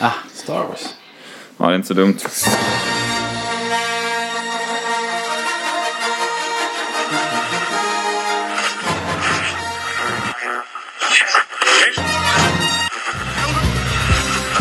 Ah, Star Wars. Ja, det är inte så dumt.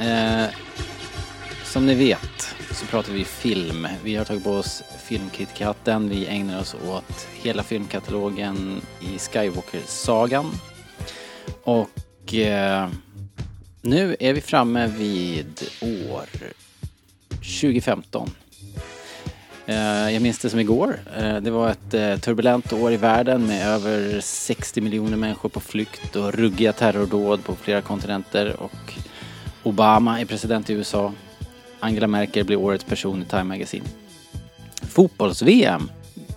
Eh, som ni vet så pratar vi film. Vi har tagit på oss filmkitkatten. Vi ägnar oss åt hela filmkatalogen i Skywalker-sagan. Och eh, nu är vi framme vid år 2015. Eh, jag minns det som igår. Eh, det var ett eh, turbulent år i världen med över 60 miljoner människor på flykt och ruggiga terrordåd på flera kontinenter och Obama är president i USA. Angela Merkel blir årets person i Time Magazine. Fotbolls-VM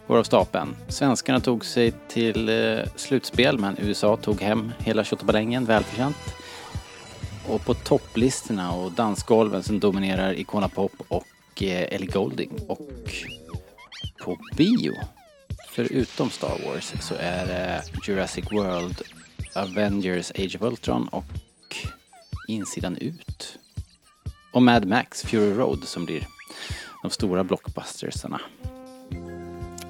går av stapeln. Svenskarna tog sig till eh, slutspel men USA tog hem hela tjottabalängen välförtjänt. Och på topplistorna och dansgolven som dominerar Icona Pop och eh, Ellie Goulding. Och på bio, förutom Star Wars, så är det Jurassic World, Avengers Age of Ultron och Insidan ut. Och Mad Max Fury Road som blir de stora blockbustersarna.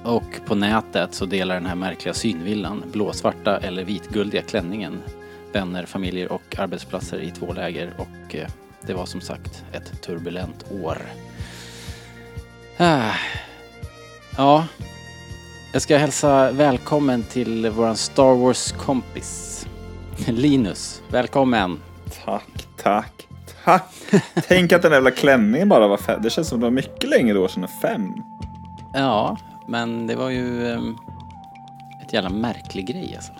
Och på nätet så delar den här märkliga synvillan, blåsvarta eller vitguldiga klänningen, vänner, familjer och arbetsplatser i två läger och eh, det var som sagt ett turbulent år. Ah. Ja, jag ska hälsa välkommen till våran Star Wars-kompis. Linus, välkommen! Tack, tack, tack. Tänk att den där jävla klänningen bara var fem. Det känns som det var mycket längre år sedan än fem. Ja, men det var ju um, ett jävla märklig grej alltså.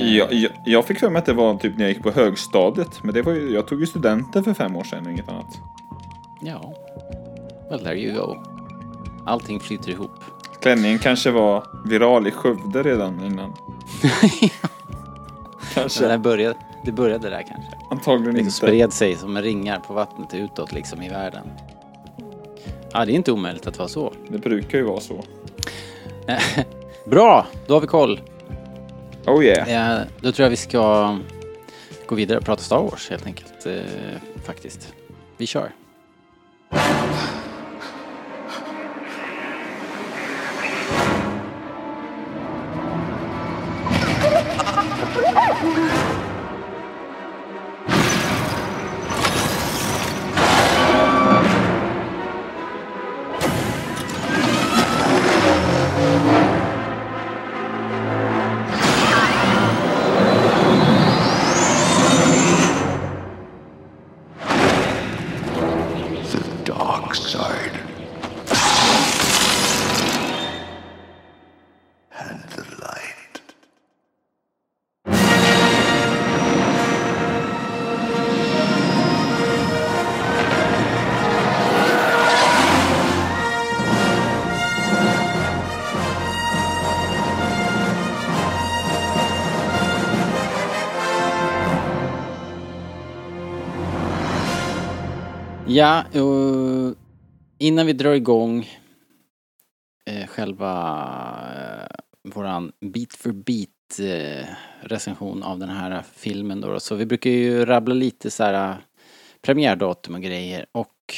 Jag, jag, jag fick för mig att det var typ när jag gick på högstadiet. Men det var ju, jag tog ju studenten för fem år sedan och inget annat. Ja, well there you go. Allting flyter ihop. Klänningen kanske var viral i Skövde redan innan. Kanske. det, började, det började där kanske. Antagligen Det inte. spred sig som ringar på vattnet utåt liksom i världen. Ja, det är inte omöjligt att vara så. Det brukar ju vara så. Bra, då har vi koll. Oh yeah. Då tror jag vi ska gå vidare och prata Star Wars helt enkelt. Eh, faktiskt. Vi kör. Ja, och innan vi drar igång eh, själva eh, våran bit för bit eh, recension av den här filmen då, så vi brukar ju rabbla lite så här premiärdatum och grejer och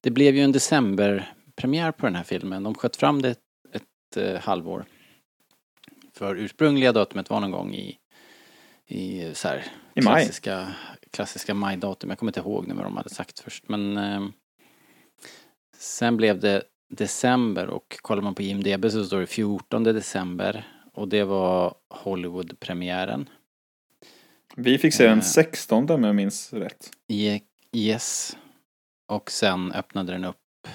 det blev ju en decemberpremiär på den här filmen. De sköt fram det ett, ett eh, halvår. För ursprungliga datumet var någon gång i, i så här I maj. Klassiska, majdatum. Jag kommer inte ihåg nu vad de hade sagt först men eh, sen blev det december och kollar man på IMDB så står det 14 december och det var Hollywood-premiären. Vi fick se den Eh. 16 om jag minns rätt. Ye- Yes. Och sen öppnade den upp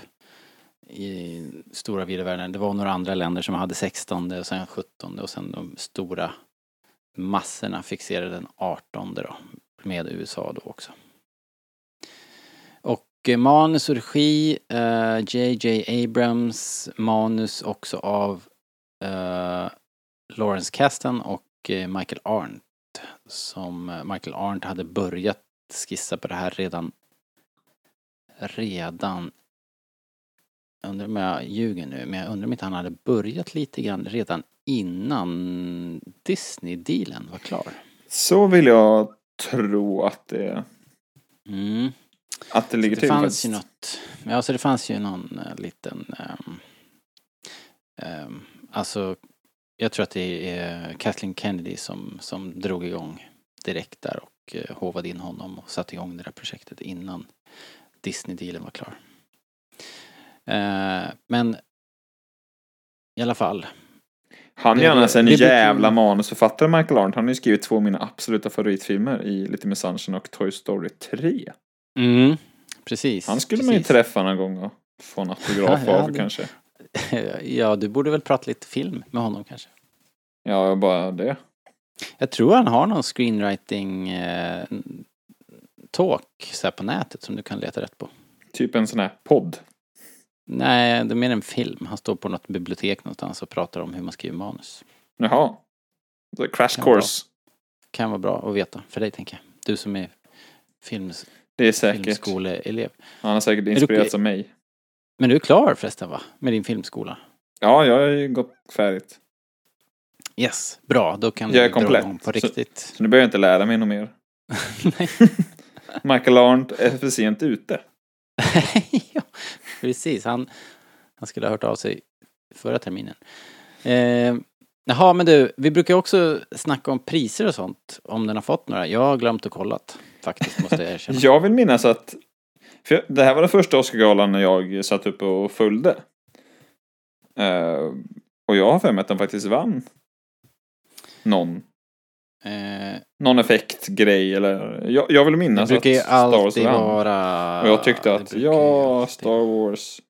i stora vida världen. Det var några andra länder som hade 16 och sen 17 och sen de stora massorna fixerade den 18 då. Med USA då också. Och eh, manus och regi, eh, JJ Abrams, manus också av eh, Lawrence Kasten och eh, Michael Arndt. Som eh, Michael Arndt hade börjat skissa på det här redan redan undrar om jag ljuger nu, men jag undrar om inte han hade börjat lite grann redan innan Disney-dealen var klar. Så vill jag tro att det, Mm. att det ligger Det till fanns faktiskt. ju något, ja så det fanns ju någon eh, liten, ehm, ehm, alltså jag tror att det är Kathleen Kennedy som, som drog igång direkt där och eh, hovade in honom och satte igång det där projektet innan Disney-dealen var klar. Eh, men i alla fall, Han är annars en jävla manusförfattare, Michael Arndt. Han har ju skrivit två av mina absoluta favoritfilmer i Lite med Sunshine och Toy Story 3. mm, precis. Han skulle man ju precis. träffa någon gång och få en autograf Ja, av det- kanske. ja, du borde väl prata lite film med honom kanske. Ja, bara det. Jag tror han har någon screenwriting eh, talk så här på nätet som du kan leta rätt på. Typ en sån här podd. Nej, det är mer en film. Han står på något bibliotek någonstans och pratar om hur man skriver manus. Jaha. The crash Kan vara course. Kan vara bra att veta för dig tänker jag. Du som är films, Det är säkert. filmskoleelev. Han har säkert du- inspirerats av mig. Men du är klar förresten va? Med din filmskola? Ja, jag har ju gått färdigt. Yes, bra. Då kan Jag är du dra komplett. igång på Så- riktigt. Så nu behöver jag inte lära mig något mer. Michael Arndt är för sent ute. ja, precis. Han, han skulle ha hört av sig förra terminen. Eh, jaha, men du, vi brukar också snacka om priser och sånt. Om den har fått några. Jag har glömt att kolla faktiskt, måste jag erkänna. Jag vill minnas att för det här var den första Oscargalan när jag satt uppe och följde. Eh, och jag har för mig att den faktiskt vann någon, Eh, någon effektgrej eller jag, jag vill minnas att Star Wars vann. vara... Och jag tyckte att ja, alltid- Star Wars.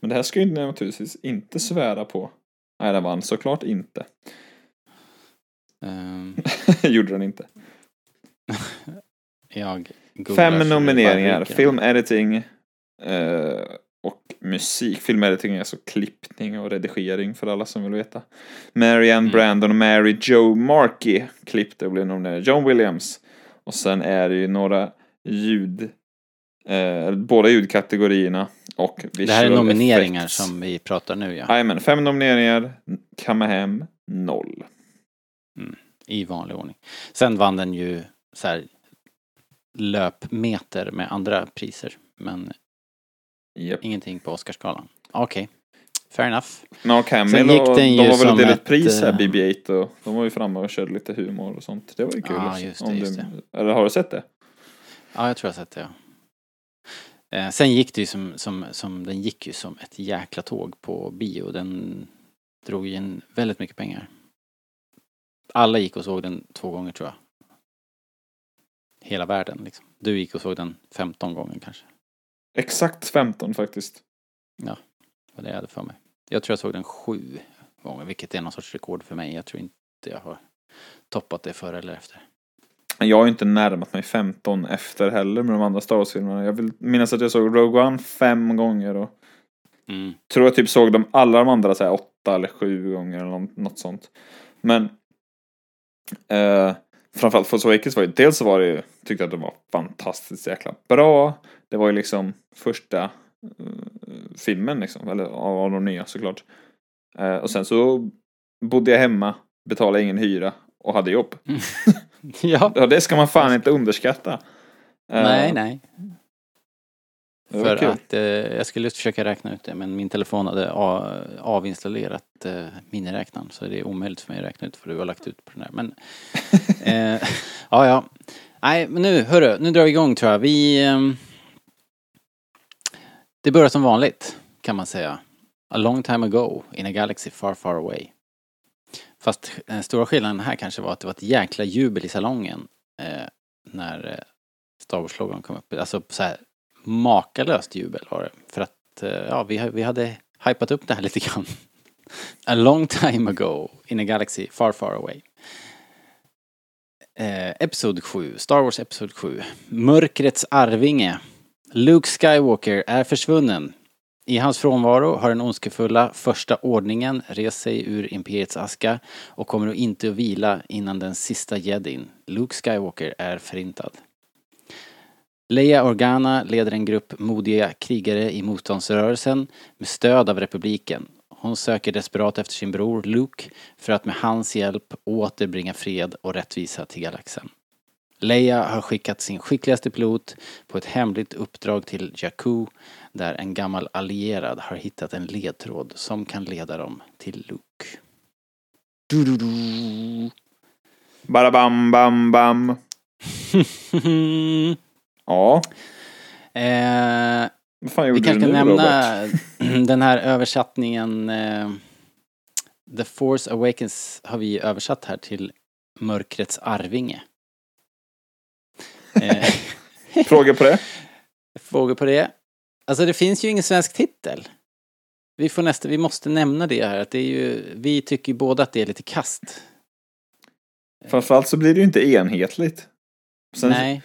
Men det här ska ju naturligtvis inte svära på. Nej, den vann såklart inte. Ehm, Gjorde den inte. jag Fem nomineringar. Film editing eh, och musik. Film editing är alltså klippning och redigering för alla som vill veta. Marianne Mm. Brandon och Mary Jo Markey klippte och blev nominerade. John Williams. Och sen är det ju några ljud, eh, båda ljudkategorierna och Det här är nomineringar effects. som vi pratar nu ja. Jajamän, fem nomineringar, kamma hem noll. I vanlig ordning. Sen vann den ju så här löpmeter med andra priser. Men Japp. ingenting på Oscarsgalan. Okej. Fair enough. Mark Hamill Sen gick och den de var väl som delat ett, pris här, eh, BB-8 och de var ju framme och körde lite humor och sånt. Det var ju kul. Ja, också, just det, om just du, Eller har du sett det? Ja, jag tror jag har sett det. Ja. Eh, sen gick det ju som, som, som, den gick ju som ett jäkla tåg på bio. Den drog ju in väldigt mycket pengar. Alla gick och såg den två gånger tror jag. Hela världen liksom. Du gick och såg den 15 gånger kanske. Exakt 15 faktiskt. Vad det hade för mig. Jag tror jag såg den sju gånger, vilket är någon sorts rekord för mig. Jag tror inte jag har toppat det före eller efter. Jag har ju inte närmat mig 15 efter heller med de andra Star Wars-filmerna. Jag vill minnas att jag såg Rogue One fem gånger och Mm. tror jag typ såg de alla de andra så här, åtta eller sju gånger eller något, sånt. Men eh, framförallt Force Awakens var ju, dels så var det ju, tyckte jag att det var fantastiskt jäkla bra. Det var ju liksom första eh, filmen liksom, eller av, av de nya såklart. Eh, och sen så bodde jag hemma, betalade ingen hyra och hade jobb. Ja. Ja, det ska man fan inte underskatta. Eh, Nej, nej. För kul. att eh, jag skulle just försöka räkna ut det men min telefon hade avinstallerat eh, miniräknaren så det är omöjligt för mig att räkna ut för du har lagt ut på den där. Men eh, ja, ja. Nej, men nu, hörru, nu drar vi igång tror jag. Vi det börjar som vanligt kan man säga. A long time ago in a galaxy far far away. Fast den stora skillnaden här kanske var att det var ett jäkla jubel i salongen eh, när eh, Star Wars-loggan kom upp. Alltså så här makalöst jubel var det. För att eh, ja, vi, vi hade hypat upp det här lite grann. A long time ago in a galaxy far far away. Eh, episod 7, Star Wars Episod 7. Mörkrets arvinge. Luke Skywalker är försvunnen. I hans frånvaro har den ondskefulla första ordningen rest sig ur Imperiets aska och kommer att inte att vila innan den sista jedin, Luke Skywalker, är förintad. Leia Organa leder en grupp modiga krigare i motståndsrörelsen med stöd av republiken. Hon söker desperat efter sin bror Luke för att med hans hjälp återbringa fred och rättvisa till galaxen. Leia har skickat sin skickligaste pilot på ett hemligt uppdrag till Jakku där en gammal allierad har hittat en ledtråd som kan leda dem till Luke. Du-du-du. Bara bam, bam, bam. Ja, eh, vad fan vi gjorde kanske du ska nu nämna den här översättningen eh, The Force Awakens har vi översatt här till Mörkrets arvinge. Eh, Fråga på det? Frågor på det? Alltså det finns ju ingen svensk titel. Vi får nästa, vi måste nämna det här att det är ju, vi tycker ju båda att det är lite kast. Framförallt så blir det ju inte enhetligt. Sen, Nej,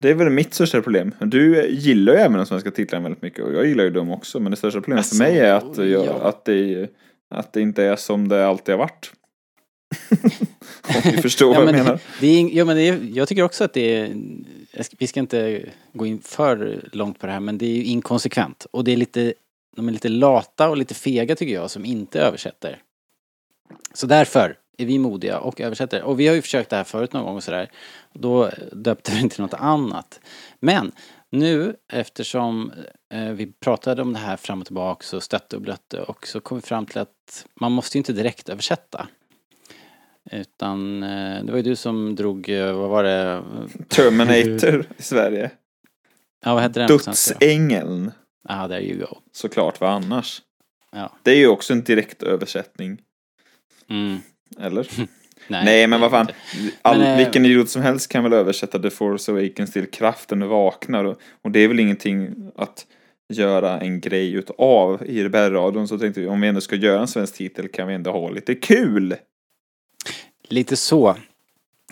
Det är väl mitt största problem. Du gillar ju även de svenska titlarna väldigt mycket och jag gillar ju dem också. Men det största problemet Alltså, för mig är att, jag, ja. att, det, att det inte är som det alltid har varit. Om ni förstår ja, vad jag men, menar. det är, ja, men är, jag tycker också att det är, vi ska inte gå in för långt på det här men det är ju inkonsekvent. Och det är lite, de är lite lata och lite fega tycker jag som inte översätter. Så därför är vi modiga och översätter. Och vi har ju försökt det här förut någon gång och sådär. Då döpte vi till något annat. Men nu eftersom eh, vi pratade om det här fram och tillbaka och stötte och blötte och så kom vi fram till att man måste ju inte direkt översätta. Utan eh, det var ju du som drog, eh, vad var det? Terminator i Sverige. Ja, vad hette den? Dödsängeln. Ah, there you go. Såklart, vad annars? Ja. Det är ju också en direkt översättning. Mm. Eller? Nej, Nej, men vad fan. All, Men, eh, vilken idiot som helst kan väl översätta The Force Awakens till kraften vaknar. Och, och det är väl ingenting att göra en grej utav i RBR-radion. Så tänkte vi, om vi ändå ska göra en svensk titel kan vi ändå ha lite kul. Lite så.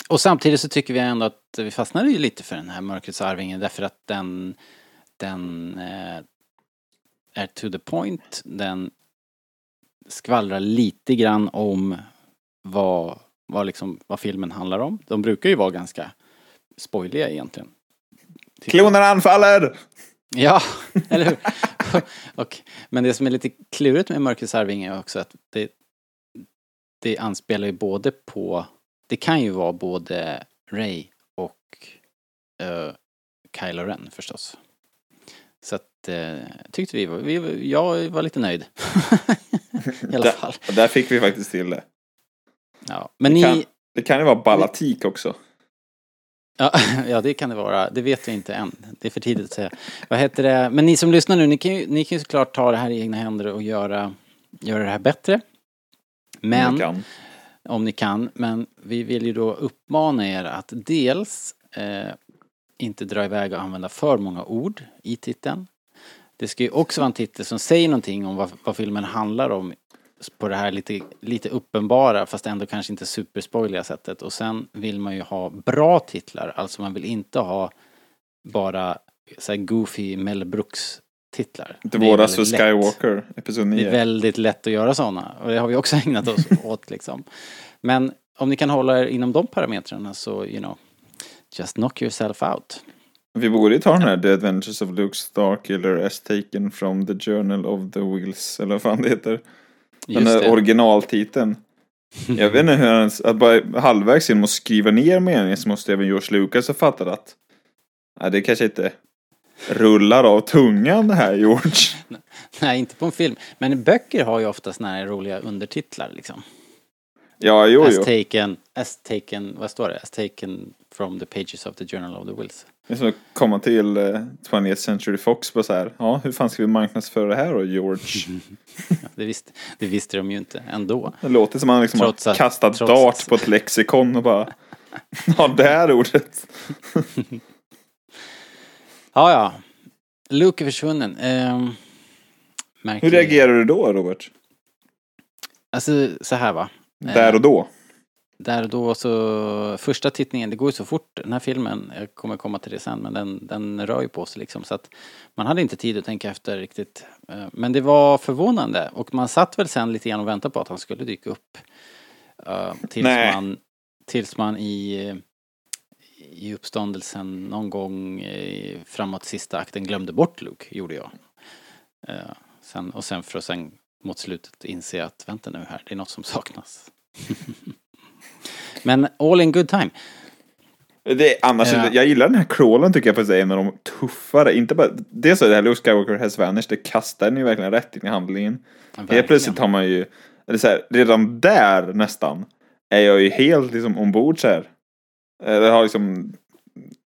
Och samtidigt så tycker vi ändå att vi fastnade ju lite för den här Mörkrets Arvinge därför att den, den eh, är to the point. Den skvallrar lite grann om vad, vad, liksom, vad filmen handlar om. De brukar ju vara ganska spoiliga egentligen. Klonerna anfaller! Ja, eller hur? och, men det som är lite klurigt med Mörkrets Arvinge är också att det, det anspelar ju både på, det kan ju vara både Ray och uh, Kylo Ren förstås. Så att uh, tyckte vi, var, vi, jag var lite nöjd. I alla Där, fall. där fick vi faktiskt till det. Ja. Men Det ni, kan, det kan ju vara ballatik också. Ja, ja, det kan det vara. Det vet vi inte än. Det är för tidigt att säga. Vad heter det? Men ni som lyssnar nu, ni kan ju, ni kan ju såklart ta det här i egna händer och göra, göra det här bättre. Men, Vi kan. om ni kan, men vi vill ju då uppmana er att dels eh, inte dra iväg och använda för många ord i titeln. Det ska ju också vara en titel som säger någonting om vad, vad filmen handlar om på det här lite, lite uppenbara fast ändå kanske inte superspoiliga sättet. Och sen vill man ju ha bra titlar, alltså man vill inte ha bara så goofy Mel Brooks titlar. Det är våras för. Skywalker, episod Det är 9. väldigt lätt att göra sådana och det har vi också ägnat oss åt liksom. Men om ni kan hålla er inom de parametrarna så, you know, just knock yourself out. Vi borde ju ta den här The Adventures of Luke Starkiller as taken from the Journal of the Wheels, eller vad fan det heter. Den det. originaltiteln. Jag vet inte hur han, att bara halvvägs genom att skriva ner meningen så måste även George Lucas ha fattat att nej, det kanske inte rullar av tungan här George. Nej, inte på en film. Men böcker har ju ofta såna här roliga undertitlar liksom. Ja, jo, As jo. taken, as taken, vad står det? As taken from the pages of the Journal of the Wills. Det är som att komma till eh, 20th Century Fox på så här. Ja, hur fan ska vi marknadsföra det här då, George? Ja, det, visste, det visste de ju inte ändå. Det låter som att han liksom Trots har att- kastat dart på ett lexikon och bara Ja, det här ordet. Ja, ja. Luke är försvunnen. Ehm, Hur reagerar du då, Robert? Alltså så här va. Eh, Där och då? Där och då så, första tittningen, det går ju så fort den här filmen, jag kommer komma till det sen, men den, den rör ju på sig liksom så att man hade inte tid att tänka efter riktigt. Eh, Men det var förvånande och man satt väl sen lite grann och väntade på att han skulle dyka upp. Eh, Tills Nej. man, tills man i, i uppståndelsen någon gång eh, framåt sista akten glömde bort Luke, gjorde jag. Eh, Sen, och sen för att sen mot slutet inse att vänta nu här, det är något som saknas. Men all in good time. Det är, annars, Ja. jag gillar den här crawlen tycker jag faktiskt är en av de tuffare. Inte bara, dels så är det här Luke Skywalker has vanished, det kastar den ju verkligen rätt in i handlingen. Helt plötsligt har man ju, eller så här, redan där nästan, är jag ju helt liksom ombord så här. Eller har liksom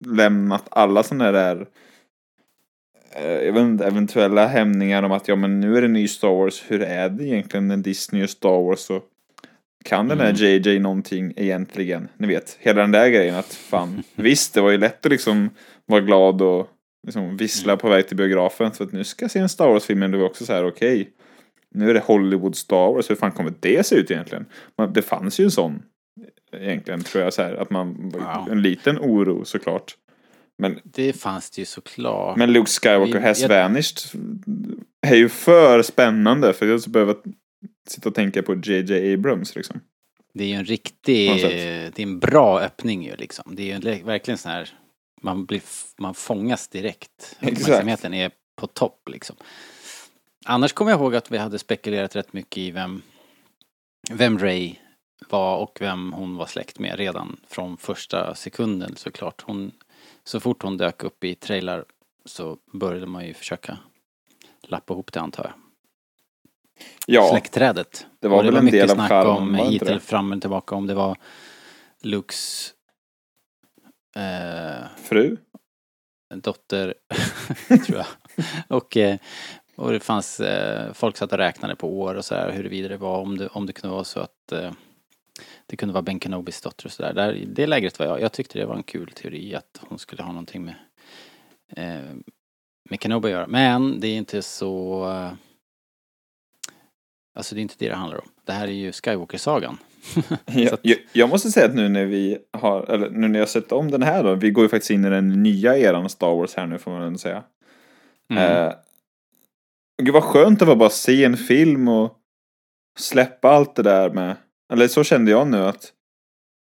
lämnat alla sådana där eh, jag vet inte, eventuella hämningar om att ja men nu är det ny Star Wars, hur är det egentligen när Disney och Star Wars och kan den här Mm. JJ någonting egentligen? Ni vet, hela den där grejen att fan, visst det var ju lätt att liksom vara glad och liksom vissla Mm. på väg till biografen för att nu ska jag se en Star Wars-film men det var också så här okej, nu är det Hollywood Star Wars, hur fan kommer det se ut egentligen? Men det fanns ju en sån egentligen tror jag så här att man, Wow. en liten oro såklart. Men Det fanns det ju såklart. men Luke Skywalker has jag- vanished är ju för spännande för jag ska behöva sitta och tänka på JJ Abrams liksom. Det är ju en riktig, det är en bra öppning ju liksom. Det är ju en verkligen sån här, man blir, man fångas direkt. Uppmärksamheten är på topp liksom. Annars kommer jag ihåg att vi hade spekulerat rätt mycket i vem, vem Ray var och vem hon var släkt med redan från första sekunden såklart. Hon, så fort hon dök upp i trailer så började man ju försöka lappa ihop det antar jag. Ja, Släktträdet. det var Och väl en mycket del av snack om var det hit eller det? fram och tillbaka om det var Lukes eh, fru. dotter, tror jag. Och, eh, och det fanns, eh, folk satt och räknade på år och så här huruvida det var, om det, om det kunde vara så att eh, det kunde vara Ben Kenobis dotter och sådär. Där, I det läget var jag, jag tyckte det var en kul teori att hon skulle ha någonting med, eh, med Kenobi att göra. Men det är inte så, eh, alltså det är inte det det handlar om. Det här är ju Skywalker-sagan. Jag, jag, jag måste säga att nu när vi har, eller nu när jag sett om den här då, vi går ju faktiskt in i den nya eran Star Wars här nu får man ändå säga. Mm. Eh, gud vad skönt det var bara att se en film och släppa allt det där med, eller så kände jag nu att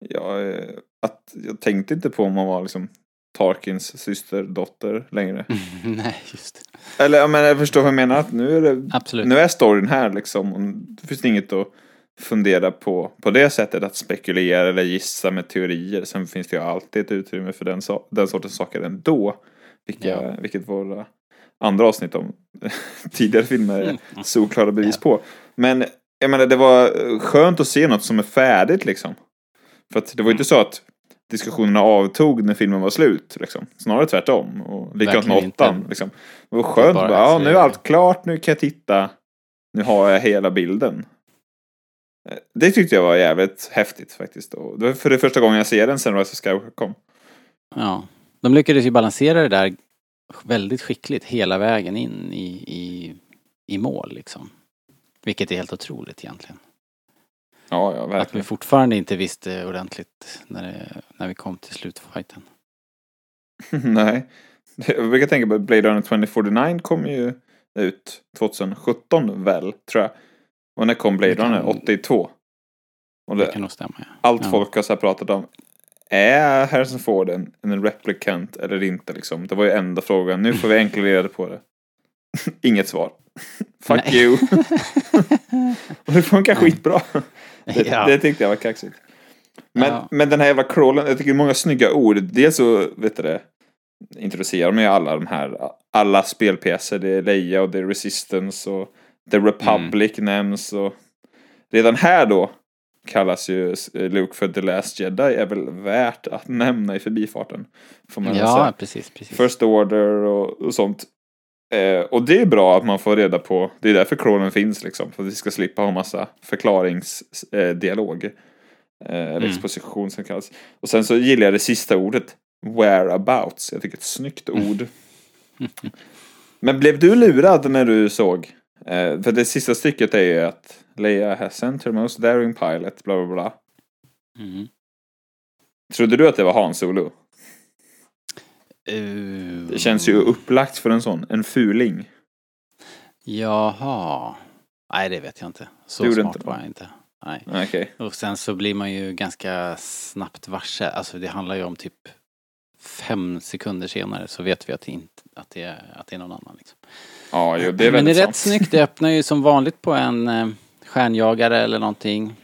jag, att jag tänkte inte på om man var liksom Tarkins syster, dotter längre. Nej, just det. Eller jag, menar, jag förstår vad jag menar, att nu är det Absolut. nu är storyn här liksom. Och det finns inget att fundera på på det sättet. Att spekulera eller gissa med teorier. Sen finns det ju alltid ett utrymme för den, so- den sortens saker ändå. Vilka, Ja. Vilket våra andra avsnitt om tidigare filmer är solklara bevis på. Men jag menar det var skönt att se något som är färdigt liksom. För att det var ju inte så att diskussionerna avtog när filmen var slut. Liksom. Snarare tvärtom. Och likadant med åttan. Liksom. Det var skönt. bara Bara, ja, nu är allt klart. Nu kan jag titta. Nu har jag hela bilden. Eh, Det tyckte jag var jävligt häftigt faktiskt. Och det var för det första gången jag ser den sen Rise of Skywalker kom. Ja. De lyckades ju balansera det där väldigt skickligt hela vägen in i, i, i mål liksom. Vilket är helt otroligt egentligen. Ja, ja, Att vi verkligen. fortfarande inte visste ordentligt när, det, när vi kom till slutfighten. Nej. Jag brukar tänka på Blade Runner 2049 kom ju ut 2017 väl, tror jag. Och när kom Blade kan- Runner? 82. Och Det det, kan nog stämma ja. allt Ja. folk har så här pratat om. Är Harrison Ford en, en replicant eller inte liksom? Det var ju enda frågan. Nu får vi äntligen reda på det. Inget svar. Fuck Nej. you. Och det funkar skitbra. Det, Ja. det tyckte jag var kaxigt. Men, Ja. men den här jävla crawlen, jag tycker det är många snygga ord. Dels så, vet du det, introducerar de ju alla de här, alla spelpjäser. Det är Leia och det är Resistance och The Republic Mm. nämns och redan här då kallas ju Luke för The Last Jedi är väl värt att nämna i förbifarten. Får man Ja, säga. precis, precis. First Order och, och sånt. Eh, och det är bra att man får reda på, det är därför crawlen finns liksom, för att vi ska slippa ha massa förklaringsdialog. Eh, eh, eller Mm. exposition som kallas. Och sen så gillar jag det sista ordet, whereabouts. Jag tycker det är ett snyggt Mm. ord. Men blev du lurad när du såg? Eh, för det sista stycket är ju att Leia has sent her most daring pilot, bla bla bla. Mm. Trodde du att det var Han Solo? Uh, Det känns ju upplagt för en sån, en fuling. Jaha. Nej, det vet jag inte. Så smart inte var jag inte. Nej. Okej. Och sen så blir man ju ganska snabbt varse. Alltså det handlar ju om typ fem sekunder senare så vet vi att det, inte, att det, är, att det är någon annan. Liksom. Ja, jo, det är Men det är rätt sant. snyggt. Det öppnar ju som vanligt på en eh, stjärnjagare eller någonting.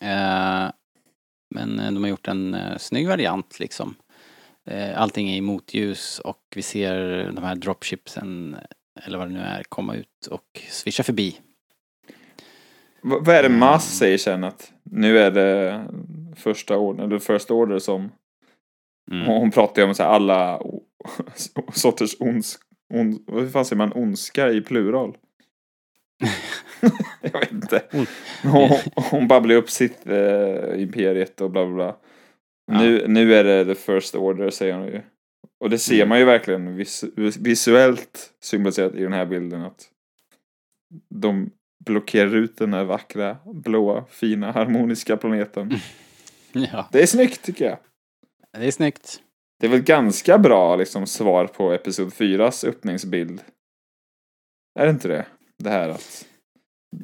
Eh, men de har gjort en eh, snygg variant liksom. Eh, allting är i motljus och vi ser de här dropshipsen eller vad det nu är komma ut och svischa förbi. V- vad är det Maz säger sen att nu är det första order, eller first order som Mm. Hon pratar ju om så här alla sorters ons, on, vad fan säger man, ondska i plural? jag vet inte. On- Hon, hon babblar upp sitt eh, imperiet och bla bla bla. Ja. Nu, nu är det the first order säger hon ju. Och det ser Mm. man ju verkligen vis, visuellt symboliserat i den här bilden att de blockerar ut den här vackra, blåa, fina, harmoniska planeten. Ja, Det är snyggt tycker jag. det är snyggt. Det är väl ganska bra liksom svar på Episod 4s öppningsbild. Är det inte det? Det här att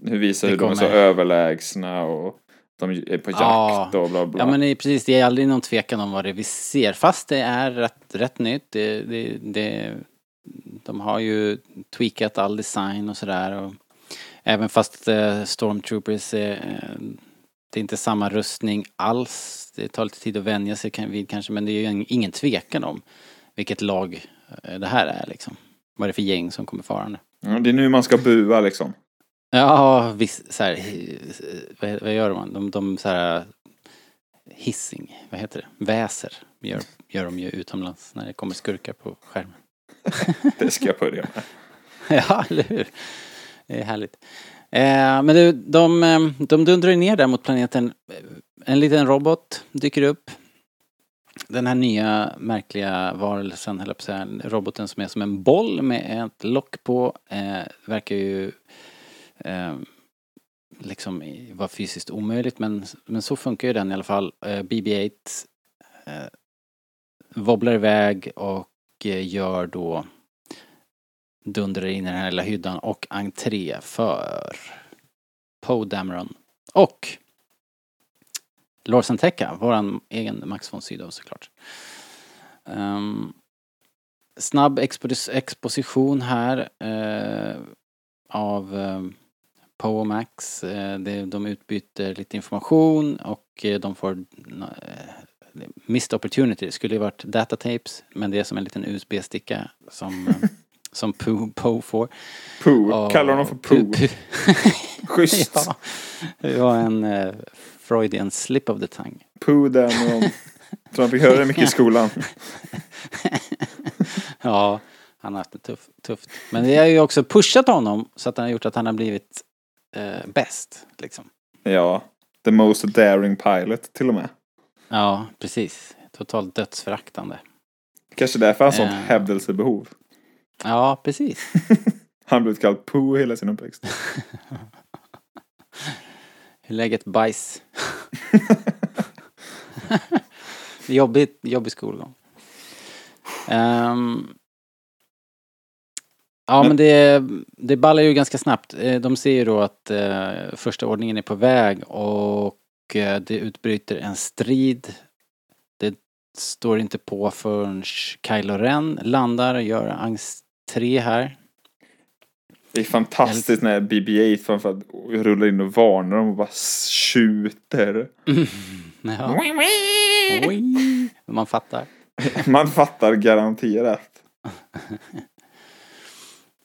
hur visar Det hur de är så överlägsna och de är på jakt Ja. och bla bla. Ja men det är precis, det är aldrig någon tvekan om vad det är vi ser. Fast det är rätt, rätt nytt. Det, det, det, de har ju tweakat all design och sådär. Även fast eh, Stormtroopers är, eh, det är inte samma rustning alls. Det tar lite tid att vänja sig vid kanske men det är ju ing- ingen tvekan om vilket lag eh, det här är liksom. Vad är det för gäng som kommer farande. ja, det är nu man ska bua liksom. Ja, visst, så här, vad, vad gör man? De, de så här hissing, vad heter det? Väser gör, gör de ju utomlands när det kommer skurkar på skärmen. Det ska jag börja med. ja, eller hur? Det är härligt. Eh, men du, de, eh, de dundrar ju ner där mot planeten. En liten robot dyker upp. Den här nya märkliga varelsen, höll jag på att säga, roboten som är som en boll med ett lock på, eh, verkar ju eh, liksom var fysiskt omöjligt men, men så funkar ju den i alla fall. Eh, BB-8 eh, wobblar iväg och eh, gör då dundrar in i den här lilla hyddan och entré för Poe Dameron och Lorsan Tekka, våran egen Max von Sydow såklart. Um, snabb expo exposition här uh, av eh, och Max. Eh, de utbyter lite information och eh, de får eh, missed opportunity. Det skulle ju varit datatapes men det är som en liten USB-sticka som, som Poe, Poe får. Poo. Och- Kallar honom för Poo. Schysst. ja, det var en eh, Freudian slip of the tongue. Poo där och Tror han fick höra det mycket i skolan. ja, han har haft det tuff, tufft. Men det har ju också pushat honom så att han har gjort att han har blivit eh, bäst. Liksom. Ja. The most daring pilot till och med. Ja, precis. Totalt dödsföraktande. Kanske därför han har sånt Eh. hävdelsebehov. Ja, precis. Han blev kallad Poo hela sin uppväxt. Hur läget bajs? Jobbigt, jobbig skolgång. Ehm, ja, Men- men det, det ballar ju ganska snabbt. Eh, De ser ju då att eh, första ordningen är på väg och eh, det utbryter en strid. Det står inte på förrän Kylo Ren landar och gör entré här. Det är fantastiskt när BB-8 framförallt rullar in och varnar dem och bara tjuter. Ja. Oj. Man fattar. Man fattar garanterat.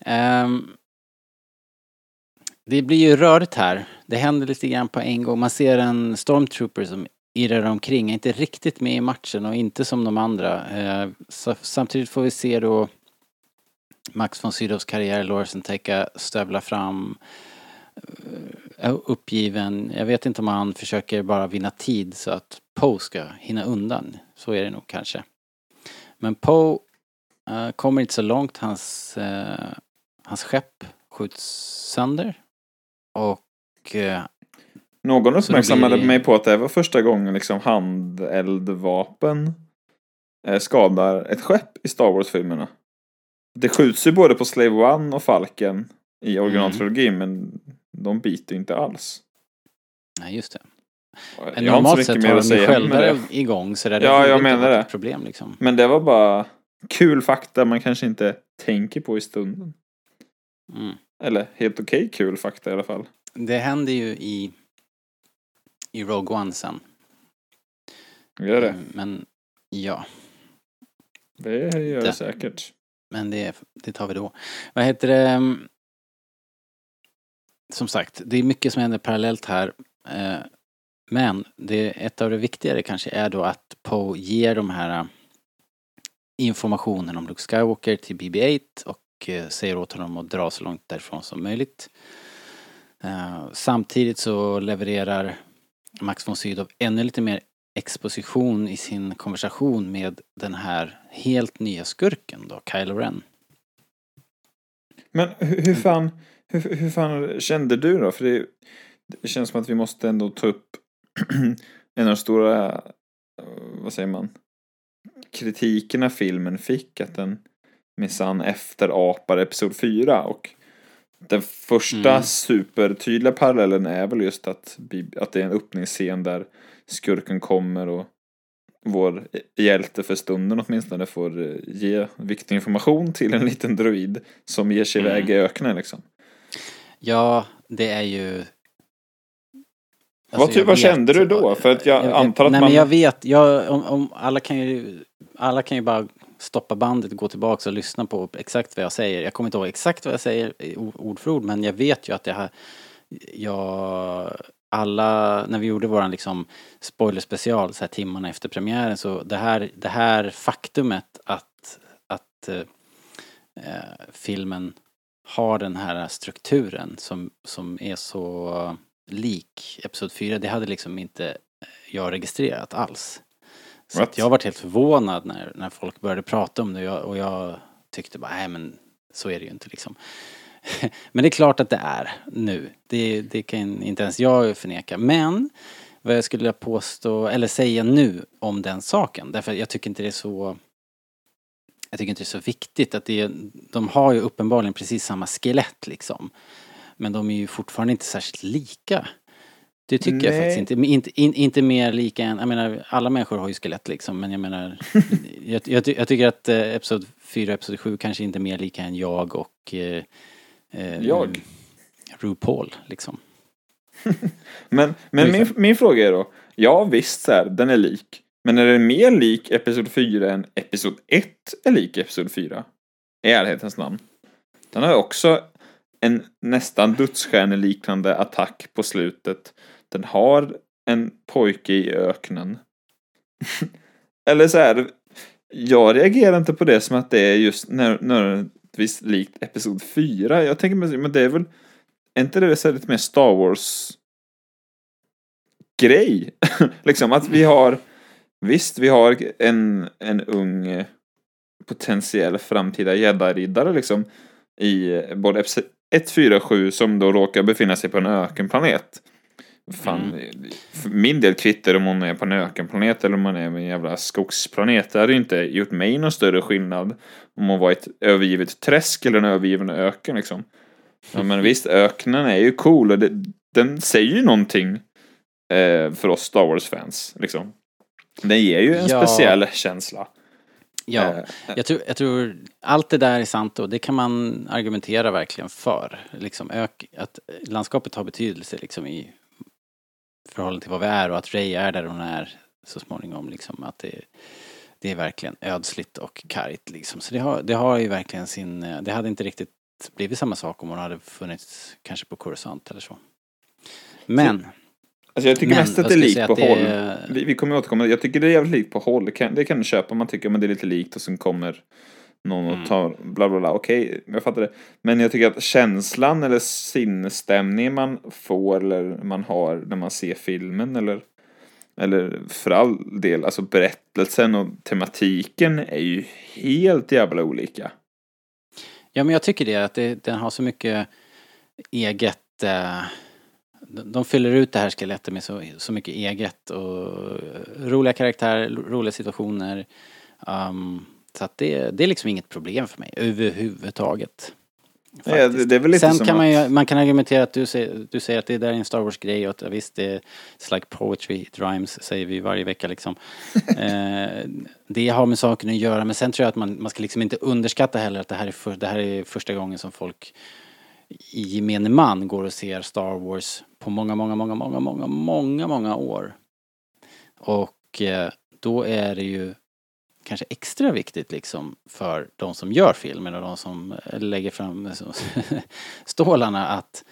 Um, det blir ju rörigt här. Det händer lite grann på en gång. Man ser en stormtrooper som irrar omkring, är inte riktigt med i matchen och inte som de andra. Ehm, så, samtidigt får vi se då Max von Sydows karriär, Lorsen Teka stövla fram eh, uppgiven. Jag vet inte om han försöker bara vinna tid så att Poe ska hinna undan. Så är det nog kanske. Men Poe eh, kommer inte så långt. Hans, eh, hans skepp skjuts sönder. Och eh, Någon uppmärksammade blir mig på att det var första gången liksom handeldvapen eh, skadar ett skepp i Star Wars-filmerna. Det skjuts ju både på Slave One och Falken i originaltrilogin men de biter inte alls. nej, just det. Jag Men så normalt sett har de ju själva igång så det Ja, jag menar det. ett problem liksom. Men det var bara kul fakta man kanske inte tänker på i stunden. Mm. Eller helt okej kul fakta i alla fall. Det händer ju i, i Rogue One sen. Gör det? Mm, Men ja, Det gör det Det. säkert. men det, det tar vi då. Vad heter det? mm, Som sagt, det är mycket som händer parallellt här. eh, Men det, ett av det viktigare kanske är då att Poe ger de här eh, informationen om Luke Skywalker till BB-8 och Eh, säger åt honom att dra så långt därifrån som möjligt. Eh, samtidigt så levererar Max von Sydow ännu lite mer exposition i sin konversation med den här helt nya skurken då, Kylo Ren. Men hur, hur fan, hur, hur fan kände du då? För det, det känns som att vi måste ändå ta upp en av de stora, eh, vad säger man, kritikerna filmen fick. Att den minsann efterapar Episod 4 och den första Mm. supertydliga parallellen är väl just att, att det är en öppningsscen där skurken kommer och vår hjälte för stunden åtminstone får eh, ge viktig information till en liten droid som ger sig Mm. iväg i öknen liksom. Ja, det är ju... Vad ty- jag vad kände du då? För att jag antar att nej, man- men jag vet, jag, om, om, alla kan ju... Alla kan ju bara stoppa bandet, gå tillbaka och lyssna på exakt vad jag säger. Jag kommer inte ihåg exakt vad jag säger i ord för ord, men jag vet ju att det här... Jag... Alla, när vi gjorde våran liksom spoilerspecial så här timmarna efter premiären så det här, det här faktumet att, att eh, eh filmen har den här strukturen som, som är så lik Episod 4, det hade liksom inte jag registrerat alls. Så att jag varit helt förvånad när, när folk började prata om det och jag, tyckte bara, nej men så är det ju inte liksom. men det är klart att det är nu. Det, det kan inte ens jag förneka. Men vad jag skulle påstå, eller säga nu om den saken, därför jag tycker inte det är så jag tycker inte det är så viktigt att det är, de har ju uppenbarligen precis samma skelett liksom. Men de är ju fortfarande inte särskilt lika. Det tycker jag faktiskt inte. Inte, in, inte mer lika än, jag menar alla människor har ju skelett liksom men jag menar jag, jag, jag tycker att eh, Episod 4 och Episod 7 kanske inte är mer lika än jag och eh, eh, Jag? RuPaul liksom. Men, men min, min fråga är då, ja visst så här, den är lik. Men är den mer lik Episod 4 än Episod 1 är lik Episod 4? I ärlighetens namn. Den har också en nästan dödsstjärneliknande attack på slutet. Den har en pojke i öknen. Eller så här, jag reagerar inte på det som att det är just nödvändigtvis likt Episod 4. Jag tänker mig, men det är väl, är inte det så lite mer Star Wars grej? liksom att vi har, visst vi har en, en ung potentiell framtida jedi-riddare liksom i både episod 1, 4 7 som då råkar befinna sig på en ökenplanet. Fan, för min del kvittar om hon är på en ökenplanet eller om hon är på en jävla skogsplanet. Det hade ju inte gjort mig någon större skillnad om hon var i ett övergivet träsk eller en övergiven öken liksom. Ja, men visst, öknen är ju cool och det, den säger ju någonting eh, för oss Star Wars-fans. Liksom. Den ger ju en Ja. speciell känsla. Ja, Eh, jag tror, jag tror allt det där är sant och det kan man argumentera verkligen för. Liksom ök, att landskapet har betydelse liksom i förhållande till vad vi är och att Ray är där hon är så småningom liksom. Att det, det är verkligen ödsligt och kargt liksom. Så det har, det har ju verkligen sin, det hade inte riktigt blivit samma sak om hon hade funnits kanske på Coruscant eller så. Men, Alltså jag tycker Men, mest att det är likt på det håll. Vi, vi kommer återkomma. Jag tycker det är jävligt likt på håll. Det kan, det kan du köpa om man tycker att det är lite likt och sen kommer någon och Mm. tar bla bla bla. Okej, jag fattar det. Men jag tycker att känslan eller sinnesstämningen man får eller man har när man ser filmen eller Eller för all del, alltså berättelsen och tematiken är ju helt jävla olika. Ja, men jag tycker det, att det, den har så mycket eget... Eh, de de fyller ut det här skelettet med så, så mycket eget och roliga karaktärer, roliga situationer. Um, så att det, det är liksom inget problem för mig överhuvudtaget. Ja, det, är väl lite Sen som kan att, man ju, man kan argumentera att du säger, du säger att det där är en Star Wars-grej och att visst, det är like poetry, it rhymes, säger vi varje vecka liksom. eh, det har med saken att göra, men sen tror jag att man, man ska liksom inte underskatta heller att det här, är för, det här är första gången som folk i gemene man går och ser Star Wars på många, många, många, många, många, många, många år. Och eh, då är det ju kanske extra viktigt liksom för de som gör filmen och de som eh, lägger fram stålarna att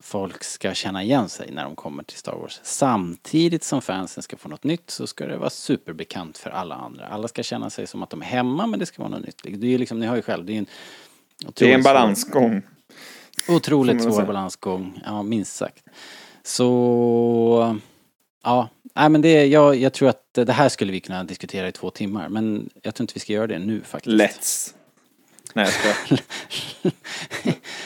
folk ska känna igen sig när de kommer till Star Wars. Samtidigt som fansen ska få något nytt så ska det vara superbekant för alla andra. Alla ska känna sig som att de är hemma men det ska vara något nytt. Det är ju liksom, ni har ju själv, det är en det är en balansgång. Otroligt svår balansgång, ja minst sagt. Så, ja, nej men det, jag, jag tror att det här skulle vi kunna diskutera i två timmar men jag tror inte vi ska göra det nu faktiskt. Let's. Nej, jag ska.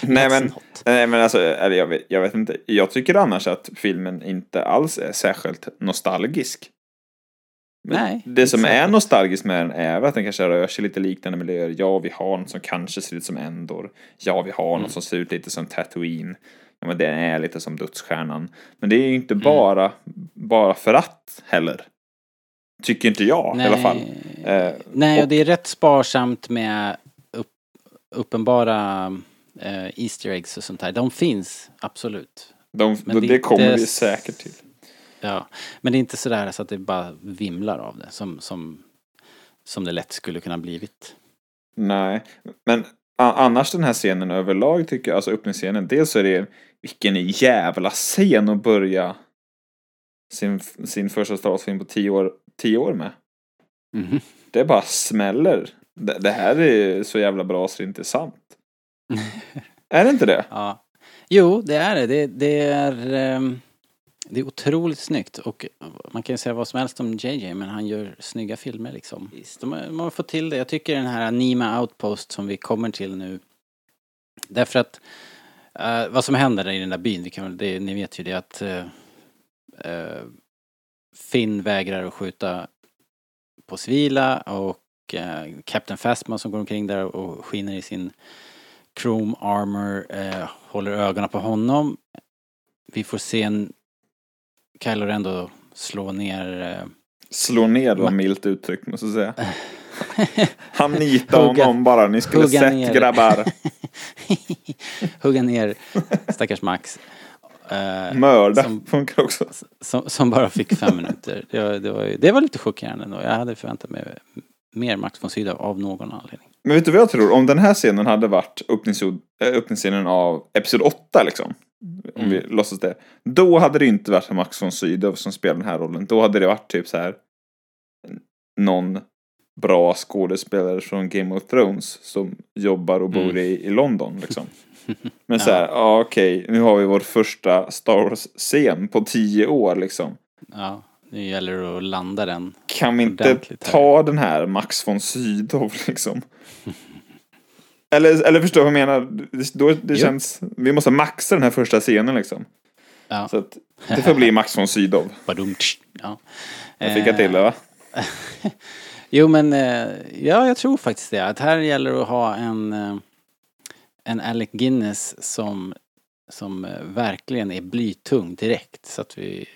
nej, men, nej, men alltså, eller jag, vet, jag vet inte. Jag tycker annars att filmen inte alls är särskilt nostalgisk. Men Nej, Det som är särskilt. nostalgiskt med den är att den kanske rör sig lite liknande miljöer. Ja, vi har något som kanske ser ut som Endor. Ja, vi har Mm. något som ser ut lite som Tatooine. Ja, men den är lite som Dödsstjärnan. Men det är ju inte Mm. bara, bara för att heller. Tycker inte jag i alla fall. Eh, Nej, och och- det är rätt sparsamt med upp, uppenbara eh, Easter eggs och sånt här. De finns, absolut. De, Men det, det kommer vi säkert till. Ja, men det är inte sådär så att det bara vimlar av det som, som, som det lätt skulle kunna blivit. Nej, men annars den här scenen överlag tycker jag, alltså öppningsscenen, dels så är det vilken jävla scen att börja sin, sin första Star Wars-film på tio år, tio år med. Mhm. Det bara smäller. Det, det här är så jävla bra så det är inte sant. är det inte det? Ja. Jo, det är det. Det, det är... ehm, det är otroligt snyggt och man kan ju säga vad som helst om JJ men han gör snygga filmer liksom. De har, fått till det. Jag tycker den här Nima Outpost som vi kommer till nu. Därför att eh, vad som händer i den där byn, kan, det, ni vet ju det att eh, Finn vägrar att skjuta på civila och Captain Phasma som går omkring där och skiner i sin Chrome Armor håller ögonen på honom. Vi får se en Kylo Ren då slå ner Slå ner var milt uttryckt måste jag säga. Han Hugga- honom bara. Ni skulle sett ner. grabbar. hugga ner stackars Max. Eh, Mörda Som- funkar också. som, som bara fick fem minuter. Det var, det var, det var lite chockerande ändå. Jag hade förväntat mig mer Max von Sydow av någon anledning. Men vet du vad jag tror? Om den här scenen hade varit äh, öppningsscenen av Episod 8 liksom. Om Mm. vi låtsas det. Då hade det inte varit Max von Sydow som spelar den här rollen. Då hade det varit typ så här. Någon bra skådespelare från Game of Thrones som jobbar och bor Mm. i, i London liksom. Men så här, ja okej, nu har vi vår första Star Wars-scen på tio år liksom. Ja, nu gäller det att landa den. Kan vi inte Ordentligt här. ta den här Max von Sydow liksom? Eller, eller förstår du vad jag menar? Det, då, det Jo. känns, vi måste maxa den här första scenen liksom. Ja, Så att det får bli Max von Sydow. badum, tsch, ja. Jag fick jag till det va? Jo men, eh, ja jag tror faktiskt det. Att här gäller det att ha en, eh, en Alec Guinness som, som eh, verkligen är blytung direkt. Så att vi,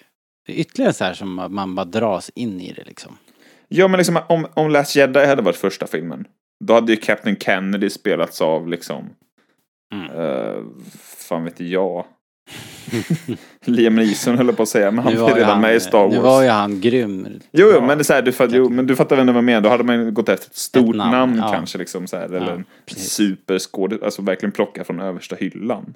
det är ytterligare så här som man bara dras in i det liksom. Ja men liksom om, om Last Jedi hade varit första filmen. Då hade ju Captain Kennedy spelats av liksom. Mm. eh, fan vet jag. Liam Neeson höll jag på att säga. Men han var var redan han, med i Star Wars. Nu var ju han grym. Jo, jo men det är så här, du, fatt, jo, men du fattar väl vad jag menar. Då hade man gått efter ett stort Ett namn, namn, ja. kanske. Liksom, så här, eller Ja, en superskådis. Alltså verkligen plocka från översta hyllan.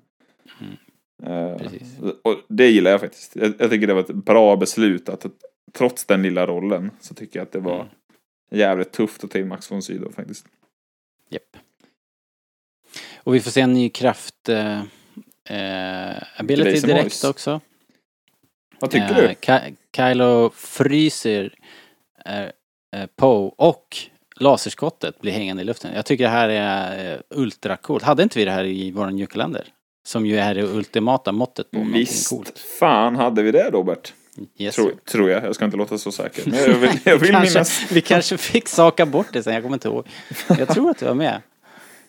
Mm. Precis. och det gillar jag faktiskt. Jag, jag tycker det var ett bra beslut. Att, trots den lilla rollen så tycker jag att det var Mm. jävligt tufft att ta in Max von Sydow faktiskt. Japp. Och vi får se en ny kraft eh, eh, ability direkt Morse. också. Vad tycker Eh, du? Ky- Kylo fryser eh, eh, Poe och laserskottet blir hängande i luften. Jag tycker det här är eh, ultracoolt. Hade inte vi det här i våran julkalender? Som ju är det ultimata måttet på Visst coolt. fan hade vi det Robert. Yes. Tror, tror jag. Jag ska inte låta så säker. Men jag vill, jag vill kanske, minnas. Vi kanske fick saka bort det sen, jag kommer inte ihåg. Jag tror att du var med.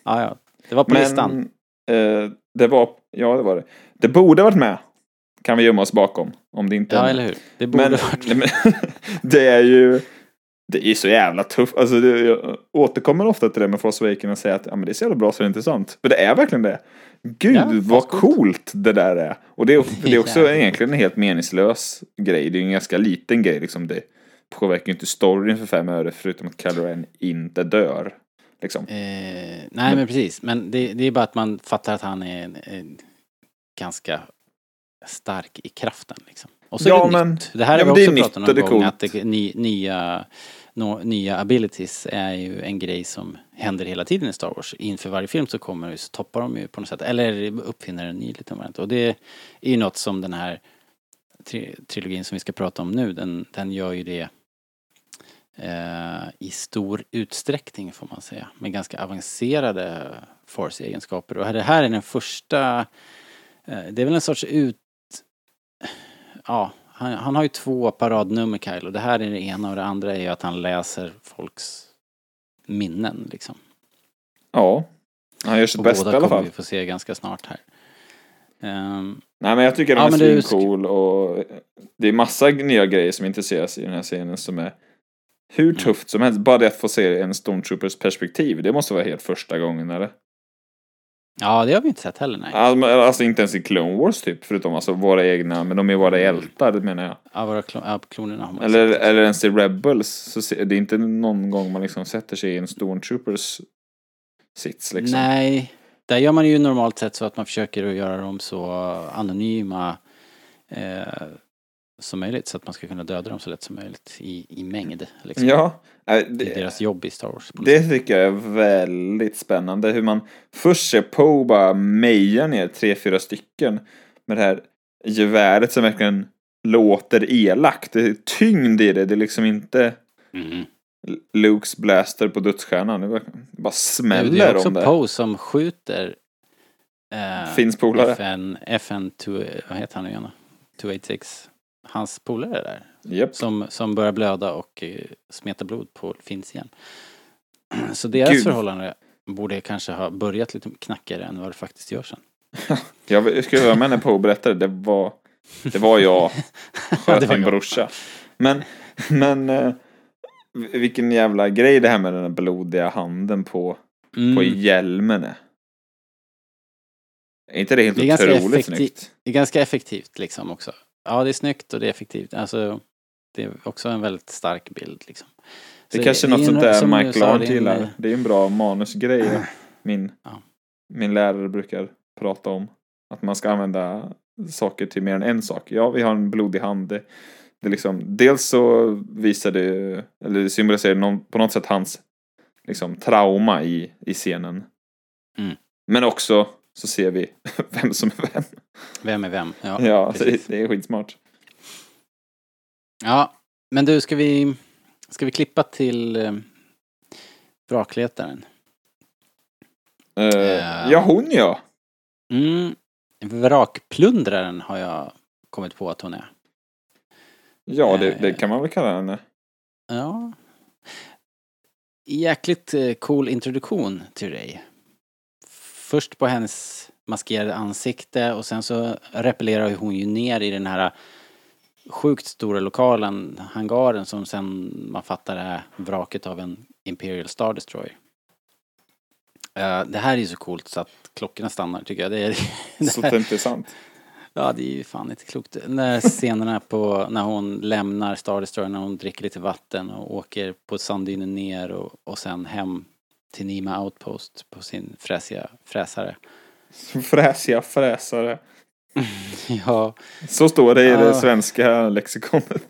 Ja, ja. Det var på listan. Men eh, det var, ja det var det. Det borde varit med. Kan vi gömma oss bakom. Om det inte Ja, eller hur? Det borde Men, varit. men det är ju det är så jävla tufft. Alltså, det, jag återkommer ofta till det med Force Awakens och säger att ja, men det är så jävla bra så det är intressant. För det är verkligen det. Gud Ja, vad coolt det där är. Och det är, det är också Jävlar. egentligen en helt meningslös grej. Det är en ganska liten grej liksom. Det påverkar ju inte storyn för fem öre förutom att Kylo Ren inte dör. Liksom. Eh, nej, men precis. Men det, det är bara att man fattar att han är eh, ganska stark i kraften. Liksom. Och så Ja, är det men- nytt. Det här ja, har men vi också pratat om någon gång. coolt. Att det, ny, nya, nå- nya abilities är ju en grej som händer hela tiden i Star Wars. Inför varje film så kommer det, så toppar de ju på något sätt. Eller uppfinner en ny liten variant. Och det är ju något som den här tri trilogin som vi ska prata om nu, den, den gör ju det i stor utsträckning får man säga. Med ganska avancerade force-egenskaper. Och det här är den första, eh, det är väl en sorts ut... Ja, han, han har ju två paradnummer Kyle och det här är det ena och det andra är ju att han läser folks minnen liksom. Ja. Han gör sitt bästa i båda alla kommer fall. vi få se ganska snart här. Ehm, Nej men jag tycker Ja, den men är svincool och det är massa nya grejer som intresseras i den här scenen som är hur tufft som helst. Bara det att få se en Stormtroopers perspektiv, det måste vara helt första gången eller? ja, det har vi inte sett heller nej. Alltså, alltså inte ens i Clone Wars typ, förutom alltså våra egna, men de är våra Mm. hjältar, menar jag. Ja, våra klo- ja, klonerna har man Eller, sett. eller ens i Rebels, så det är inte någon gång man liksom sätter sig i en Stormtroopers sits liksom. Nej, där gör man ju normalt sett så att man försöker att göra dem så anonyma eh, som möjligt så att man ska kunna döda dem så lätt som möjligt i, i mängd. Liksom. Ja, äh, Det är det, deras jobb i Star Wars. Det tycker jag är väldigt spännande. Hur man först ser Poe bara meja ner tre, fyra stycken med det här geväret som verkligen låter elakt. Det är tyngd i det. Det är liksom inte Mhm. Lukes blaster på dödsstjärnan. Det, verkligen- det bara Det smäller är också om det. Poe som skjuter eh, Finns polare. FN, FN 2, vad heter han nu igen då? 286. Hans polare där. Japp. Som, som börjar blöda och eh, smeta blod på Finns igen. Så deras Gud. förhållande borde kanske ha börjat lite knackigare än vad det faktiskt gör sen. Jag skulle vara med när Poe berättade. Det var, det var jag. Sköt var min brorsa. Men, men eh, vilken jävla grej det här med den blodiga handen på på Mm. hjälmen är. Är inte det helt Det är otroligt snyggt? Det är ganska effektivt liksom också. Ja, det är snyggt och det är effektivt. Alltså, det är också en väldigt stark bild liksom. Det är kanske något en- sånt där Mike är en, gillar. eh, Det är en bra manusgrej. Min, Ja. min lärare brukar prata om. Att man ska använda saker till mer än en sak. Ja, vi har en blodig hand. Det, det är liksom, dels så visar det, eller det symboliserar någon, på något sätt hans liksom, trauma i, i scenen. Mm. Men också så ser vi vem som är vem. Vem är vem? Ja, Ja, det, det är skitsmart. Ja, men du, ska vi, ska vi klippa till eh, vrakletaren? Uh, Eh. ja, hon ja. Mm, vrakplundraren har jag kommit på att hon är. Ja, det, det Eh. kan man väl kalla henne. Ja. Jäkligt eh, cool introduktion till dig. Först på hennes maskerade ansikte och sen så repellerar hon ju ner i den här sjukt stora lokalen, hangaren som sen man fattar är vraket av en Imperial Star Destroyer. Eh, det här är ju så coolt så att klockorna stannar tycker jag. Det är, Så det är inte sant. Ja, det är ju fan inte klokt. Den där scenerna på när hon lämnar Star Destroyer, när hon dricker lite vatten och åker på sanddynen ner och, och sen hem till Nima Outpost på sin fräsiga fräsare. Fräsiga fräsare. Ja, Så står det i Ja. det svenska lexikonet.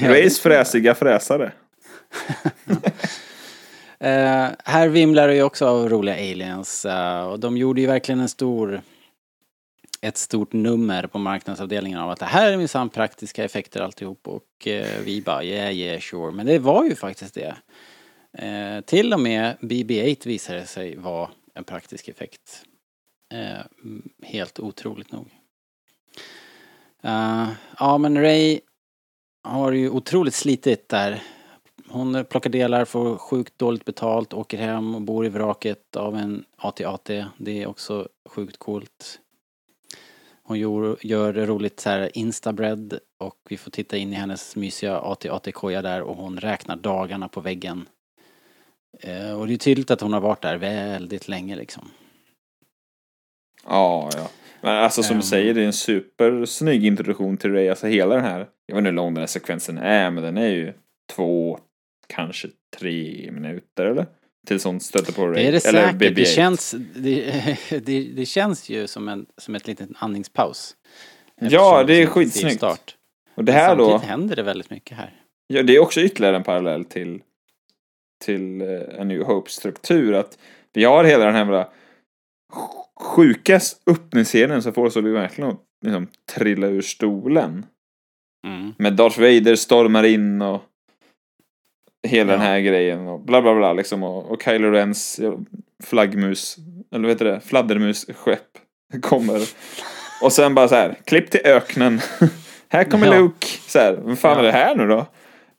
Race fräsiga fräsare. Eh, här vimlar det ju också av roliga aliens eh, och de gjorde ju verkligen en stor ett stort nummer på marknadsavdelningen av att det här är minsann praktiska effekter alltihop och eh, vi bara yeah yeah sure. Men det var ju faktiskt det. Eh, till och med BB-8 visade sig vara en praktisk effekt. Eh, helt otroligt nog. Uh, ja men Ray har ju otroligt slitit där. Hon plockar delar, får sjukt dåligt betalt, åker hem och bor i vraket av en AT-AT. Det är också sjukt coolt. Hon gör, gör roligt så här instabread och vi får titta in i hennes mysiga AT-AT-koja där och hon räknar dagarna på väggen. Eh, och det är tydligt att hon har varit där väldigt länge liksom. Ja, ja. Men alltså som Ehm. du säger, det är en supersnygg introduktion till Ray. Alltså hela den här, jag vet inte hur lång den här sekvensen är, men den är ju två, kanske tre minuter eller? Tills hon stöter på Ray. Det är det eller säkert. BB-8. Det känns, det, det, det känns ju som, en, som ett litet andningspaus. Ja, det är skitsnyggt. stilstart. Och det här då, händer det väldigt mycket här. ja, det är också ytterligare en parallell till, till eh, A New Hope-struktur. Att vi har hela den här jävla sjuka öppningsscenen som får oss att verkligen liksom, trilla ur stolen. Mm. Med Darth Vader stormar in och hela Ja. den här grejen och bla bla bla liksom och, och Kylo Rens ja, flaggmus, eller vad heter det, fladdermusskepp kommer. Och sen bara så här, klipp till öknen. här kommer Ja. Luke. Så här, vad fan Ja. är det här nu då?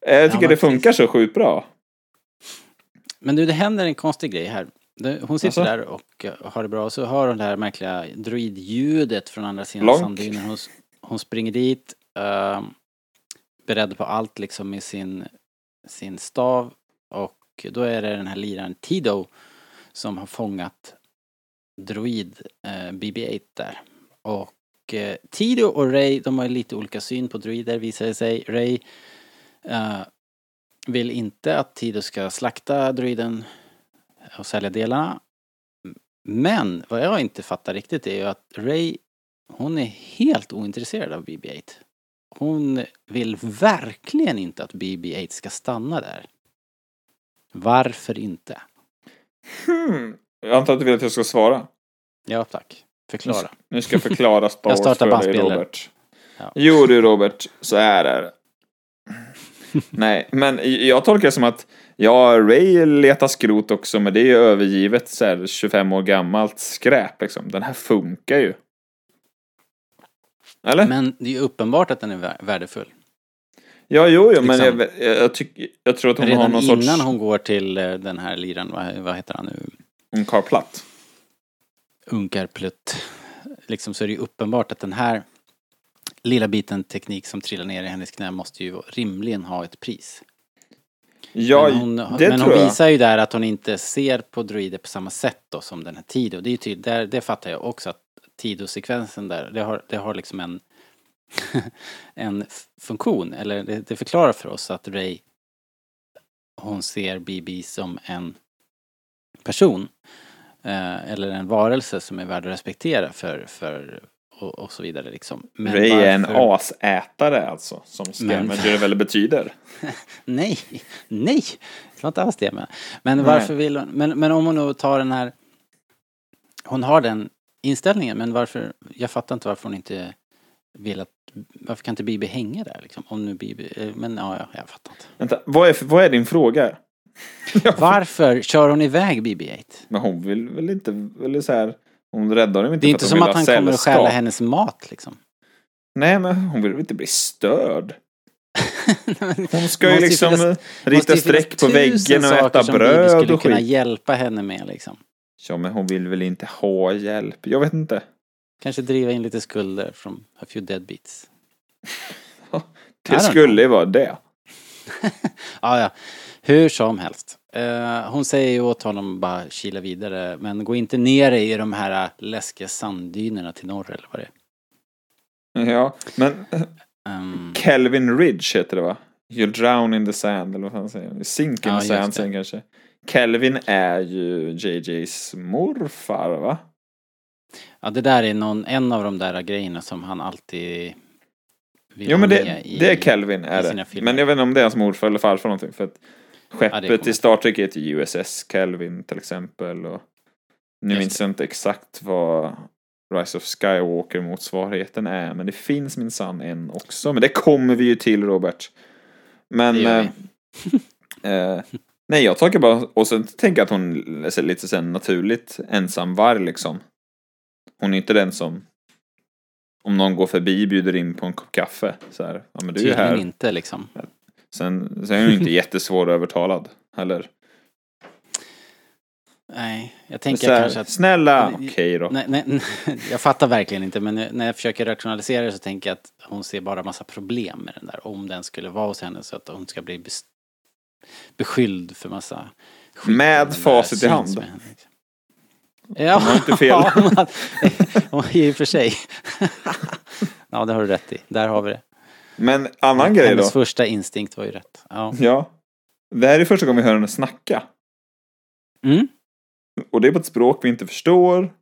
Eh, Jag tycker men det funkar precis. så sjukt bra. Men du, det händer en konstig grej här. Hon sitter Alltså? där och eh, har det bra och så hör hon det här märkliga droidljudet från andra sidan sanddynen. Hon, hon springer dit, uh, beredd på allt liksom med sin, sin stav och då är det den här liraren Tido som har fångat droid eh, BB-8 där. Och eh, Tido och Ray, de har lite olika syn på droider visar det sig. Ray eh, vill inte att Tido ska slakta droiden och sälja delarna. Men vad jag inte fattar riktigt är ju att Ray, hon är helt ointresserad av BB-8. Hon vill verkligen inte att BB-8 ska stanna där. Varför inte? Hmm. Jag antar att du vill att jag ska svara. Ja, tack. Förklara. Nu ska jag förklara Star Jag Wars startar för dig. Robert. Ja. Jo du Robert, så är det. Nej, men jag tolkar det som att ja, Ray letar skrot också, men det är ju övergivet så här 25 år gammalt skräp liksom. Den här funkar ju. Eller? Men det är ju uppenbart att den är vär- värdefull. ja, jo, jo, men liksom- jag, jag, jag, tycker, jag tror att hon har Redan någon innan sorts... hon går till eh, den här liran, vad, vad heter han nu? En Karl Platt. Unkarplutt. Liksom så är det ju uppenbart att den här lilla biten teknik som trillar ner i hennes knä måste ju rimligen ha ett pris. Ja, men hon, det men tror hon jag. visar ju där att hon inte ser på droider på samma sätt då som den här Tido. Det är ju tydligt, där, det fattar jag också att Tido-sekvensen där, det har, det har liksom en en funktion, eller det, det förklarar för oss att Ray hon ser BB som en person eh, eller en varelse som är värd att respektera för, för och, och så vidare liksom. Men Ray är en varför- asätare alltså, som Scamager väl betyder. Nej, nej, det var inte alls det jag menade. Men Nej. varför vill hon, men, men om hon nu tar den här, hon har den inställningen, men varför, jag fattar inte varför hon inte vill att, varför kan inte Bibi hänga där liksom? Om nu Bibi, eh, men ja, ja, jag fattar inte. Vänta, vad är, vad är din fråga? Varför kör hon iväg BB-8? Men hon vill väl inte, eller så här, hon räddar dem inte Det är inte som att ha han kommer att stjäla hennes mat liksom. Nej, men hon vill väl inte bli störd? Hon ska ju liksom finnas- rita streck på väggen och äta som bröd skulle och kunna skit. hjälpa henne med liksom. Ja, men hon vill väl inte ha hjälp? Jag vet inte. Kanske driva in lite skulder från a few deadbeats. I Det skulle ju vara det. Ja, ja. Hur som helst. Eh, hon säger ju åt honom bara kila vidare, men gå inte ner i de här läskiga sanddynerna till norr eller vad det är. Ja, men eh, Ehm, Kelvin Ridge heter det va? You drown in the sand, eller vad fan säger han? Sink in Ja, the sand han kanske. Kelvin är ju JJs morfar va? ja, det där är någon, en av de där grejerna som han alltid vill Jo men det, med i, det är Kelvin är det. filmer. Men jag vet inte om det är hans morfar eller farfar någonting. För att skeppet i Star Trek heter USS Kelvin till exempel. Och nu Just minns jag inte exakt vad Rise of Skywalker motsvarigheten är. Men det finns minsann en också. Men det kommer vi ju till Robert. Men... Eh, eh, nej, jag tänker bara... Och sen tänker jag att hon är lite sen naturligt ensam varg liksom. Hon är inte den som... Om någon går förbi bjuder in på en kopp kaffe. Så här, ja men du är här. inte liksom. Sen, sen är hon inte jättesvår övertalad heller. Nej, jag tänker här, kanske att... Snälla, Nej, okej då. Nej, nej, jag fattar verkligen inte men när jag försöker rationalisera det så tänker jag att hon ser bara massa problem med den där. Om den skulle vara hos henne så att hon ska bli bes- beskyld för massa skit. Med facit i hand. med henne, liksom. Ja, Hon har inte fel. i och för sig. ja, det har du rätt i. Där har vi det. Men annan grej då. Hennes första instinkt var ju rätt. Ja. Ja. Det här är första gången vi hör henne snacka. Mm, Och det är på ett språk vi inte förstår.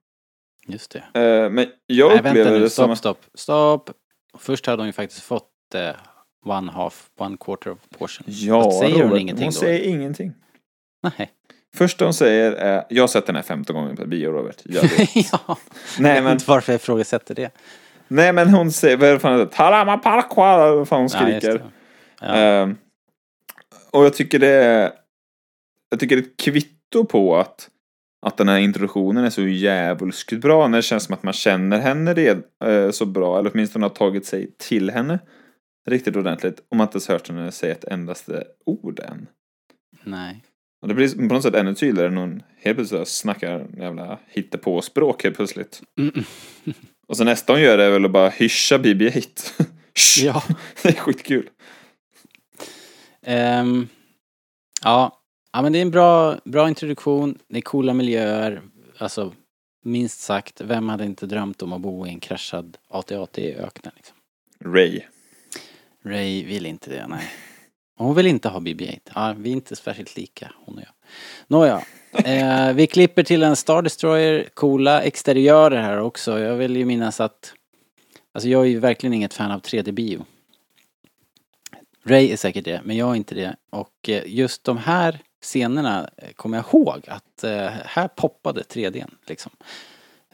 just det. Eh, Men jag Nej, upplever vänta nu. det som... Stopp, stopp, stopp. Först hade hon ju faktiskt fått eh, one half, one quarter of portion. Ja, Fast säger hon Robert, ingenting hon då? säger ingenting. Nej. Första hon säger är, jag har sett den här 15 gånger på bio Robert. Jag vet. ja. Nej Jag vet men, inte varför jag ifrågasätter det. Nej men hon säger, vad är det fan det Tarama parkwa, vad fan hon Ja, skriker. det. Ja. Ehm, och jag tycker det är, jag tycker det är ett kvitto på att, att den här introduktionen är så djävulskt bra. När det känns som att man känner henne red, eh, så bra, eller åtminstone har tagit sig till henne riktigt ordentligt. Om man inte ens hört henne säga ett endaste ord än. Nej. Och det blir på något sätt ännu tydligare när hon helt plötsligt snackar jävla hittepåspråk helt plötsligt. Mm. Och så nästa hon gör är väl att bara hyscha BB-8. Ja. det är skitkul. Ehm, ja. ja, men det är en bra, bra introduktion. Det är coola miljöer. Alltså, minst sagt, vem hade inte drömt om att bo i en kraschad AT-AT i öknen liksom? Ray. Ray vill inte det, nej. Hon vill inte ha BB-8. Ja, vi är inte särskilt lika, hon och jag. Nåja. Eh, vi klipper till en Star Destroyer, coola exteriörer här också. Jag vill ju minnas att... Alltså jag är ju verkligen inget fan av 3D-bio. Ray är säkert det, men jag är inte det. Och eh, just de här scenerna eh, kommer jag ihåg att eh, här poppade 3Dn liksom.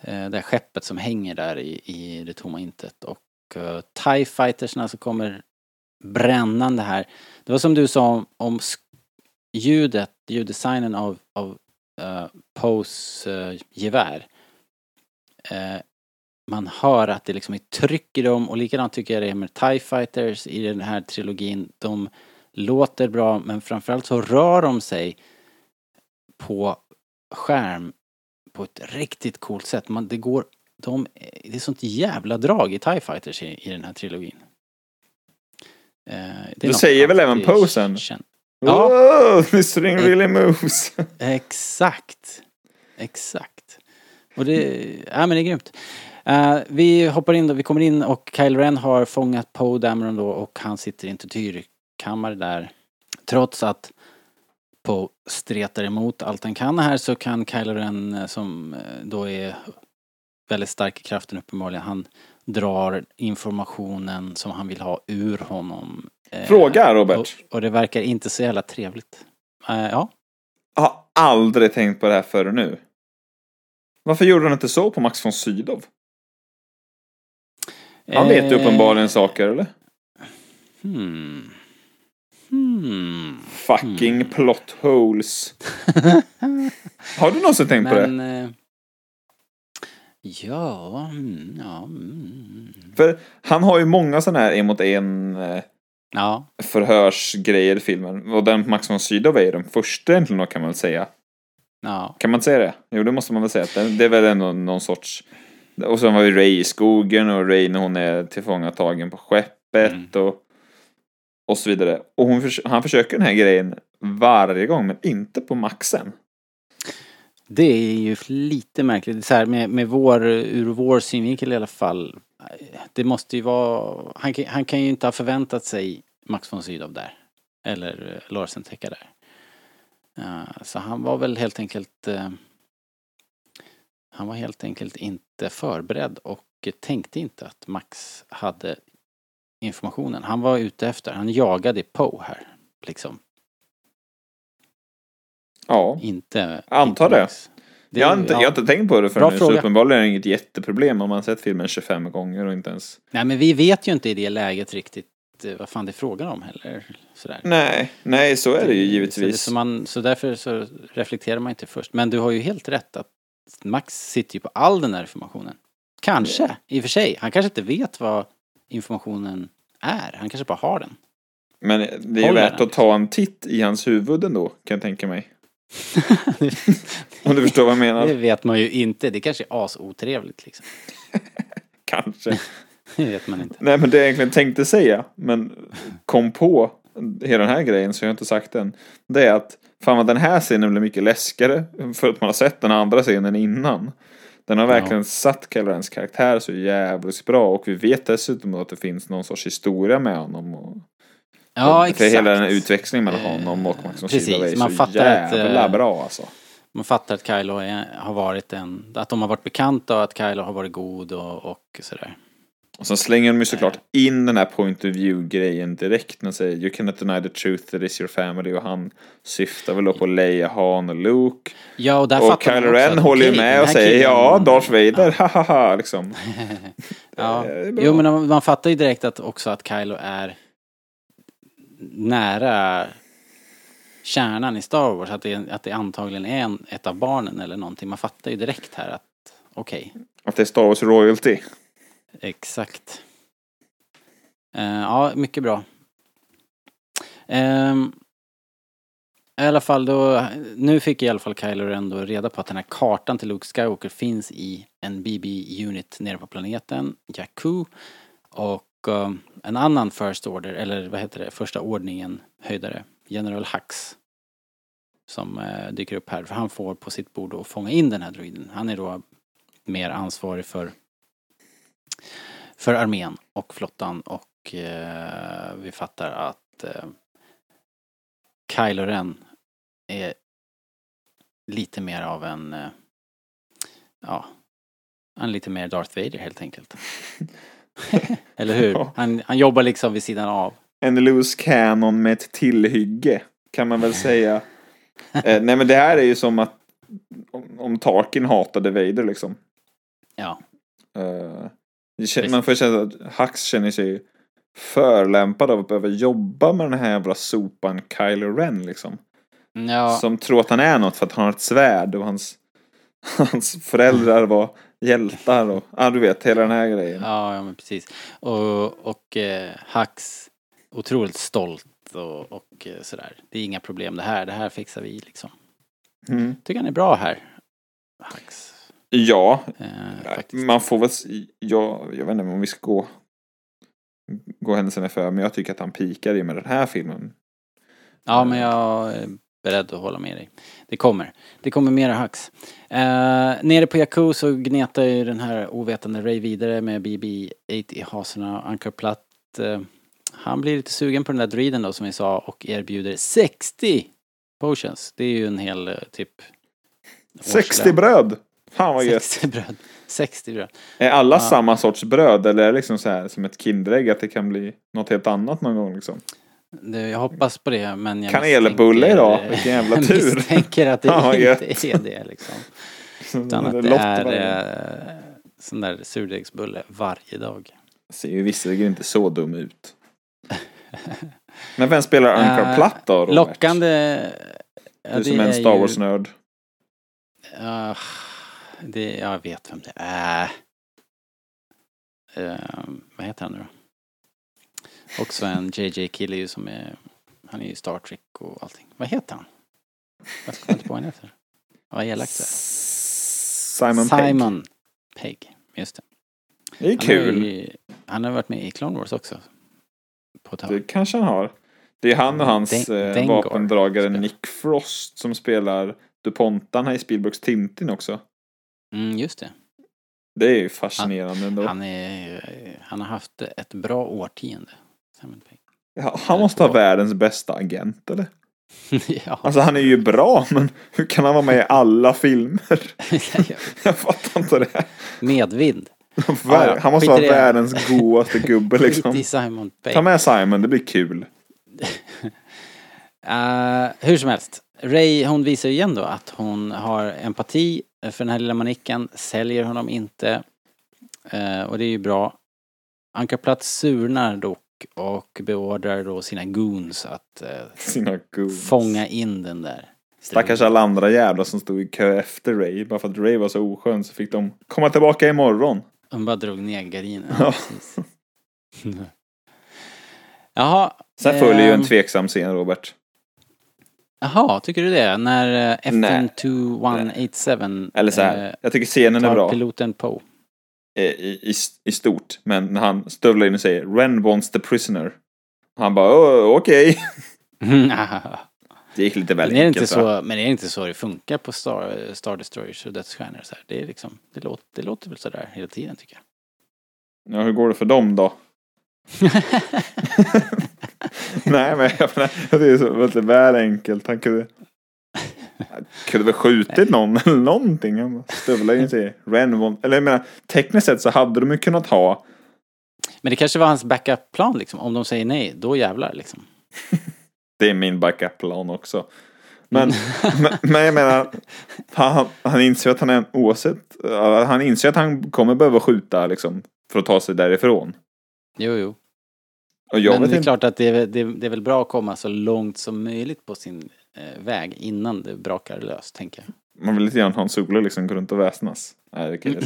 Eh, det här skeppet som hänger där i, i det tomma intet och eh, TIE fightersna som kommer brännande här. Det var som du sa om, om ljudet, ljuddesignen av, av uh, Poes uh, gevär. Eh, man hör att det liksom är tryck i dem och likadant tycker jag det är med TIE fighters i den här trilogin. De låter bra men framförallt så rör de sig på skärm på ett riktigt coolt sätt. Man, det går, de, det är sånt jävla drag i TIE fighters i, i den här trilogin. Eh, det något säger väl även alltid Poe sen? känt. Ja. Wow, this ring really moves. Exakt. Exakt. Och det, ja men det är grymt. Eh, vi hoppar in då, vi kommer in och Kyle Ren har fångat Poe Dameron då och han sitter i en tortyrkammare där. Trots att Poe stretar emot allt han kan här så kan Kylo Ren eh, som eh, då är väldigt stark i kraften uppenbarligen, han drar informationen som han vill ha ur honom. Eh, Fråga Robert. Och, och det verkar inte så jävla trevligt. Eh, ja. Jag har aldrig tänkt på det här förrän nu. Varför gjorde han inte så på Max von Sydow? Han vet ju Eh, uppenbarligen saker, eller? Hmm. Hmm. Fucking plot holes. Har du någonsin tänkt på det? Men... Eh, ja, mm, ja. Mm, För han har ju många sådana här en mot en ja. förhörsgrejer i filmen. Och den Max von Sydow är den första egentligen då, kan man väl säga. Ja. Kan man inte säga det? Jo, det måste man väl säga. Det det är väl ändå någon sorts... Och sen var ju Ray i skogen och Ray när hon är tillfångatagen på skeppet Mm. och, och så vidare. Och hon han försöker den här grejen varje gång, men inte på Maxen. Det är ju lite märkligt. Så här, med, med vår, ur vår synvinkel i alla fall. Det måste ju vara... Han, kan- han kan ju inte ha förväntat sig Max von Sydow där. Eller eh, Larsen Tecka där. Eh, så han var väl helt enkelt... eh, han var helt enkelt inte förberedd och tänkte inte att Max hade informationen. Han var ute efter, han jagade Poe här. Liksom. Ja, Inte... Antar inte det. Max. Det- jag, har inte, ja. jag har inte tänkt på det förrän nu, så uppenbarligen är det inget jätteproblem om man sett filmen 25 gånger och inte ens... Nej men vi vet ju inte i det läget riktigt eh, vad fan det är frågan om heller. Sådär. Nej, nej så är det ju givetvis. så, man, så därför så reflekterar man inte först. Men du har ju helt rätt att Max sitter ju på all den här informationen. Kanske, i och för sig. Han kanske inte vet vad informationen är. Han kanske bara har den. Men det är ju Håller värt den? att ta en titt i hans huvud ändå, kan jag tänka mig. Om du förstår vad jag Det menar. vet man ju inte. Det kanske är asotrevligt liksom. Kanske. Det vet man inte. Nej men det jag egentligen tänkte säga, men kom på hela den här grejen så jag har inte sagt den. Det är att fan vad den här scenen blir mycket läskigare för att man har sett den andra scenen innan. Den har verkligen satt Kylo Rens karaktär så jävligt bra och vi vet dessutom att det finns någon sorts historia med honom. Och Ja, för exakt. hela den här utvecklingen mellan honom och Max von Precis, Sydow är man så fattar att, jävla eh, bra alltså. Man fattar att Kylo är, har varit en, att de har varit bekanta och att Kylo har varit god och, och sådär. Och sen slänger de ju såklart in den här point of view-grejen direkt när de säger You cannot deny the truth that is your family och han syftar väl då på Leia, Han och Luke. Ja, och där och fattar man Kylo Ren att, håller ju med och säger killen- ja, Darth Vader, hahaha liksom. Ja. Är bra. Jo, men man fattar ju direkt att också att Kylo är nära kärnan i Star Wars, att det, att det antagligen är en, ett av barnen eller någonting. Man fattar ju direkt här att okej, Att det är Star Wars royalty. exakt. Eh, ja, mycket bra. Ehm, I alla fall då, nu fick i alla fall Kylo Ren då reda på att den här kartan till Luke Skywalker finns i en BB-unit nere på planeten Jakku. Och eh, en annan First Order, eller vad heter det, första ordningen höjdare, General Hux. Som eh, dyker upp här, för han får på sitt bord att fånga in den här droiden. Han är då mer ansvarig för för armén och flottan och eh, vi fattar att eh, Kylo Ren är lite mer av en, eh, ja, han är lite mer Darth Vader helt enkelt. Eller hur? Ja. Han, han jobbar liksom vid sidan av. En loose cannon med ett tillhygge. Kan man väl säga. eh, nej men det här är ju som att om, om Tarkin hatade Vader liksom. Ja, Eh, man får känna att Hux känner sig förlämpad av att behöva jobba med den här jävla sopan Kylo Ren liksom. ja, Som tror att han är något för att han har ett svärd och hans, hans föräldrar var hjältar och ja du vet hela den här grejen. ja, ja men precis. Och, och eh, Hux otroligt stolt och, och eh, sådär. Det är inga problem det här, det här fixar vi liksom. Mm. Tycker han är bra här. Hux. Ja, Eh, faktiskt. man får väl, ja, jag vet inte om vi ska gå, gå händelserna för, men jag tycker att han pikar i med den här filmen. Ja, men jag är beredd att hålla med dig. Det kommer. Det kommer mera Hux. Eh, nere på Jakku så gnetar ju den här ovetande Ray vidare med BB-8 i hasorna och ankar platt. Eh, han blir lite sugen på den där druiden då som vi sa och erbjuder 60 potions. Det är ju en hel eh, typ... 60 årslön. bröd! Fan vad gött! 60 bröd. 60 bröd. Är alla Ja. samma sorts bröd eller är det liksom så här som ett Kinderägg att det kan bli något helt annat någon gång liksom? Jag hoppas på det men jag Kanelbulle idag, vilken jävla Jag tur. misstänker att det Ja, inte gött. är det liksom. Utan att det är varje- eh, sån där surdegsbulle varje dag. Ser ju visserligen inte så dum ut. Men vem spelar Ankar Eh, Platt då? Robert? Lockande... Ja, Du som är en Star Wars-nörd. Det, jag vet vem det är. Eh, vad heter han nu då? Också en JJ-kille ju som är... Han är ju Star Trek och allting. Vad heter han? Jag kommer inte på vad han heter. Vad elakt det. Simon, Pegg. Simon Pegg. Just det. Det är Han, kul. Ju- han har varit med i Clone Wars också. På. Det kanske han har. Det är han och hans Den- eh, vapendragare spelar. Nick Frost som spelar DuPontan här i Spielbergs Tintin också. Mm, just det. Det är ju fascinerande ändå. Han, är, han har haft ett bra årtionde. Simon Pegg. Ja, han måste ha världens bästa agent eller? ja. Alltså han är ju bra men hur kan han vara med i alla filmer? Jag fattar inte det. Medvind. Vär- han måste vara världens godaste gubbe liksom. Simon Pegg. Ta med Simon, det blir kul. Eh, hur som helst. Ray hon visar ju igen då att hon har empati för den här lilla manicken, säljer honom inte. Eh, och det är ju bra. Ankarplats surnar dock och beordrar då sina goons att eh, Sina goons. fånga in den där. Stackars alla andra jävlar som stod i kö efter Ray. Bara för att Ray var så oskön så fick de komma tillbaka imorgon. De bara drog ner gardinen. Ja. Jaha. Sen följer ju en ehm, tveksam scen, Robert. Jaha, tycker du det? När eh, Nej. FN2187 Eller så här, eh, jag tycker scenen är bra piloten Poe. I, i, i stort. Men när han stövlar in och säger Ren wants the prisoner. Han bara "Åh, okej. Det gick lite väl men, är det inte enkelt, va? så, men är det inte så det funkar på Star, Star Destroyers och Dödsstjärnor? Så här? Det, är liksom, det, låter, det låter väl sådär hela tiden tycker jag. Ja, hur går det för dem då? Nej, men jag menar, det är så väldigt väl enkelt. Han kunde... Kunde väl skjutit någon eller någonting. Stövlade in Ren want... Eller jag menar, tekniskt sett så hade de ju kunnat ha Men det kanske var hans backup-plan liksom. Om de säger nej, då jävlar liksom. Det är min backup-plan också. Men, men, men jag menar, han, han inser att han är oavsett, han inser att han kommer behöva skjuta liksom för att ta sig därifrån. Jo, jo. Men det är inte, klart att det är, det, är, det är väl bra att komma så långt som möjligt på sin väg innan det brakar lös, tänker jag. man vill lite grann ha en Solo liksom gå runt och väsnas. Nej, det kan jag.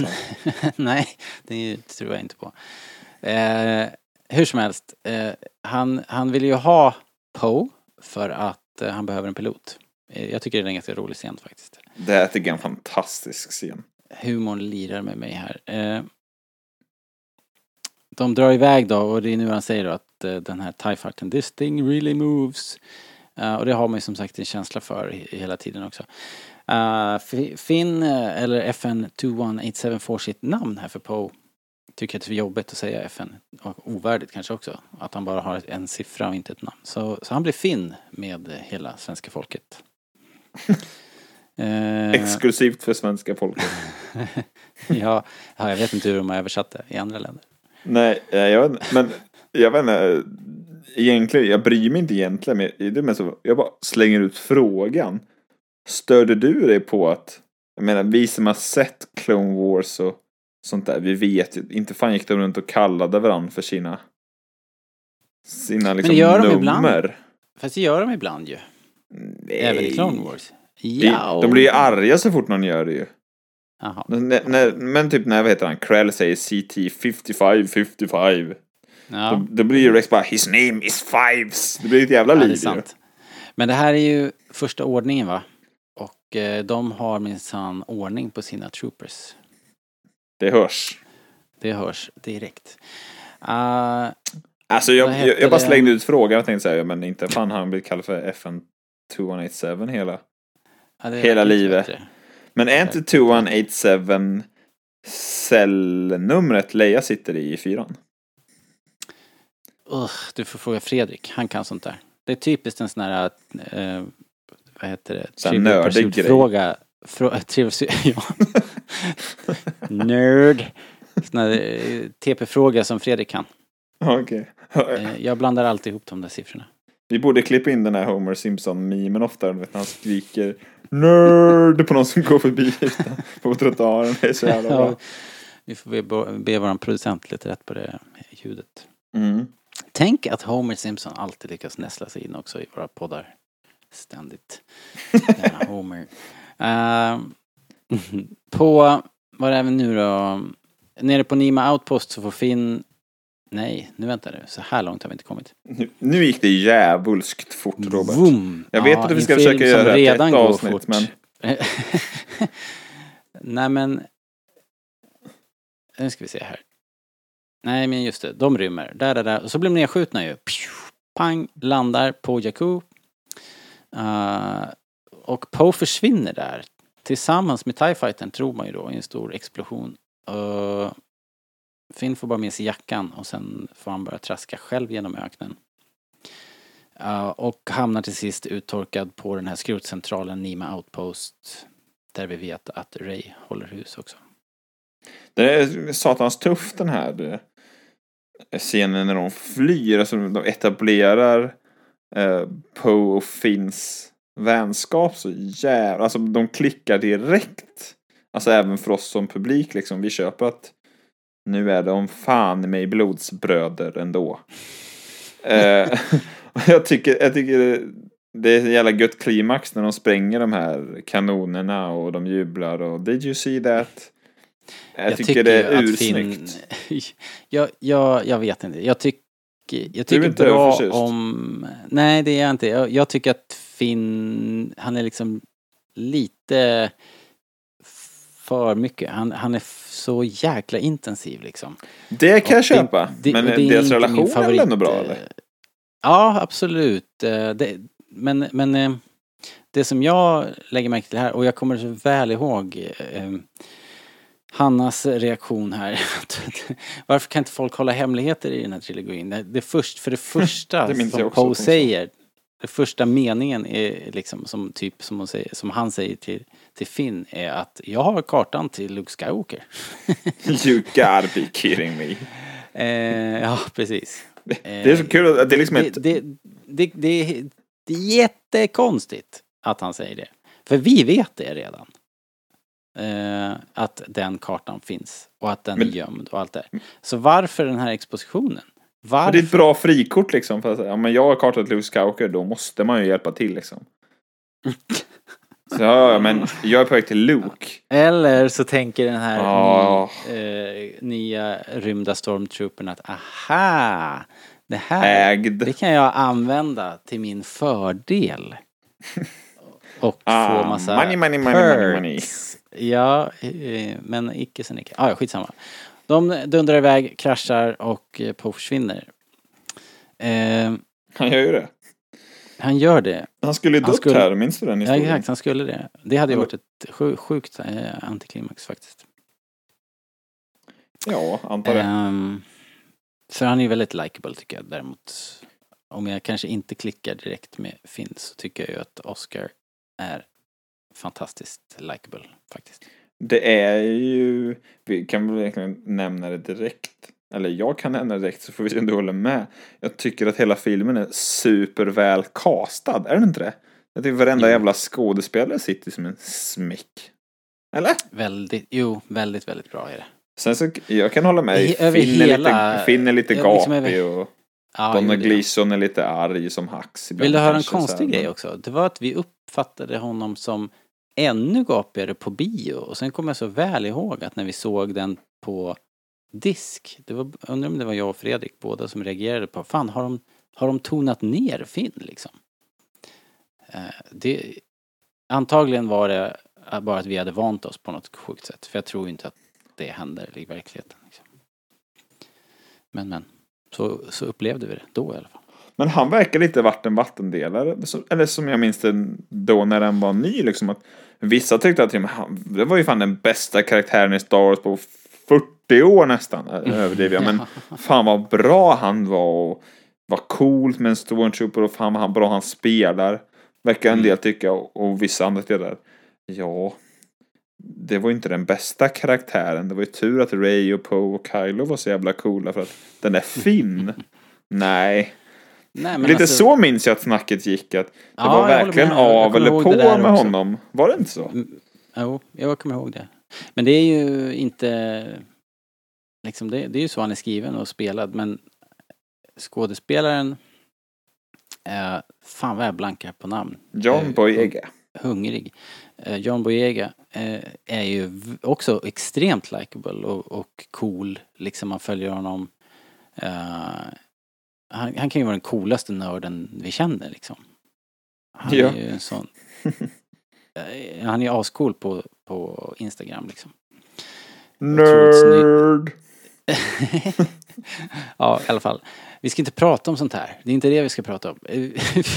Nej, det tror jag inte på. Eh, hur som helst, eh, han, han vill ju ha Poe för att eh, han behöver en pilot. Eh, jag tycker det är en ganska rolig scen faktiskt. Det här tycker jag är en fantastisk scen. Humorn lirar med mig här. Eh, de drar iväg då och det är nu han säger då att eh, den här TIE fighten, this thing really moves. Eh, och det har man ju som sagt en känsla för he- hela tiden också. Uh, Finn, eh, eller FN2187 får sitt namn här för Poe. Tycker att det är jobbigt att säga FN. Och ovärdigt kanske också. Att han bara har en siffra och inte ett namn. Så, så han blir Finn med hela svenska folket. Eh, Exklusivt för svenska folket. ja, ja, jag vet inte hur de har översatt det i andra länder. Nej, jag men jag vet inte. Egentligen, jag bryr mig inte egentligen. Men det så, jag bara slänger ut frågan. Störde du dig på att, jag menar vi som har sett Clone Wars och sånt där, vi vet ju, inte fan gick de runt och kallade varandra för sina sina liksom det gör de nummer. ibland. Fast det gör de ibland ju. Nej. Även i Clone Wars. Ja. De blir ju arga så fort någon gör det ju. När, när, men typ när, vad heter han, Krell säger CT 55, 55. Ja. Då, då blir ju Rex bara His name is Fives. Det blir ett jävla Ja, det liv sant. Men det här är ju första ordningen va? Och eh, de har minsann ordning på sina troopers. Det hörs. Det hörs direkt. Uh, Alltså jag, jag, jag bara det? slängde ut frågan och tänkte säga men inte fan han blivit kallad för FN 2187 hela. ja, det Hela livet. bättre. Men är inte 2187 cellnumret Leia sitter i i fyran? Ugh, du får fråga Fredrik, han kan sånt där. Det är typiskt en sån här, eh, vad heter det? Sån Trivial nördig Pursuit grej. Fråga. Frå, trivial Pursuit- ja. Nörd. Sån här eh, TP-fråga som Fredrik kan. Okej. Eh, jag blandar alltid ihop de där siffrorna. Vi borde klippa in den här Homer Simpson-memen oftare. du vet, När han skriker Nörd på någon som går förbi på trottoaren. Det är så jävla Ja, bra. vi får be, be vår producent lite rätt på det ljudet. Mm. Tänk att Homer Simpson alltid lyckas näsla sig in också i våra poddar. Ständigt. Jävla Homer. Ehm, på, vad är det nu då? Nere på Nima Outpost så får Finn... Nej, nu vänta nu. Så här långt har vi inte kommit. Nu, nu gick det djävulskt fort Robert. Vroom. Jag vet Ja, att vi ska försöka göra redan ett avsnitt, fort. men- Nej men... Nu ska vi se här. Nej men just det, de rymmer. Där, där, där. Och så blir de nedskjutna ju. Pju, Pang, landar på Jakku. Uh, och Poe försvinner där. Tillsammans med TIE Fightern tror man ju då i en stor explosion. Uh, Finn får bara med sig jackan och sen får han börja traska själv genom öknen. Uh, och hamnar till sist uttorkad på den här skrotcentralen Nima Outpost. Där vi vet att Ray håller hus också. Det är satans tufft den här scenen när de flyr. Alltså de etablerar eh, Poe och Finns vänskap så jävla... Alltså de klickar direkt. Alltså även för oss som publik liksom, vi köper att nu är de fan mig blodsbröder ändå. eh, jag tycker, jag tycker det, är jävla gött klimax när de spränger de här kanonerna och de jublar och did you see that? Jag, tycker, det är ursnyggt. Finn, jag, jag, jag vet inte. Jag tycker, jag tycker inte bra om... Nej, det är jag inte. Jag, jag tycker att Finn, han är liksom lite för mycket. Han, han är så jäkla intensiv liksom. Det kan jag Och det- köpa. det- men det är deras relation är favorit, ändå bra eh, eller? Ja, absolut. Eh, Det, men men eh, det som jag lägger märke till här, och jag kommer så väl ihåg eh, Hannas reaktion här. Varför kan inte folk hålla hemligheter i den här trilogin? Det, först, för det första Det som Poe säger, den första meningen är liksom som typ som, säger, som han säger till, till Finn är att jag har kartan till Luke Skywalker. You gotta be kidding me. Eh, ja, precis. Det är så kul att det är liksom ett... det, det, det är jättekonstigt att han säger det. För vi vet det redan. Eh, att den kartan finns och att den Men- är gömd och allt det. Så varför den här expositionen? Varför? det är ett bra frikort liksom. För att ja, men jag har kartat Luke Skywalker, då måste man ju hjälpa till liksom. Så ja, men jag är på väg till Luke. Eller så tänker den här Ja. ny, eh, nya rymda stormtroopern att aha, det här Ägd. Det kan jag använda till min fördel. Och Ah, få massa money, money, money, money, money. Ja, eh, men icke sen icke. Ah, ja, skitsamma. De dundrar iväg, kraschar och eh, Poe försvinner. Eh, Han gör ju det. han gör det. Han skulle ju dött skulle- här, minns du den Ja, historien? exakt, han skulle det. Det hade ju varit ett sju, sjukt eh, antiklimax faktiskt. Ja, antar det. Ehm, för han är ju väldigt likable tycker jag. Däremot, om jag kanske inte klickar direkt med Finn så tycker jag ju att Oscar är fantastiskt likable faktiskt. Det är ju, vi kan väl egentligen nämna det direkt. Eller jag kan nämna det direkt så får vi se om du håller med. Jag tycker att hela filmen är superväl castad, är den inte det? Jag tycker varenda Jo. jävla skådespelare sitter som en smäck. Eller? Väldigt, jo, väldigt, väldigt bra är det. Sen så, jag kan hålla med. Över Finn, är hela- lite, Finn är lite liksom gapig över- och Ja, Donald Gleeson är lite arg som Hax. Vill du höra en konstig grej också? Det var att vi uppfattade honom som ännu gapigare på bio och sen kommer jag så väl ihåg att när vi såg den på disk, det var, undrar om det var jag och Fredrik båda som reagerade på, fan har de, har de tonat ner Finn liksom? Eh, det, antagligen var det bara att vi hade vant oss på något sjukt sätt, för jag tror inte att det händer i verkligheten. Liksom. Men men, så, så upplevde vi det då i alla fall. Men han verkar lite varit en vattendelare. Eller som jag minns det då när den var ny liksom. Att vissa tyckte att han, det var ju fan den bästa karaktären i Star Wars på 40 år nästan. Överdriver jag. Men fan vad bra han var. Och vad coolt med en stormtrooper och fan vad bra han spelar. Verkar en Mm. del tycka och, och vissa andra delar. Ja. Det var inte den bästa karaktären. Det var ju tur att Ray och Poe och Kylo var så jävla coola för att den där Finn. Nej. Nej, men Lite alltså- så minns jag att snacket gick. Att det Ja, var verkligen av eller på med också. honom. Var det inte så? Mm, Jo, jag kommer ihåg det. Men det är ju inte... Liksom det, det är ju så han är skriven och spelad, men skådespelaren... Eh, fan vad jag blankar på namn. John Eh, Boyega. Hungrig. Eh, John Boyega eh, är ju också extremt likable och, och cool. Liksom man följer honom. Eh, han, han kan ju vara den coolaste nörden vi känner liksom. Han Ja. är ju en sån... Han är ascool på, på Instagram liksom. Nerd! ja, i alla fall. Vi ska inte prata om sånt här. Det är inte det vi ska prata om.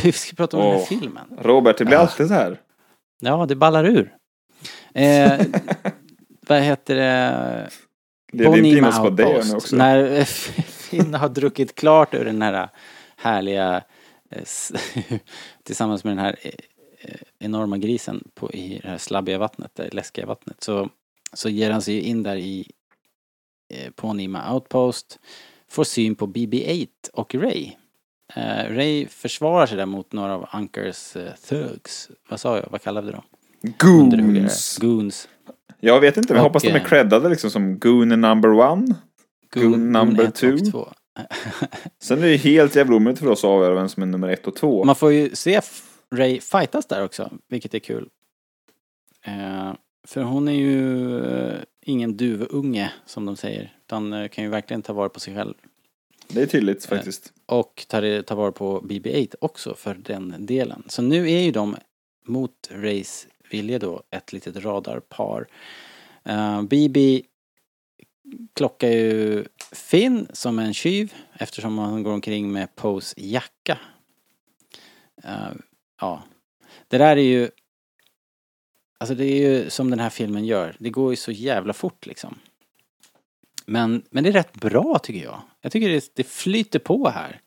Vi ska prata om den här filmen. Robert, det blir Ah. alltid så här. Ja, det ballar ur. Eh, vad heter det? Det är din Bonima pinus på Outpost. också. När Finn har druckit klart ur den här härliga eh, tillsammans med den här eh, eh, enorma grisen på, i det här slabbiga vattnet, det läskiga vattnet, så, så ger han sig in där i eh, på Nima Outpost, får syn på BB-8 och Ray. Eh, Ray försvarar sig där mot några av Ankers eh, thugs. Vad sa jag? Vad kallade vi dem? Goons! Goons. Jag vet inte, men jag hoppas de är eh, creddade liksom som Goon number one. Goon number ett och two. två. Sen är det ju helt jävla omöjligt för oss att avgöra vem som är nummer ett och två. Man får ju se Ray fightas där också, vilket är kul. Eh, för hon är ju ingen duvunge, som de säger. Utan kan ju verkligen ta vara på sig själv. Det är tydligt faktiskt. Och tar, tar vara på BB-8 också för den delen. Så nu är ju de mot Rays vilja då ett litet radarpar. Uh, BB klockar ju Finn som en tjuv eftersom han går omkring med Pose jacka. Eh, ja. Det där är ju... Alltså det är ju som den här filmen gör. Det går ju så jävla fort liksom. Men, men det är rätt bra tycker jag. Jag tycker det, det flyter på här.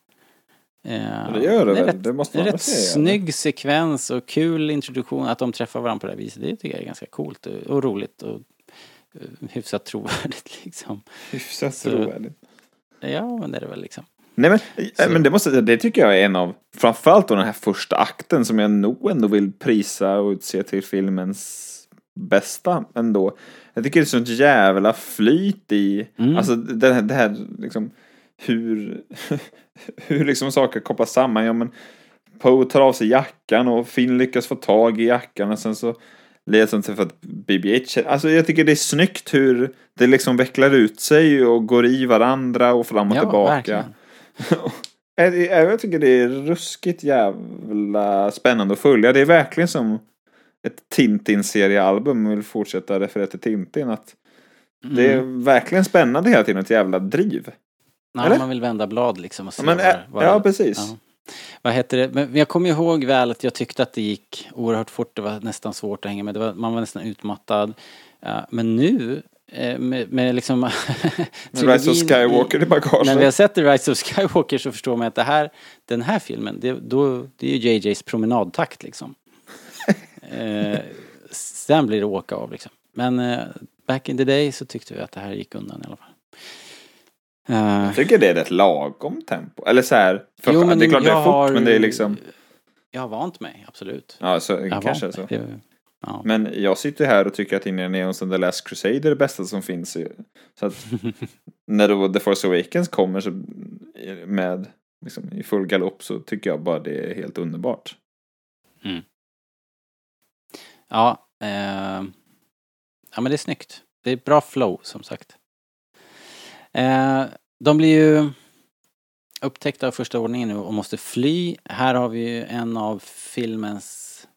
Eh, det gör det är väl. rätt, Det måste det man rätt väl säga, snygg sekvens och kul introduktion. Att de träffar varandra på det här viset. Det tycker jag är ganska coolt och, och roligt och eh, hyfsat trovärdigt liksom. Hyfsat så- trovärdigt. Ja, men det är det väl liksom. Nej men, Så- äh, men det, måste, det tycker jag är en av, framförallt då den här första akten som jag nog ändå vill prisa och utse till filmens bästa ändå. Jag tycker det är sånt jävla flyt i, Mm. alltså det här, det här liksom hur, hur liksom saker kopplas samman. Ja men Poe tar av sig jackan och Finn lyckas få tag i jackan och sen så leder det till för att BB-8, alltså jag tycker det är snyggt hur det liksom vecklar ut sig och går i varandra och fram och ja, tillbaka. jag tycker det är ruskigt jävla spännande att följa. Det är verkligen som ett Tintin-seriealbum. Jag vill fortsätta referera till Tintin. Att det är Mm. verkligen spännande hela tiden. Ett jävla driv. Ja, eller? man vill vända blad liksom och se Ja, men, var, äh, var ja, precis. Ja. Vad heter det? Men jag kommer ihåg väl att jag tyckte att det gick oerhört fort. Det var nästan svårt att hänga med. Det var, man var nästan utmattad. Men nu eh, med, med liksom... Rise of Skywalker i bagaget. När vi har sett The Rise of Skywalker så förstår man att det här, den här filmen, det, då, det är ju JJs promenadtakt liksom. Eh, sen blir det åka av liksom. Men eh, back in the day så tyckte vi att det här gick undan i alla fall. Eh, Jag tycker det är ett lagom tempo. Eller så här. För, jo, men det är klart det är fort har- men det är liksom. Jag har vant mig, absolut. Ja, så, Jag kanske så. Det- Ja. Men jag sitter här och tycker att Indiana Jones and the Last Crusade är det bästa som finns. Så att när då The Force Awakens kommer så med liksom, i full galopp så tycker jag bara det är helt underbart. Ja, eh, ja men det är snyggt. Det är bra flow som sagt. Eh, de blir ju upptäckta av första ordningen nu och måste fly. Här har vi ju en av filmens,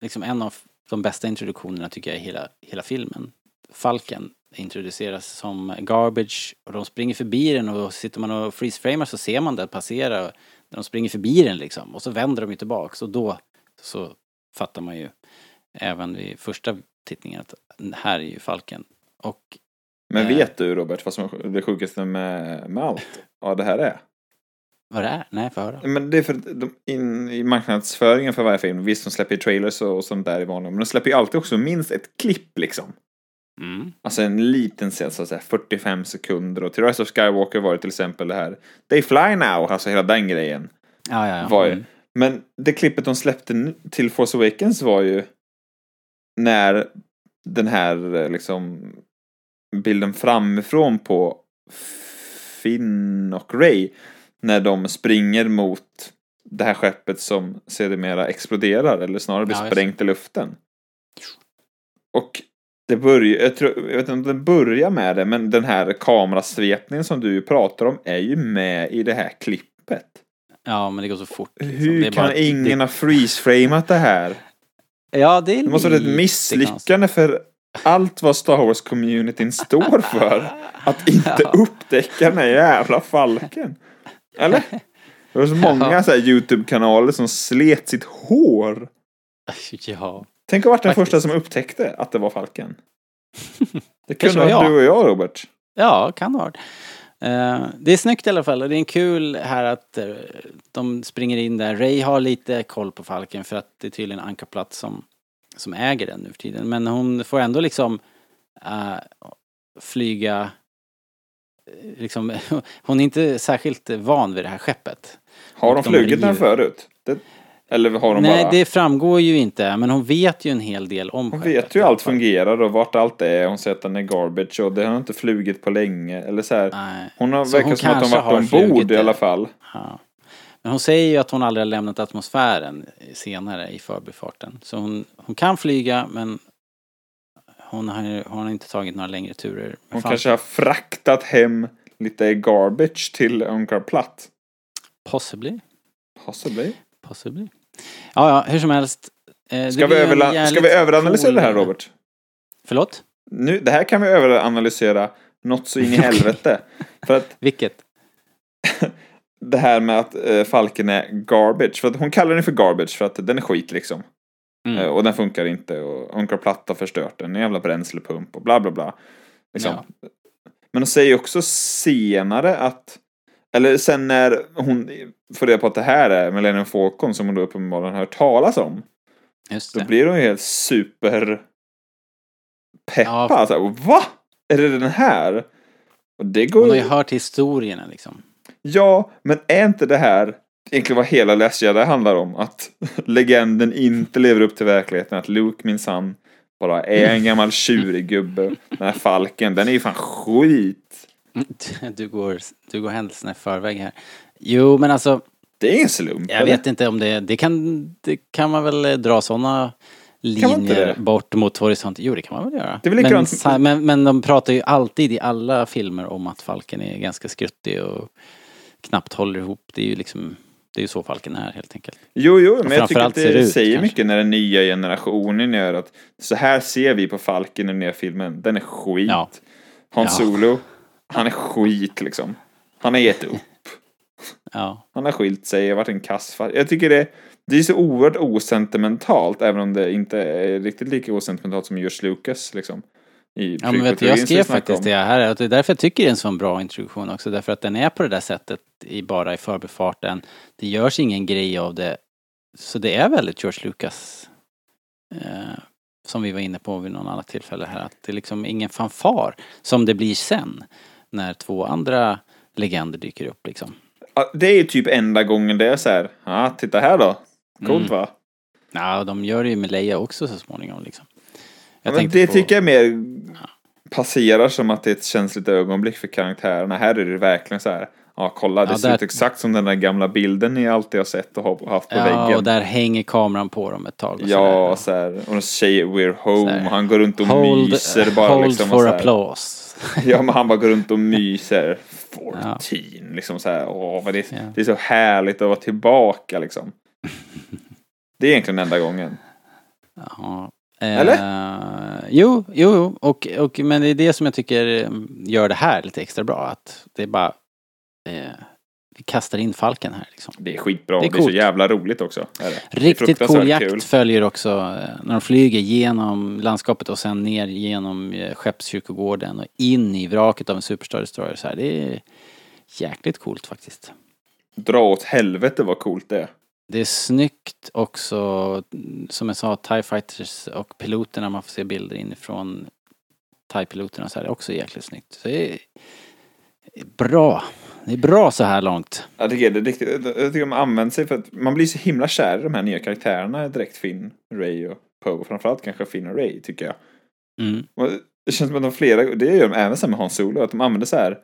liksom en av de bästa introduktionerna tycker jag i hela, hela filmen. Falken introduceras som garbage och de springer förbi den och sitter man och freeze-framar så ser man den passera. De springer förbi den liksom och så vänder de ju tillbaks och då så fattar man ju även vid första tittningen att här är ju Falken. Och Men Eh. vet du Robert vad som är det sjukaste med, med allt? Ja, det här är. vad det är? Nej, får höra. Men det är för de, in, i marknadsföringen för varje film, visst de släpper trailers och, och sånt där i vanliga, men de släpper ju alltid också minst ett klipp liksom. Mm. Alltså en liten scen, så att säga 45 sekunder. Och till Rise of Skywalker var det till exempel det här They fly now, alltså hela den grejen. Ja, ja, ja. Var ju. Mm. Men det klippet de släppte till Force Awakens var ju när den här eh, liksom bilden framifrån på Finn och Ray när de springer mot det här skeppet som sedermera exploderar eller snarare blir Ja, sprängt i luften. Och det börjar, jag, tror, jag vet inte om det börjar med det, men den här kamerasvepningen som du pratar om är ju med i det här klippet. Ja, men det går så fort. liksom. Hur Det kan bara- ingen ha freeze-framat det här? Ja, det är Det måste vara ett misslyckande för allt vad Star Wars-communityn står för. Att inte Ja. upptäcka den här jävla falken. Eller? Det var så många Ja. så här YouTube-kanaler som slet sitt hår. Ja. Tänk att ha varit den Faktiskt. första som upptäckte att det var falken. Det kunde var vara jag. du och jag, Robert. Ja, kan ha varit. Eh, det är snyggt i alla fall och det är en kul här att eh, de springer in där. Ray har lite koll på Falken för att det är tydligen Anka Platt som, som äger den nu för tiden. Men hon får ändå liksom eh, flyga liksom, hon är inte särskilt van vid det här skeppet. Har de de flugit den förut? Det, Eller har hon Nej, bara... det framgår ju inte, men hon vet ju en hel del om Hon vet ju hur allt fungerar och vart allt är. Hon säger att den är garbage och det har inte flugit på länge. Eller så här. Nej. Hon har Så verkar hon som att hon varit ombord i alla fall. Ja. Men hon säger ju att hon aldrig har lämnat atmosfären senare i förbifarten. Så hon, hon kan flyga, men hon har, hon har inte tagit några längre turer. Hon Falcon. kanske har fraktat hem lite garbage till Unkar Platt. Possibly. Possibly. Possibly. Ja, ja, hur som helst. Eh, det Ska vi, överla- ska vi överanalysera cool- det här Robert? Förlåt? Nu, det här kan vi överanalysera något så in i helvete. För att Vilket? det här med att eh, Falken är garbage. För att hon kallar den för garbage för att den är skit liksom. Mm. Eh, och den funkar inte och Unkar Platt har förstört den. En jävla bränslepump och bla bla bla. Liksom. Ja. Men hon säger också senare att eller sen när hon får reda på att det här är Millennium Falcon som hon då uppenbarligen har hört talas om. Just Då det. blir hon ju helt super peppad. Ja. Så här, Va? Är det den här? Och det går Hon har ju... hört historierna liksom. Ja, men är inte det här egentligen vad hela Last Jedi handlar om? Att legenden inte lever upp till verkligheten. Att Luke minsann bara är en gammal tjurig gubbe. Den här falken, den är ju fan skit. Du går, du går händelserna i förväg här. Jo, men alltså, Det är ingen slump. jag eller? vet inte om det, det kan, det kan man väl eh, dra sådana linjer bort mot horisont. Jo, det kan man väl göra. Det är väl men, sa- men, men de pratar ju alltid i alla filmer om att Falken är ganska skruttig och knappt håller ihop. Det är ju liksom, det är ju så Falken är helt enkelt. Jo, jo, men jag tycker att det ut, säger kanske. mycket när den nya generationen gör att så här ser vi på Falken i den nya filmen. Den är skit. Ja. Han Ja. Solo, han är skit liksom. Han har gett upp. Ja, Han har skilt sig varit en kass far- Jag tycker det, det är så oerhört osentimentalt, även om det inte är riktigt lika osentimentalt som George Lucas liksom. I ja men vet du, jag skrev faktiskt om. det här och det är därför jag tycker det är en sån bra introduktion också. Därför att den är på det där sättet i, bara i förbifarten. Det görs ingen grej av det. Så det är väldigt George Lucas. Eh, som vi var inne på vid någon annat tillfälle här. Att det är liksom ingen fanfar. Som det blir sen. När två andra legender dyker upp liksom. Ja, Det är ju typ enda gången det är så här, ja titta här då. Coolt Mm. va? Ja, de gör det ju med Leia också så småningom liksom. Jag Ja, men det på- tycker jag mer passerar som att det är ett känsligt ögonblick för karaktärerna. Här är det verkligen så här, ja kolla det Ja, ser där- ut exakt som den där gamla bilden ni alltid har sett och har haft på Ja, väggen. och där hänger kameran på dem ett tag. och Ja, så här. Och de säger we're home. Här. Han går runt och Hold, myser bara hold liksom. och for applause. Ja, men han bara går runt och myser. 14, liksom så här. Åh, vad det, är, Ja. det är så härligt att vara tillbaka liksom. Det är egentligen enda gången. Ja. Eller? Eh, jo, jo, jo. Och, och, men det är det som jag tycker gör det här lite extra bra. Att det är bara... Eh, vi kastar in falken här liksom. Det är skitbra. Det Det är är, så jävla roligt också. Är är Riktigt cool jakt kul. följer också eh, när de flyger genom landskapet och sen ner genom eh, skeppskyrkogården och in i vraket av en Superstar Destroyer. Så här. Det är jäkligt coolt faktiskt. Dra åt helvete vad coolt det är. Det är snyggt också, som jag sa, TIE Fighters och piloterna, man får se bilder inifrån TIE-piloterna så här, det är också jäkligt snyggt. Så det är bra. Det är bra så här långt. Jag tycker, det riktigt, jag tycker de använder sig för att man blir så himla kär i de här nya karaktärerna direkt Finn, Ray och Poe. Framförallt kanske Finn och Ray tycker jag. Mm. Det känns som att de flera, det gör de även sen med Han Solo, att de använder så här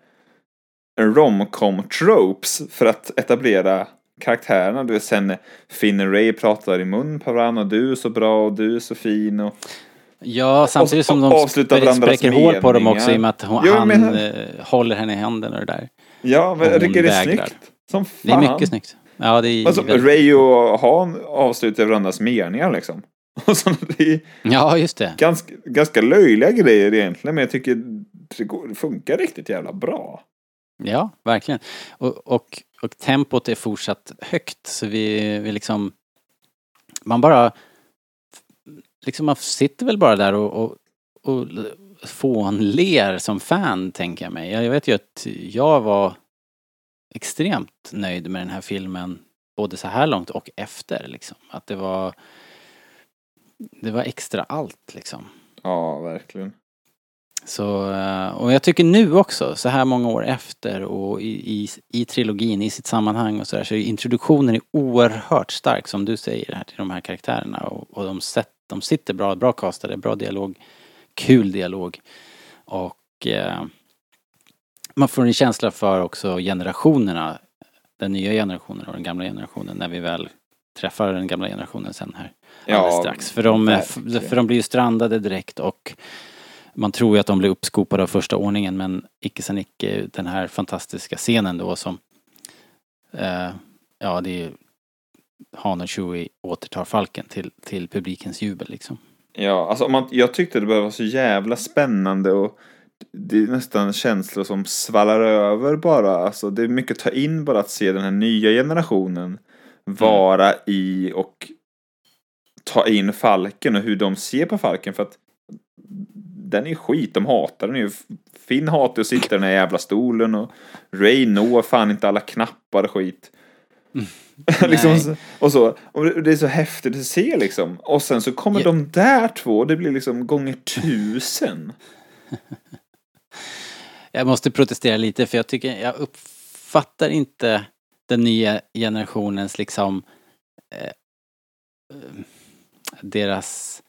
romcom tropes för att etablera karaktärerna. Du vet sen Finn och Ray pratar i mun på varandra och du är så bra och du är så fin och Ja, samtidigt som de spräcker hål på dem också i och med att hon, Jo, han eh, håller henne i handen och det där. Ja, men jag tycker det är vägrar. snyggt. Som fan. Det är mycket snyggt. Ja, det är Alltså, väldigt- Ray och Han avslutar varandras meningar liksom. Och så det är Ja, just det. ganska, ganska löjliga grejer egentligen, men jag tycker det funkar riktigt jävla bra. Ja, verkligen. Och, och, och tempot är fortsatt högt så vi, vi liksom... Man bara... Liksom man sitter väl bara där och, och, och fånler som fan, tänker jag mig. Jag vet ju att jag var extremt nöjd med den här filmen både så här långt och efter liksom. Att det var... Det var extra allt liksom. Ja, verkligen. Så, eh, och jag tycker nu också, så här många år efter och i, i, i trilogin, i sitt sammanhang och sådär, så är introduktionen är oerhört stark som du säger här till de här karaktärerna och, och de, sätt, de sitter bra, bra castade, bra dialog, kul dialog och eh, man får en känsla för också generationerna, den nya generationen och den gamla generationen när vi väl träffar den gamla generationen sen här alldeles strax. För de, verkligen. för de blir ju strandade direkt och man tror ju att de blir uppskopade av första ordningen men icke sen icke den här fantastiska scenen då som eh, ja det är ju Han och Chewie återtar falken till, till publikens jubel liksom. Ja, alltså man, jag tyckte det var så jävla spännande och det är nästan känslor som svallar över bara. Alltså det är mycket att ta in bara att se den här nya generationen vara i och ta in Falken och hur de ser på Falken för att den är skit, de hatar den ju. Finn hatar att sitta i den här jävla stolen och Ray når fan inte alla knappar och skit. liksom, och så. Och det är så häftigt att se liksom. Och sen så kommer Ja. de där två, det blir liksom gånger tusen. Jag måste protestera lite för jag tycker, jag uppfattar inte den nya generationens liksom eh, deras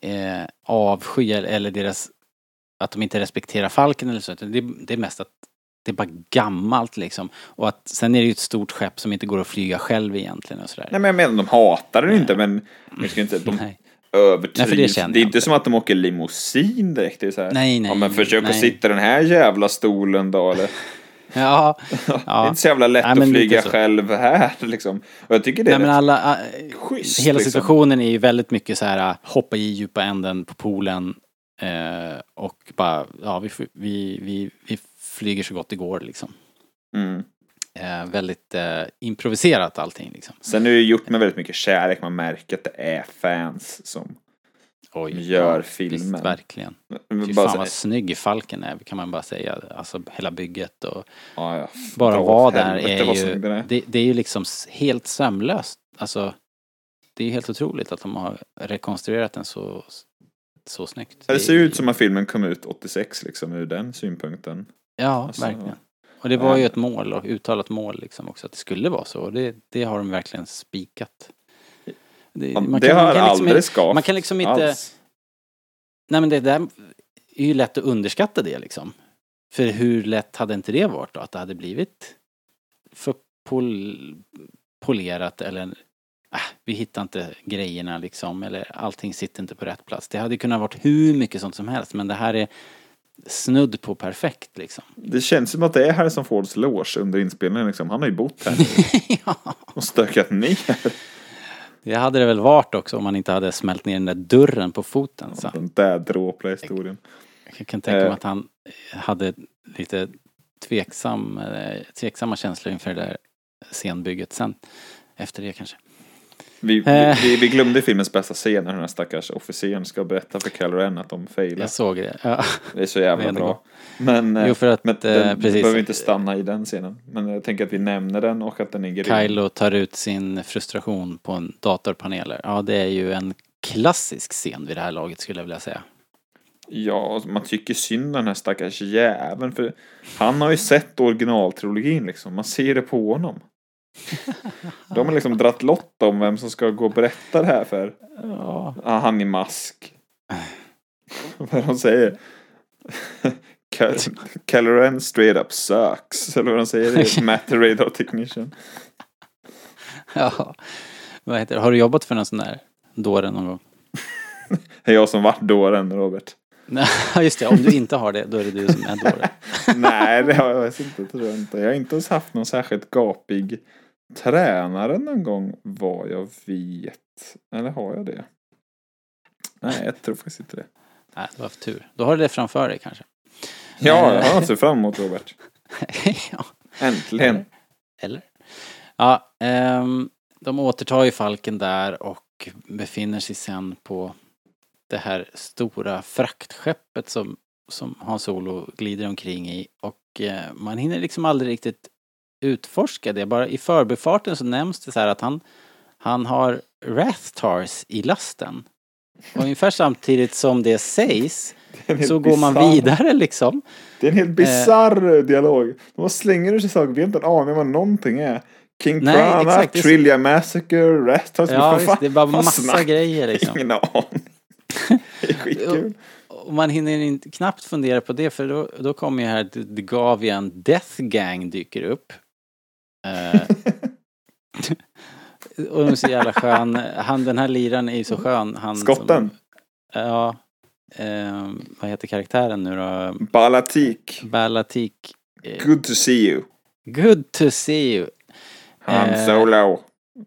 eh, avsky eller, deras att de inte respekterar falken eller så. Det, det är mest att det är bara gammalt liksom. Och att sen är det ju ett stort skepp som inte går att flyga själv egentligen och sådär. Nej men jag menar, de hatar den inte men jag ska inte att de Nej. för det det är inte som att de åker limousin direkt. Det är så här, Nej, nej, Ja men försök att nej. sitta i den här jävla stolen då eller. Ja, Det är ja. inte så jävla lätt Nej, men att flyga själv här liksom. Och jag tycker det är Nej men rätt alla, äh, schysst, hela liksom. situationen är ju väldigt mycket så här hoppa i djupa änden på poolen eh, och bara, ja vi, vi, vi, vi flyger så gott det går liksom. Mm. Eh, väldigt eh, improviserat allting liksom. Sen är det gjort med väldigt mycket kärlek. Man märker att det är fans som Oj, Gör ja, filmen. Visst, verkligen. Fy fan så, vad snygg Falken är kan man bara säga. Alltså hela bygget och ja, ja. bara vara där är ju, den är. det, det är ju liksom helt sömlöst. Alltså det är ju helt otroligt att de har rekonstruerat den så, så snyggt. Det ser ju- ut som att filmen kom ut 86 liksom ur den synpunkten. Ja, Alltså, verkligen. Och det var ju nej. ett mål och uttalat mål liksom också att det skulle vara så. Och det, det har de verkligen spikat. Det, Ja, man det kan- man har kan liksom aldrig skavt Man kan liksom inte... alls. Nej men det där är ju lätt att underskatta det liksom. För hur lätt hade inte det varit då? Att det hade blivit för pol, polerat eller äh, vi hittar inte grejerna liksom eller allting sitter inte på rätt plats. Det hade kunnat varit hur mycket sånt som helst men det här är snudd på perfekt liksom. Det känns som att det är Harrison Fords loge under inspelningen liksom. Han har ju bott här ja. och stökat ner. Det hade det väl varit också om man inte hade smält ner den där dörren på foten. Så Den där dråpliga historien. jag kan tänka mig Eh. att han hade lite tveksam, eh, tveksamma känslor inför det där scenbygget sen. Efter det kanske. Vi, vi, Eh. vi, vi glömde filmens bästa scen när den här stackars officeren ska berätta för Kylo Ren att de failar. Jag såg det. Ja. Det är så jävla bra. Men, eh, Jo, för att, men eh, den, precis. vi behöver inte stanna i den scenen. Men jag tänker att vi nämner den och att den är grym. Kylo tar ut sin frustration på en datorpanel. Ja, det är ju en klassisk scen vid det här laget skulle jag vilja säga. Ja, man tycker synd om den här stackars jäveln. För han har ju sett originaltrilogin liksom. Man ser det på honom. De har liksom dratt lott om vem som ska gå och berätta det här för. Ja. Han i mask. vad de säger. Cal- Kylo Ren straight up sucks. Eller vad de säger. Det är Matt the Radar Technician. ja. Vad heter det? Har du jobbat för en sån där dåre någon gång? Det är jag som vart dåren, Robert. Nej, just det. Om du inte har det, då är det du som är dåre. Nej, det har jag inte. Tror jag inte. Jag har inte ens haft någon särskilt gapig tränare någon gång vad jag vet. Eller har jag det? Nej, jag tror faktiskt inte det. Nej, det var för tur. Då har du det framför dig kanske. Ja, jag har sett fram emot Robert. ja. Äntligen. Eller? Ja, ehm, de återtar ju Falken där och befinner sig sen på det här stora fraktskeppet som, som Hans Solo glider omkring i och eh, man hinner liksom aldrig riktigt utforska det. Bara i förbifarten så nämns det så här att han, han har Rathtars i lasten. Och ungefär samtidigt som det sägs så går man bisarr- vidare liksom. Det är en helt bisarr dialog. De slänger ur sig saker, vi har inte en aning om vad någonting är. King Nej, Piranha, exakt, Trillia Massacre, Rat House. Ja, vad visst, fan- det är bara massa snack- grejer liksom. Ingen aning. Det är skitkul. Och man hinner inte knappt fundera på det för då, då kommer ju här The Gavian Death Gang dyker upp. Eh, och de är så jävla skön. Han, den här liran är ju så skön. Han Skotten. Som, ja. Eh, vad heter karaktären nu då? Balatik. Balatik. Good to see you. Good to see you. Han Eh. Solo.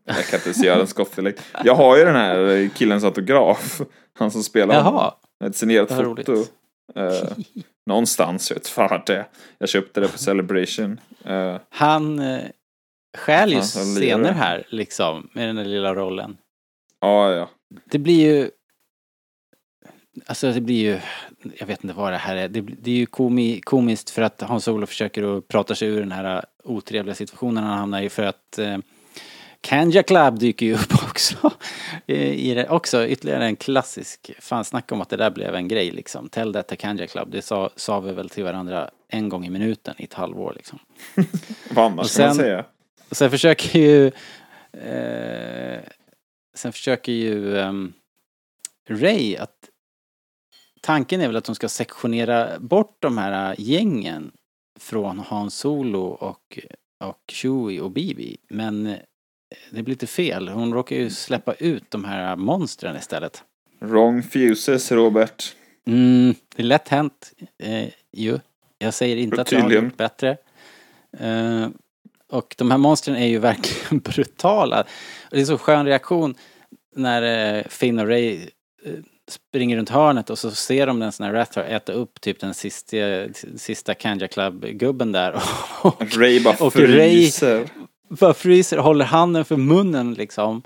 Jag kan inte ens göra en skottdialekt. Jag har ju den här killens autograf. Han som spelar. Jaha. Ett signerat Vad roligt. foto. Eh, någonstans, jag vet fan det. Jag köpte det på Celebration. Eh, Han eh, stjäl ju scener här liksom med den där lilla rollen. ja, ja. Det blir ju... Alltså det blir ju... Jag vet inte vad det här är. Det, det är ju komi, komiskt för att Hans Olof försöker att prata sig ur den här otrevliga situationen han hamnar i för att eh, Kanja Club dyker ju upp också. I, det, också ytterligare en klassisk, fan snacka om att det där blev en grej liksom. Tell to Kanja Club, det sa, sa vi väl till varandra en gång i minuten i ett halvår liksom. Vad annars Och ska man säga? Och sen försöker ju... Eh, sen försöker ju ehm, Ray att... Tanken är väl att de ska sektionera bort de här gängen från Han Solo och, och Chewie och Bibi. Men eh, det blir lite fel. Hon råkar ju släppa ut de här monstren istället. Wrong fuses, Robert. Mm, det är lätt hänt eh, ju. Jag säger inte att jag har gjort bättre. Eh, och de här monstren är ju verkligen brutala. Och det är så skön reaktion när eh, Finn och Ray eh, springer runt hörnet och så ser de den sån här Rathar äta upp typ den sista, sista Kanja Club-gubben där. Och, Ray bara Och Ray- fryser. bara fryser, håller handen för munnen liksom.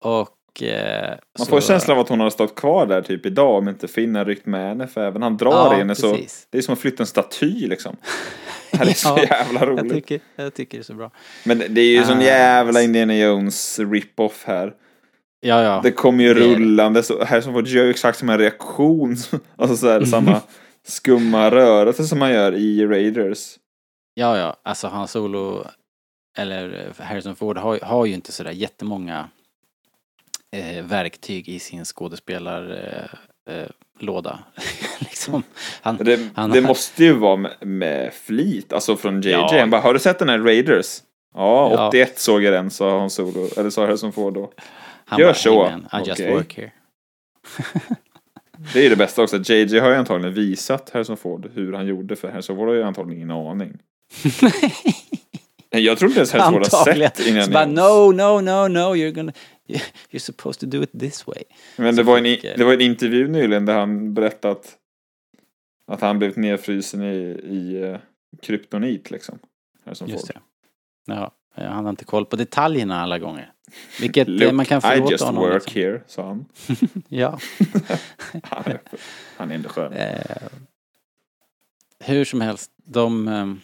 Och... Eh, Man så- får känslan av att hon har stått kvar där typ idag om inte Finn har ryckt med henne för även han drar Ja, i henne så precis. det är som att flytta en staty liksom. Det här är så Ja, jävla Jag roligt. tycker, jag tycker det är så bra. Men det är ju sån Ah, jävla Indiana Jones rip-off här. Ja, ja. Det kommer ju Det rullande så här som får gör ju exakt samma reaktion. Alltså så här, samma skumma rörelse som man gör i Raiders. Ja, ja, alltså Han Solo eller Harrison Ford har, har ju inte sådär jättemånga eh, verktyg i sin skådespelarlåda. Låda. liksom. han, Det, han, det måste ju vara med, med flit, alltså från JJ. Ja. Han bara, har du sett den här Raiders? Ja, Ja. 81 såg jag den, sa han solo, eller sa Harrison Ford då. han gör bara, så. "Hey man, I just Okej. work here. Det är ju det bästa också, JJ har ju antagligen visat Harrison Ford hur han gjorde, för Harrison Ford har ju antagligen ingen aning. Jag tror inte ens Harrison Ford har sett Så bara no, no, no, no, you're gonna... You're supposed to do it this way. Men det var, en, eh, det var en intervju nyligen där han berättade att, att han blivit nedfrysen i, i uh, kryptonit liksom. Harrison Just Ford. det. Ja, han har inte koll på detaljerna alla gånger. Vilket eh, Look, man kan I förlåta just honom. work liksom. here, sa han. Ja. Han är, han är ändå skön. Eh, hur som helst, de, eh,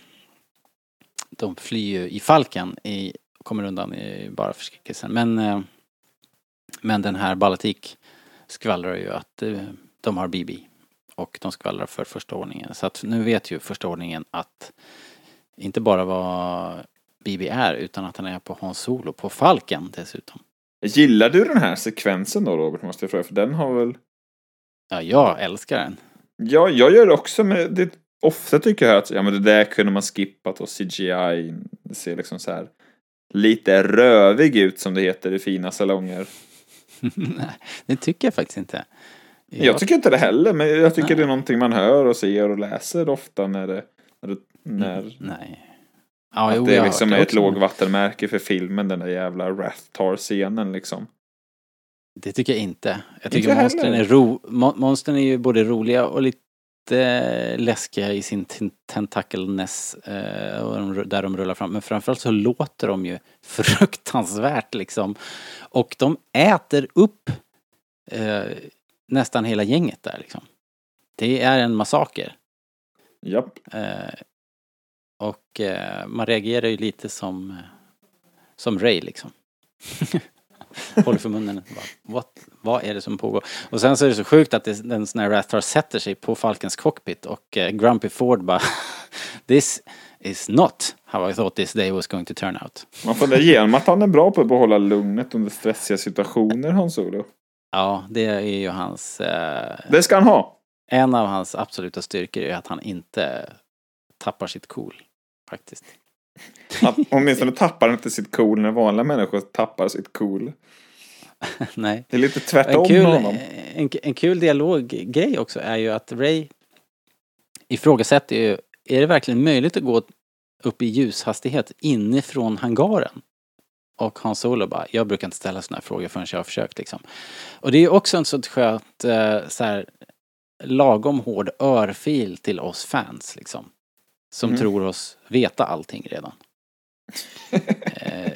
de flyr ju i falken i, kommer undan i bara förskräckelsen. Men, eh, men den här Balatik skvallrar ju att eh, de har BB och de skvallrar för första ordningen. Så att nu vet ju första ordningen att inte bara vad BB är utan att han är på Hans Solo, på Falken dessutom. Gillar du den här sekvensen då Robert, måste jag fråga? För den har väl... Ja, jag älskar den. Ja, jag gör det också, men det, ofta tycker jag att ja, men det där kunde man skippat och CGI det ser liksom så här lite rövig ut som det heter i fina salonger. Nej, det tycker jag faktiskt inte. Jag tycker inte det heller, men jag tycker Nej. det är någonting man hör och ser och läser ofta när det... När, det, när Nej. Ja, att jo, det jag liksom hört är det ett lågvattenmärke för filmen, den där jävla Rathtar-scenen liksom. Det tycker jag inte. Jag Inte tycker monstren är, ro, mon- monstren är ju både roliga och lite läskiga i sin ten- tentakelness eh, där de rullar fram. Men framförallt så låter de ju fruktansvärt liksom. Och de äter upp eh, nästan hela gänget där liksom. Det är en massaker. Japp. Eh, och man reagerar ju lite som, som Ray liksom. håller för munnen. Bara, What? Vad är det som pågår? Och sen så är det så sjukt att det, den sån här Rathar sätter sig på Falkens cockpit och eh, Grumpy Ford bara This is not how I thought this day was going to turn out. Man får det igenom att han är bra på att behålla lugnet under stressiga situationer, Hans Olof. Ja, det är ju hans... Eh, Det ska han ha. en av hans absoluta styrkor är att han inte tappar sitt cool. Faktiskt. Åtminstone tappar han inte sitt cool när vanliga människor tappar sitt cool. Nej. Det är lite En tvärtom kul, med honom. en, en kul dialoggrej också är ju att Ray ifrågasätter ju, är det verkligen möjligt att gå upp i ljushastighet inifrån hangaren? Och Hans Solo bara, jag brukar inte ställa sådana här frågor förrän jag har försökt liksom. Och det är ju också en sånt skönt, eh, så här, lagom hård örfil till oss fans liksom. Som Mm. tror oss veta allting redan. eh,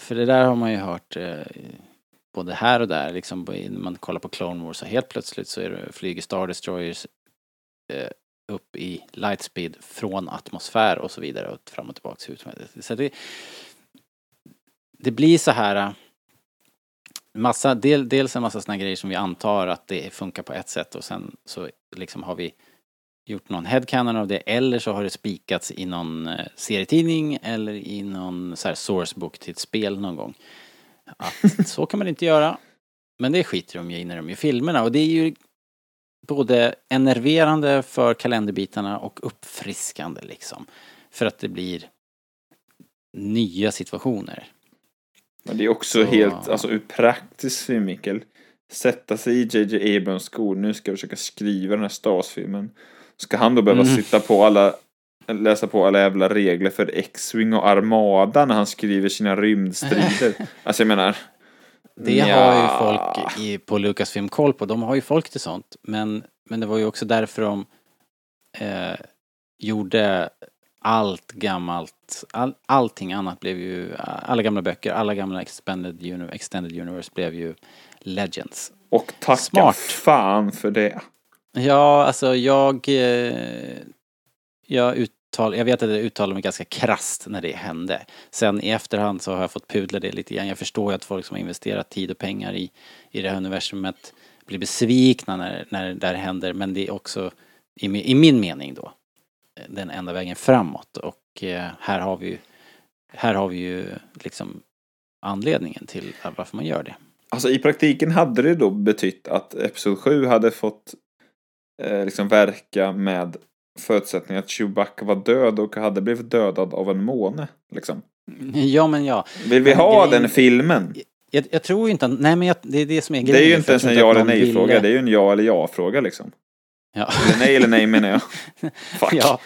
för det där har man ju hört eh, både här och där, liksom när man kollar på Clone Wars så helt plötsligt så är det, flyger Star Destroyers eh, upp i lightspeed från atmosfär och så vidare och fram och tillbaks hur som helst. Så det, det blir så här eh, massa, del, dels en massa såna grejer som vi antar att det funkar på ett sätt och sen så liksom har vi gjort någon headcanon av det eller så har det spikats i någon eh, serietidning eller i någon så här sourcebook till ett spel någon gång. Att så kan man inte göra. Men det skiter de ju i när de gör filmerna och det är ju både enerverande för kalenderbitarna och uppfriskande liksom. För att det blir nya situationer. Men det är också Så- helt, alltså ur praktisk synvinkel. Sätta sig i JJ Abrams skor. Nu ska jag försöka skriva den här Star Wars-filmen. Ska han då behöva Mm. sitta på alla, läsa på alla jävla regler för X-Wing och Armada när han skriver sina rymdstrider? alltså jag menar. Det nja. har ju folk i, på Lucasfilm koll på. De har ju folk till sånt. Men, men det var ju också därför de eh, gjorde allt gammalt, all, allting annat blev ju, alla gamla böcker, alla gamla expanded, uni- extended universe blev ju legends. Och tacka Smart. fan för det. Ja, alltså jag, eh, jag uttal, jag vet att jag uttalade mig ganska krasst när det hände. Sen i efterhand så har jag fått pudla det lite grann. Jag förstår ju att folk som har investerat tid och pengar i, i det här universumet blir besvikna när, när det där händer. Men det är också, i, i min mening då, den enda vägen framåt. Och eh, här har vi ju, här har vi ju liksom anledningen till varför man gör det. Alltså i praktiken hade det då betytt att Episod 7 hade fått eh, liksom verka med förutsättningen att Chewbacca var död och hade blivit dödad av en måne. Liksom. Ja, men ja. Vill vi Men ha grejen- den filmen? Jag, jag tror inte, nej men jag, det är det som är Det grejen. är ju inte ens en ja eller någon nej fråga. ville- Det är ju en ja eller ja fråga liksom. Ja. Eller nej eller nej menar jag. Fuck. Ja.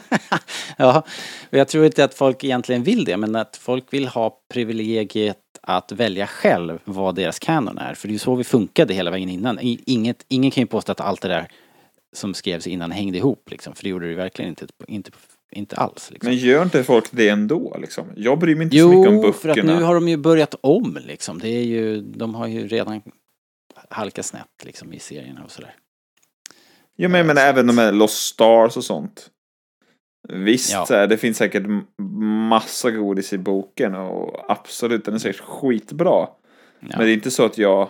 ja, och jag tror inte att folk egentligen vill det, men att folk vill ha privilegiet att välja själv vad deras kanon är. För det är ju så vi funkade hela vägen innan. Inget, ingen kan ju påstå att allt det där som skrevs innan hängde ihop liksom, för det gjorde det verkligen inte, inte, inte alls. Liksom. Men gör inte folk det ändå liksom? Jag bryr mig inte så mycket om Jo, böckerna. för att nu har de ju börjat om liksom. Det är ju, de har ju redan halkat snett liksom i serierna och sådär. Jo men menar även de här Lost Stars och sånt. Visst, Ja. här, det finns säkert massa godis i boken och absolut, den är säkert skitbra. Ja. Men det är inte så att jag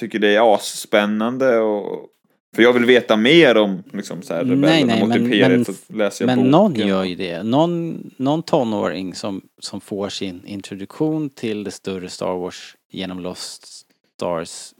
tycker det är asspännande och för jag vill veta mer om liksom så här, Nej, nej, mot men- imperiet men- läser jag Men någon gör ju det. Någon, någon tonåring som, som får sin introduktion till det större Star Wars genom Lost Stars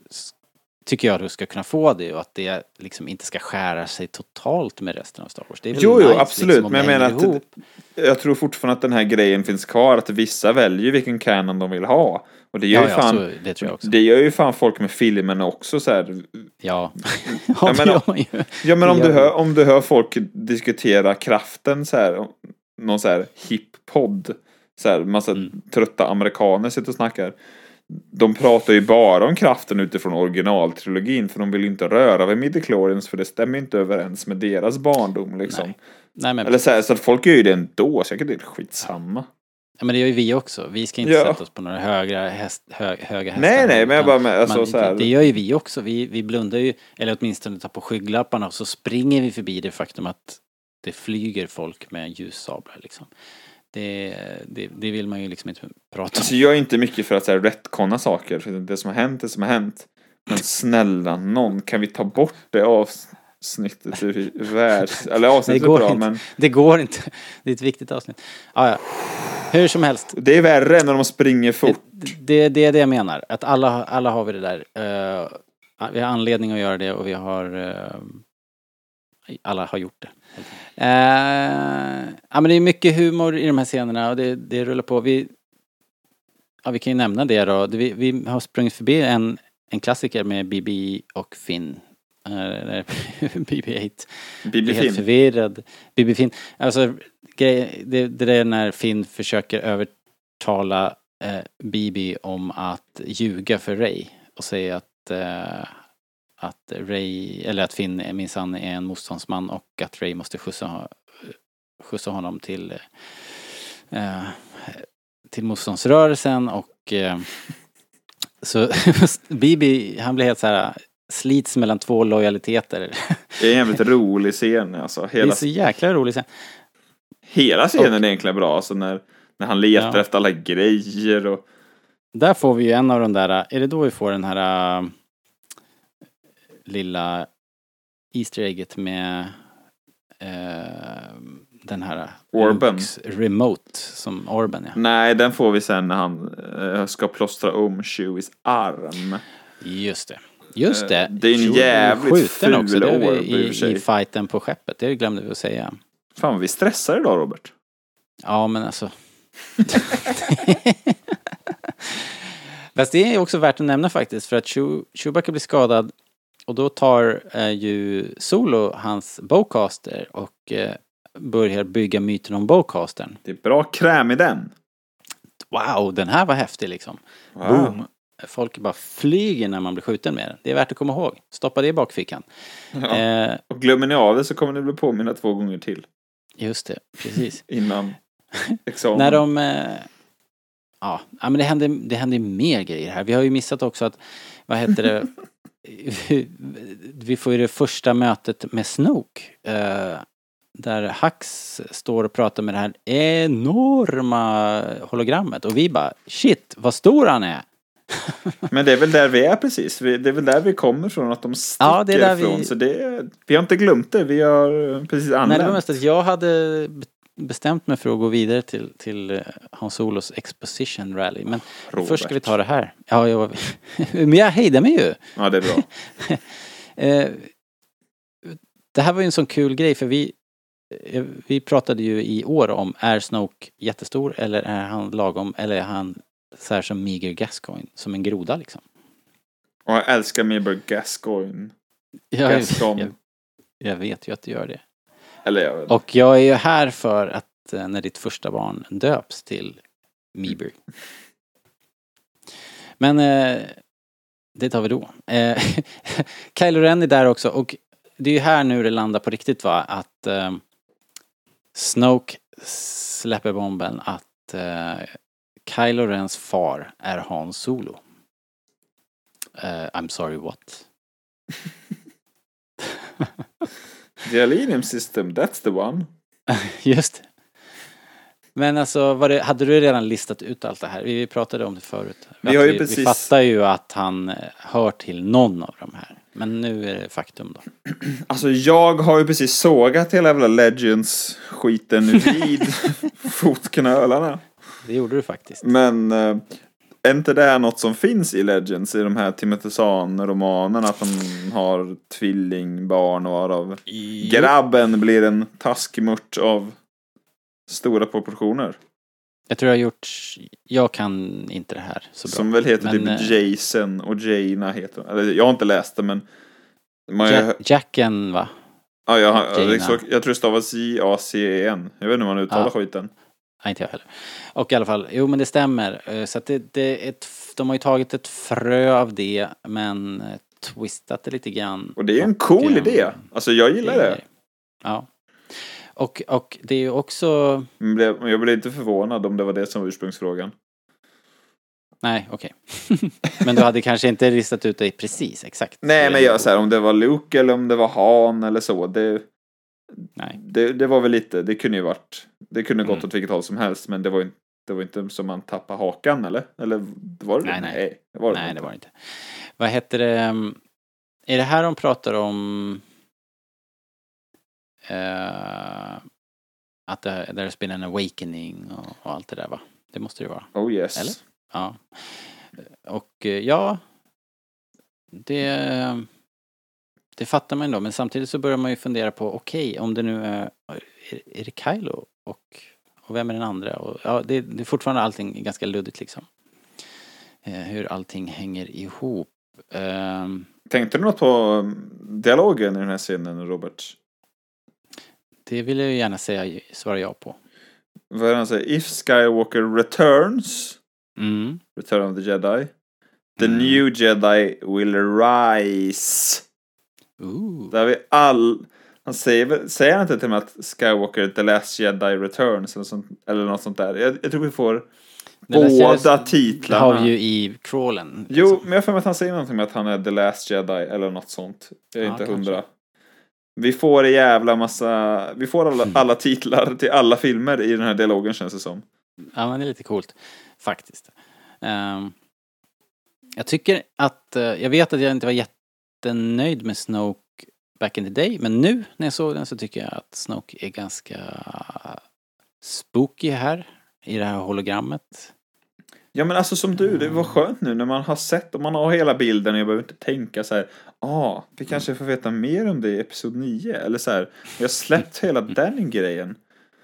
tycker jag du ska kunna få det och att det liksom inte ska skära sig totalt med resten av Star Wars. Det är väl Jo, jo, nice, absolut, liksom, om men jag menar att- ihop. Jag tror fortfarande att den här grejen finns kvar, att vissa väljer vilken canon de vill ha. Och det gör Ja, ju ja, fan, så, det tror jag också. det gör ju fan folk med filmerna också så här. Ja. Ja, men- ju. Ja men om du, hör, om du hör folk diskutera kraften så här, någon så här hip-podd, så här massa Mm. trötta amerikaner sitter och snackar. De pratar ju bara om kraften utifrån originaltrilogin för de vill ju inte röra vid midichlorians för det stämmer inte överens med deras barndom liksom. Nej. Nej, men, Eller så, här, så att folk gör ju det ändå, så jag tycker det är skitsamma. ja, men det gör ju vi också. Vi ska inte Ja. sätta oss på några högra häst, hö, höga hästar. Nej nej, men jag bara med, alltså Man, så här. det, det gör ju vi också. Vi, vi blundar ju, eller åtminstone tar på skygglapparna och så springer vi förbi det faktum att det flyger folk med ljussablar liksom. Det, det, det vill man ju liksom inte prata om. Alltså jag är inte mycket för att så här, retconna saker. För det som har hänt, det som har hänt. Men snälla någon, kan vi ta bort det avsnittet ur världs... Eller avsnittet är går bra, inte. men Det går inte. Det är ett viktigt avsnitt. Ah, ja. Hur som helst. det är värre när de springer fort. Det, det är det jag menar. Att alla, alla har vi det där. Eh, vi har anledning att göra det och vi har... eh, alla har gjort det. Uh, ja men det är mycket humor i de här scenerna och det, det rullar på. Vi, ja, vi kan ju nämna det då. Vi, vi har sprungit förbi en, en klassiker med BB och Finn. Uh, BB-8 Bibi blir helt förvirrad. Bibi Finn. Alltså, grej, det, det är när Finn försöker övertala eh, Bibi om att ljuga för Ray och säga att, eh, att Ray, eller att Finn minsann är en motståndsman och att Ray måste skjutsa, skjutsa honom till eh, till motståndsrörelsen och eh, så Bibi, han blir helt så här slits mellan två lojaliteter. Det är en jävligt rolig scen alltså. Det är Hela, så jäkla roligt. sen. hela scenen är egentligen bra. Alltså när, när han letar Ja. efter alla grejer och... Där får vi ju en av de där, är det då vi får den här äh, lilla Easter egget med äh, den här Orben. Lukes remote som Orben ja. Nej, den får vi sen när han eh, ska plåstra om Chewies arm. Just det. Just det. Eh, det är en jävligt skjuten också, ful det är orb i i, i fighten på skeppet. Det glömde vi att säga. Fan vi stressar idag Robert. Ja, men alltså. Fast det är också värt att nämna faktiskt för att Chew- Chewbacca blir skadad och då tar eh, ju Solo hans bowcaster och eh, börjar bygga myten om bowcastern. Det är bra kräm i den. Wow, den här var häftig liksom. Wow. Boom! Folk bara flyger när man blir skjuten med den. Det är värt att komma ihåg. Stoppa det i bakfickan. Ja. Eh, Och glömmer ni av det så kommer ni bli påminna två gånger till. just det, precis. Innan examen. När de... Ja, men det händer, det händer mer grejer här. Vi har ju missat också att, vad heter det? vi får ju det första mötet med Snoke. Eh, där Hux står och pratar med det här enorma hologrammet och vi bara shit vad stor han är. Men det är väl där vi är precis. Vi- Det är väl där vi kommer från, att de sticker Ja, det är där vi- ifrån. Så det, vi har inte glömt det, vi har precis Nej, det var anlänt. mest att jag hade bestämt mig för att gå vidare till, till eh, Hans Solos Exposition Rally. Men Robert. först ska vi ta det här. Ja, jag, men jag hejdar mig ju. Ja, det är bra. Eh, det här var ju en sån kul grej för vi eh, vi pratade ju i år om är Snoke jättestor eller är han lagom eller är han så här som Meager Gascoigne som en groda liksom. Och jag älskar Mayberg Gascoigne. Jag, jag, jag vet ju att du gör det. Eller jag vet Och jag är ju här för att eh, när ditt första barn döps till Meaber. Men eh, det tar vi då. Eh, Kylo Ren är där också och det är ju här nu det landar på riktigt va att eh, Snoke släpper bomben att eh, Kylo Rens far är Han Solo. Eh, I'm sorry what? The Alenium System, that's the one. Just det. Men alltså, det, hade du redan listat ut allt det här? Vi pratade om det förut. Vi har ju vi, precis- vi fattar ju att han eh, hör till någon av de här. Men nu är det faktum då. Alltså jag har ju precis sågat hela jävla Legends-skiten vid fotknölarna. Det gjorde du faktiskt. Men eh, är inte det här något som finns i Legends, i de här Timothy Zahn-romanerna? Att de har tvillingbarn och varav grabben blir en taskmört av stora proportioner. Jag tror jag har gjort, jag kan inte det här så bra. Som väl heter Men, eh, typ Jason och Jaina heter Eller jag har inte läst det men... Man, ja, Jack, Jacken va? ja, jag, så, jag tror det stavas J-A-C-E-N. Jag vet inte hur man uttalar Ja. skiten. Nej, inte jag heller. Och i alla fall, jo men det stämmer. Eh, Så att det, det ett, de har ju tagit ett frö av det men eh, twistat det lite grann. Och det är en cool eh, idé. Alltså jag gillar det. Ja. Och, och det är ju också, blev- Jag blev inte förvånad om det var det som var ursprungsfrågan. nej okej. men du hade kanske inte listat ut det precis exakt. Nej men jag säger om det var Luke eller om det var Han eller så. Det, Nej. Det, det var väl lite, det kunde ju varit, det kunde gått Mm. åt vilket håll som helst, men det var ju inte, det var inte som man tappade hakan eller? Eller var det Nej, det? nej. det var det Nej, inte. det var det inte. Vad heter det? um, Är det här de pratar om eh, att det, there's been an awakening och, och allt det där va? Det måste det vara. Oh yes. Eller? Ja. Och eh, ja, det, det fattar man ändå. Men samtidigt så börjar man ju fundera på, okej, om det nu är, är, det Kylo och, och vem är den andra? Och, ja, det, det är fortfarande allting ganska luddigt liksom. Eh, hur allting hänger ihop. Ehm, Tänkte du något på um, dialogen i den här scenen, Robert? det vill jag ju gärna säga, svara ja på. Vad är det han säger? If Skywalker returns, Mm. Return of the Jedi, the Mm. new Jedi will rise. Ooh. Där vi all... Han säger, säger han inte till och med att Skywalker The Last Jedi Returns eller, sånt, eller något sånt där? Jag, jag tror vi får där båda titlarna. har ju i crawlen. Jo, liksom. men jag för mig att han säger någonting med att han är The Last Jedi eller något sånt. Jag är Ja, inte hundra. Vi får en jävla massa... Vi får alla, Mm. alla titlar till alla filmer i den här dialogen känns det som. Ja, men det är lite coolt. Faktiskt. Ehm, jag tycker att, eh, jag vet att jag inte var jättenöjd med Snoke back in the day, men nu när jag såg den så tycker jag att Snoke är ganska spooky här, i det här hologrammet. Ja men alltså som du, det var skönt nu när man har sett och man har hela bilden och jag behöver inte tänka så här. ah, vi kanske får veta mer om det i Episod 9. Eller så här, jag har släppt hela den grejen.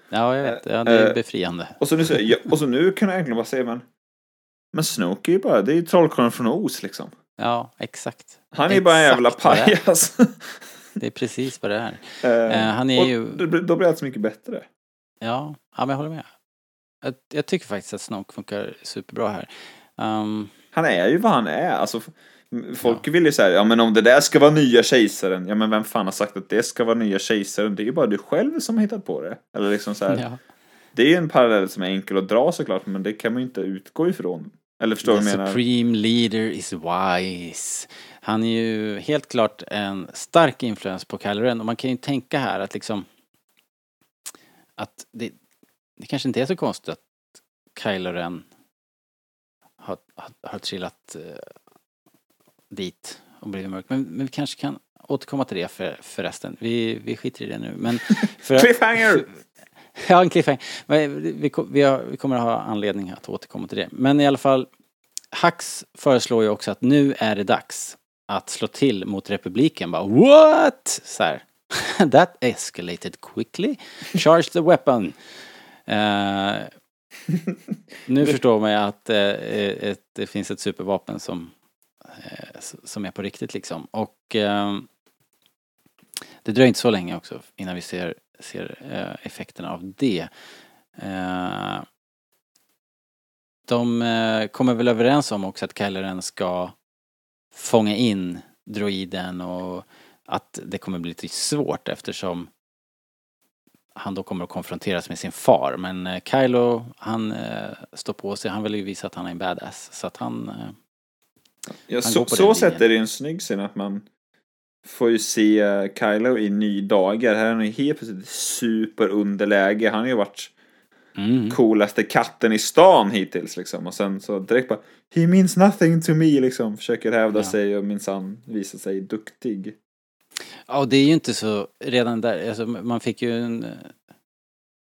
Ja, jag vet. Ja, det är Eh, befriande. Och så nu, så, ja, och så nu kan jag egentligen bara säga men Men Snoke är ju bara, det är ju trollkarlen från Oz liksom. Ja, exakt. Han är ju bara en jävla det pajas. Det är precis vad det är. Eh, han är ju- Då blir allt så mycket bättre. Ja, ja men jag håller med. Jag, jag tycker faktiskt att Snoke funkar superbra här. Ehm, Han är ju vad han är. Alltså, folk vill ju säga, ja men om det där ska vara nya kejsaren. Ja men vem fan har sagt att det ska vara nya kejsaren? Det är ju bara du själv som har hittat på det. Eller liksom så här. ja. Det är ju en parallell som är enkel att dra såklart, men det kan man ju inte utgå ifrån. Eller förstår du The vad jag menar? supreme leader is wise. Han är ju helt klart en stark influens på Kylo Ren och man kan ju tänka här att liksom att det, det kanske inte är så konstigt att Kylo Ren har, har, har trillat eh, dit och blivit mörk. Men, men vi kanske kan återkomma till det för, förresten. Vi, vi skiter i det nu. Men för, Cliffhanger! Ja, en cliffhanger. Men Vi, vi, har, vi kommer att ha anledning att återkomma till det. Men i alla fall, Hax föreslår ju också att nu är det dags att slå till mot republiken. Bara what? Så här. That escalated quickly. Charge the weapon. Eh, nu förstår man ju att eh, ett, det finns ett supervapen som, s- som är på riktigt liksom. Och ehm, det dröjer inte så länge också innan vi ser, ser effekterna av det. De kommer väl överens om också att Kylo ska fånga in droiden och att det kommer bli lite svårt eftersom han då kommer att konfronteras med sin far. Men eh, Kylo, han eh, står på sig. Han vill ju visa att han är en badass. Så att han... Eh, Ja, Han så så sätt är det ju en snygg scen att man får ju se eh, Kylo i ny dagar. Här är han ju helt plötsligt superunderläge. Han har ju varit mm, coolaste katten i stan hittills liksom. Och sen så direkt bara He means nothing to me liksom. Försöker hävda Ja. sig och minsann visa sig duktig. Ja, och det är ju inte så redan där, alltså man fick ju en... eh,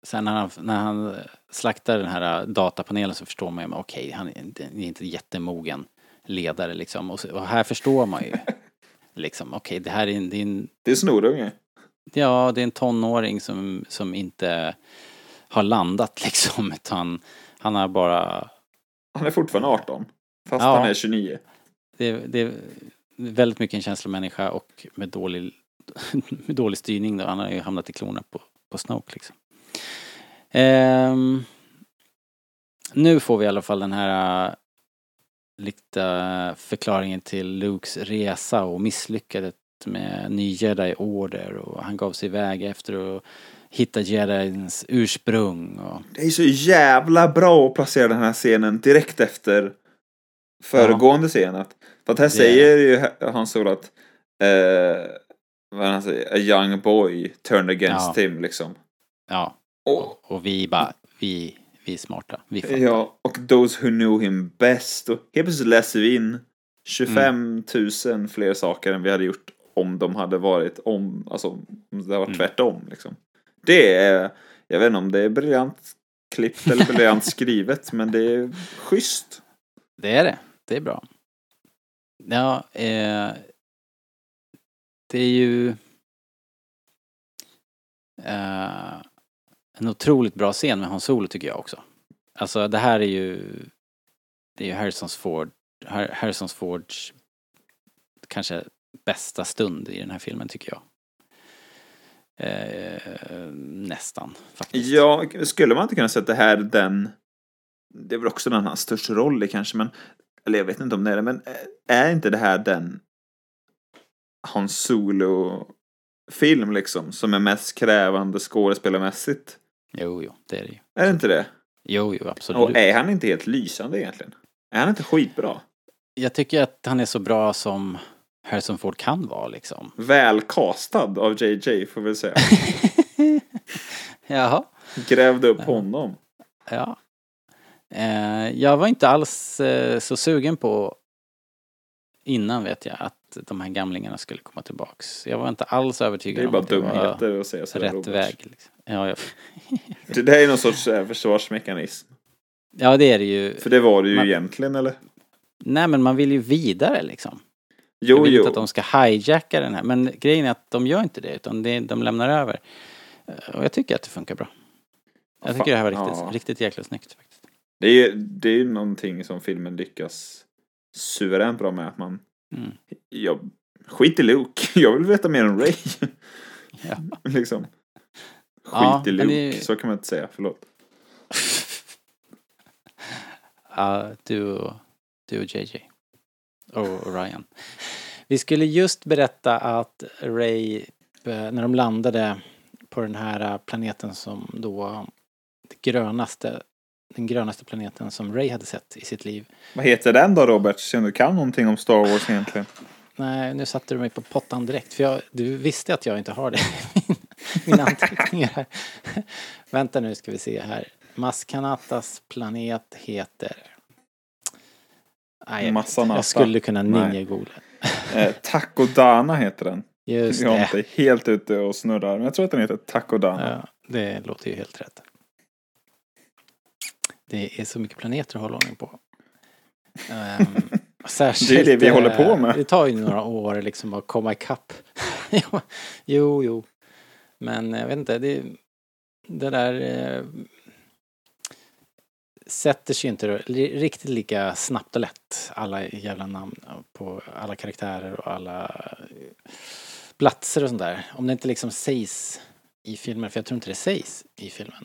Sen när han, när han slaktar den här eh, datapanelen så förstår man ju, okej, han är inte, jättemogen ledare liksom. Och, så, och här förstår man ju liksom, okej, det här är en, det är en, Det är snorunge. ja, det är en tonåring som, som inte har landat liksom, utan han har bara, Han är fortfarande 18. Fast Ja. han är 29. det, det är väldigt mycket en känslomänniska och med dålig, med dålig styrning då. Han har ju hamnat i klorna på, på Snoke liksom. Ehm, nu får vi i alla fall den här uh, lite förklaringen till Lukes resa och misslyckandet med ny jedi order och han gav sig iväg efter att hitta jedins ursprung och Det är så jävla bra att placera den här scenen direkt efter föregående scen. Att, för att här Det- säger ju Han Solo att eh, vad han säger, a young boy turned against Ja. him liksom. Ja, Och, och vi bara, vi, vi är smarta. Vi fattar. ja, och those who knew him best. Och helt plötsligt läser vi in 25 000 fler saker än vi hade gjort om de hade varit om, alltså om det hade varit Mm. tvärtom liksom. Det är, jag vet inte om det är briljant klippt eller briljant skrivet, men det är schysst. Det är det. Det är bra. Ja, eh, det är ju eh, en otroligt bra scen med Hans Solo tycker jag också. Alltså det här är ju det är ju Harrisons Ford, Har- Harrisons Fords kanske bästa stund i den här filmen tycker jag. Eh, nästan faktiskt. Ja, skulle man inte kunna säga att det här är den, det är väl också den han har störst roll i kanske, men, eller jag vet inte om det är det, men är inte det här den Hans Solo-film liksom, som är mest krävande skådespelarmässigt? Jo, jo, det är det ju. Är det inte det? Jo, jo, absolut. Och är han inte helt lysande egentligen? Är han inte skitbra? Jag tycker att han är så bra som Harrison Ford kan vara liksom. Väl castad av JJ får vi säga. Jaha. Grävde upp honom. Ja. Eh, jag var inte alls eh, så sugen på innan vet jag att de här gamlingarna skulle komma tillbaks. Jag var inte alls övertygad om att det var dumheter att säga sådär. rätt Robert. väg. Liksom. Ja, jag, Det där är någon sorts eh, försvarsmekanism. ja, det är det ju. För det var det ju Man- egentligen, eller? Nej, men man vill ju vidare liksom. Jag Jo, vill jo. inte att de ska hijacka den här. Men grejen är att de gör inte det, utan det, de lämnar över. Eh, Och jag tycker att det funkar bra. Jag tycker Fan, det här var riktigt, ja. riktigt jäkla snyggt faktiskt. Det är ju det är någonting som filmen lyckas suveränt bra med. Att man, Mm. jag, skit i Luke, jag vill veta mer om Ray. Ja. liksom. Skit Ja, i Luke, det- så kan man inte säga, förlåt. Ja, du du och JJ. Och Ryan. Vi skulle just berätta att Ray, eh, när de landade på den här eh, planeten som då, det grönaste, den grönaste planeten som Ray hade sett i sitt liv. Vad heter den då Robert? Se om du kan någonting om Star Wars egentligen. Nej, nu satte du mig på pottan direkt. För jag, du visste att jag inte har det i min- mina anteckningar här. Vänta nu ska vi se här. Maskanatas planet heter... Nej. Massanata. jag skulle kunna ninja-googla. Eh, Takodana heter den. Just Jag är det. inte helt ute och snurrar, men jag tror att den heter Takodana. Ja, det låter ju helt rätt. Det är så mycket planeter att hålla ordning på. Um, särskilt, Det är det vi eh, håller på med. Det tar ju några år liksom att komma ikapp. Jo, jo. Men jag vet inte, det, det där eh, sätter sig inte riktigt lika snabbt och lätt. Alla jävla namn på alla karaktärer och alla eh, platser och sånt där. Om det inte liksom sägs i filmen, för jag tror inte det sägs i filmen.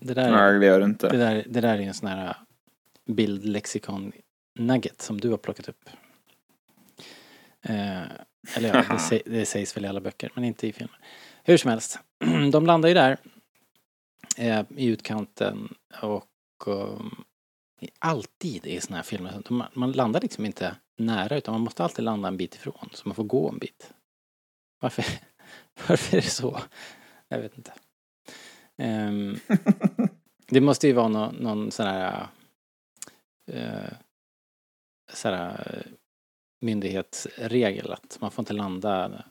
Det där, Nej, det gör det inte. det där, det där är en sån här bildlexikon nugget som du har plockat upp. Eh, eller ja, det, sä, det sägs väl i alla böcker, men inte i filmen. Hur som helst, de landar ju där eh, i utkanten och alltid i såna här filmer, man, man landar liksom inte nära utan man måste alltid landa en bit ifrån så man får gå en bit. Varför, varför är det så? Jag vet inte. Ehm, det måste ju vara någon, någon sån här, uh, sån här eh, myndighetsregel att man får inte landa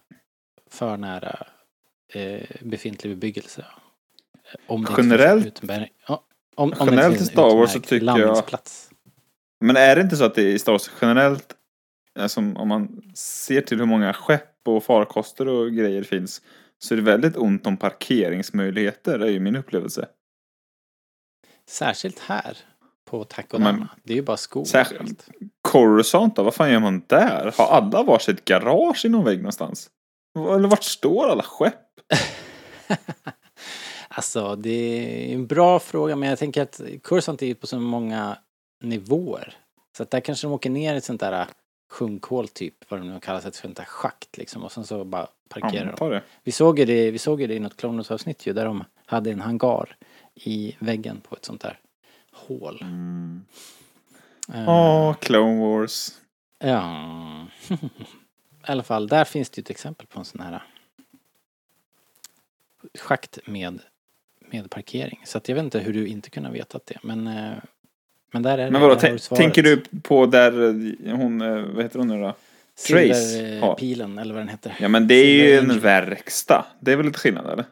för nära eh, befintlig bebyggelse. Eh, Om det inte Generellt- finns om, om det generellt i Star Wars så tycker jag- landningsplats. Men är det inte så att det i Star Wars generellt, alltså om man ser till hur många skepp och farkoster och grejer finns, så är det väldigt ont om parkeringsmöjligheter, är ju min upplevelse. Särskilt här på Takodama. Men- Det är ju bara skog. Särskilt-. Coruscant då, vad fan gör man där? Har alla varsitt garage i någon vägg någonstans? Eller vart står alla skepp? Alltså, det är en bra fråga, men jag tänker att Coruscant är ju på så många nivåer. Så att där kanske de åker ner i ett sånt där sjunkhål typ, vad de nu kallar ett sånt där schakt liksom, och sen så bara parkerar de. Det. Vi såg ju det, vi såg det i något Clone Wars avsnitt ju, där de hade en hangar i väggen på ett sånt där hål. Mm. Eh, Åh, Clone Wars. Ja. i alla fall, där finns det ju ett exempel på en sån här schakt med, med parkering. Så att jag vet inte hur du inte kunde ha vetat det, men, eh, men där är det. Men vadå, du svaret. tänker du på där eh, hon, eh, vad heter hon nu då? Trace. Silverpilen eller vad den heter. Ja men det är ju en verkstad. Det är väl lite skillnad eller?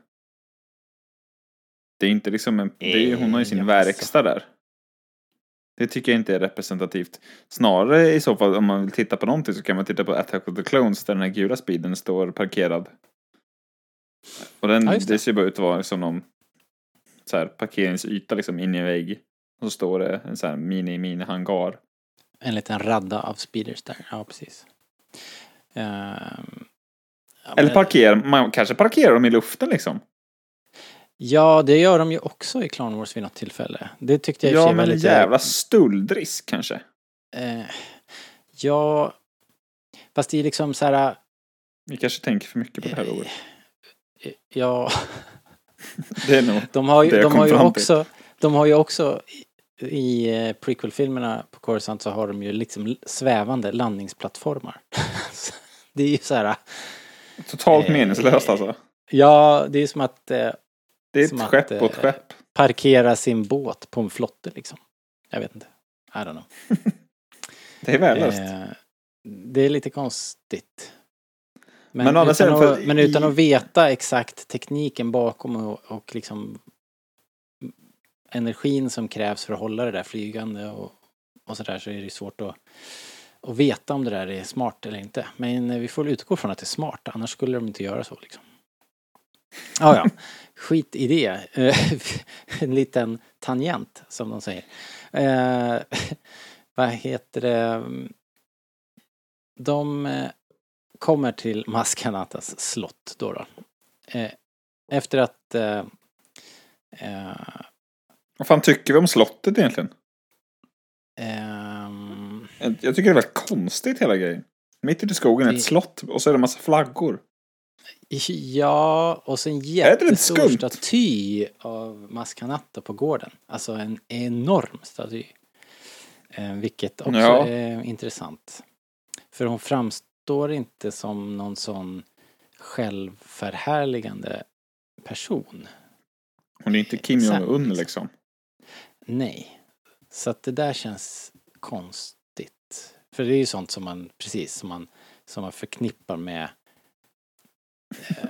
Det är inte liksom en, det är, hon har ju sin verkstad där. Det tycker jag inte är representativt. Snarare i så fall om man vill titta på någonting så kan man titta på Attack of the Clones där den här gula speeden står parkerad. Och den, Ja, det. det. ser bara ut att vara liksom någon så här parkeringsyta liksom in i en vägg. Och så står det en så här mini mini hangar. En liten radda av speeders där, ja precis. Ja, Eller parkerar, man kanske parkerar dem i luften liksom. Ja, det gör de ju också i Clone Wars vid något tillfälle. Det tyckte jag i Ja men lite... jävla stöldrisk kanske. Eh, ja, fast det är liksom så här... Vi kanske tänker för mycket på det här ordet. eh, Ja, Det är nog. de har ju, Det jag de kom har ju fram till. också, de har ju också i, eh, prequel-filmerna på Coruscant så har de ju liksom svävande landningsplattformar. Det är ju så här, Totalt Eh, meningslöst alltså. ja, det är som att eh, Det är ett som att, skepp på ett eh, skepp. parkera sin båt på en flotte liksom. Jag vet inte. I don't know. Det är värdelöst. Eh, det är lite konstigt. Men, Men utan, sidan, att, men utan att veta exakt tekniken bakom och, och liksom energin som krävs för att hålla det där flygande och, och sådär så är det svårt att, att veta om det där är smart eller inte. Men eh, vi får utgå från att det är smart, annars skulle de inte göra så liksom. Ja, ja. Skit i det. Eh, en liten tangent, som de säger. Eh, vad heter det? De eh, kommer till Maskanatas slott då. då. Eh, efter att eh, eh, Vad fan tycker vi om slottet egentligen? ehm, Jag tycker det är väldigt konstigt hela grejen. Mitt ute i skogen är ett slott och så är det en massa flaggor. Ja, och så en jättestor staty av Maskanata på gården. Alltså en enorm staty. Eh, vilket också Ja. är intressant. För hon framstår inte som någon sån självförhärligande person. Hon är inte Kim. Jong-Un liksom. Nej. Så att det där känns konstigt. För det är ju sånt som man, precis, som man, som man förknippar med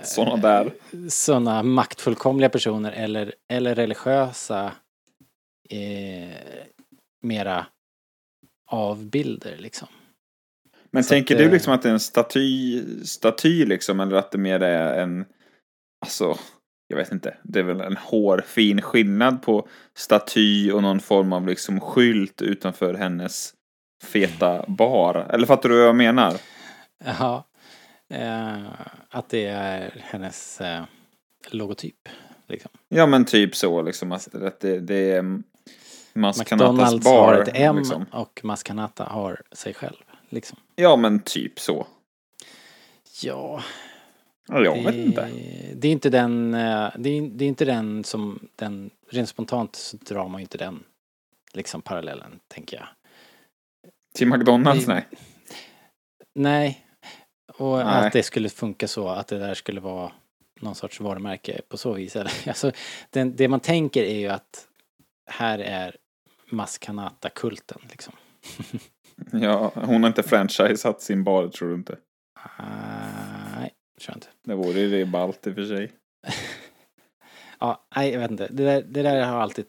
Sådana där. sådana maktfullkomliga personer eller, eller religiösa eh, mera avbilder liksom. Men Så tänker att, du liksom att det är en staty, staty liksom eller att det mer är en, alltså, jag vet inte, det är väl en hårfin skillnad på staty och någon form av liksom skylt utanför hennes feta bar. Eller fattar du vad jag menar? Jaha. Eh, att det är hennes eh, logotyp. Liksom. Ja men typ så liksom att, att det, det är Maskanatas McDonalds bar. har ett M Liksom. och Maskanata har sig själv. Liksom. Ja men typ så. Ja, Ja, jag det, vet inte. det är inte den, eh, det är, det är inte den som, den, rent spontant så drar man ju inte den liksom parallellen, tänker jag. Till McDonalds det- nej. Nej. Och Nej. att det skulle funka så, att det där skulle vara någon sorts varumärke på så vis. Alltså, den, det man tänker är ju att här är Maskanata-kulten liksom. Ja, hon har inte franchisat sin bar tror du inte. Nej, tror jag inte. Det vore ju det ballt i och för sig. Ja, nej, jag vet inte. Det där, det där har alltid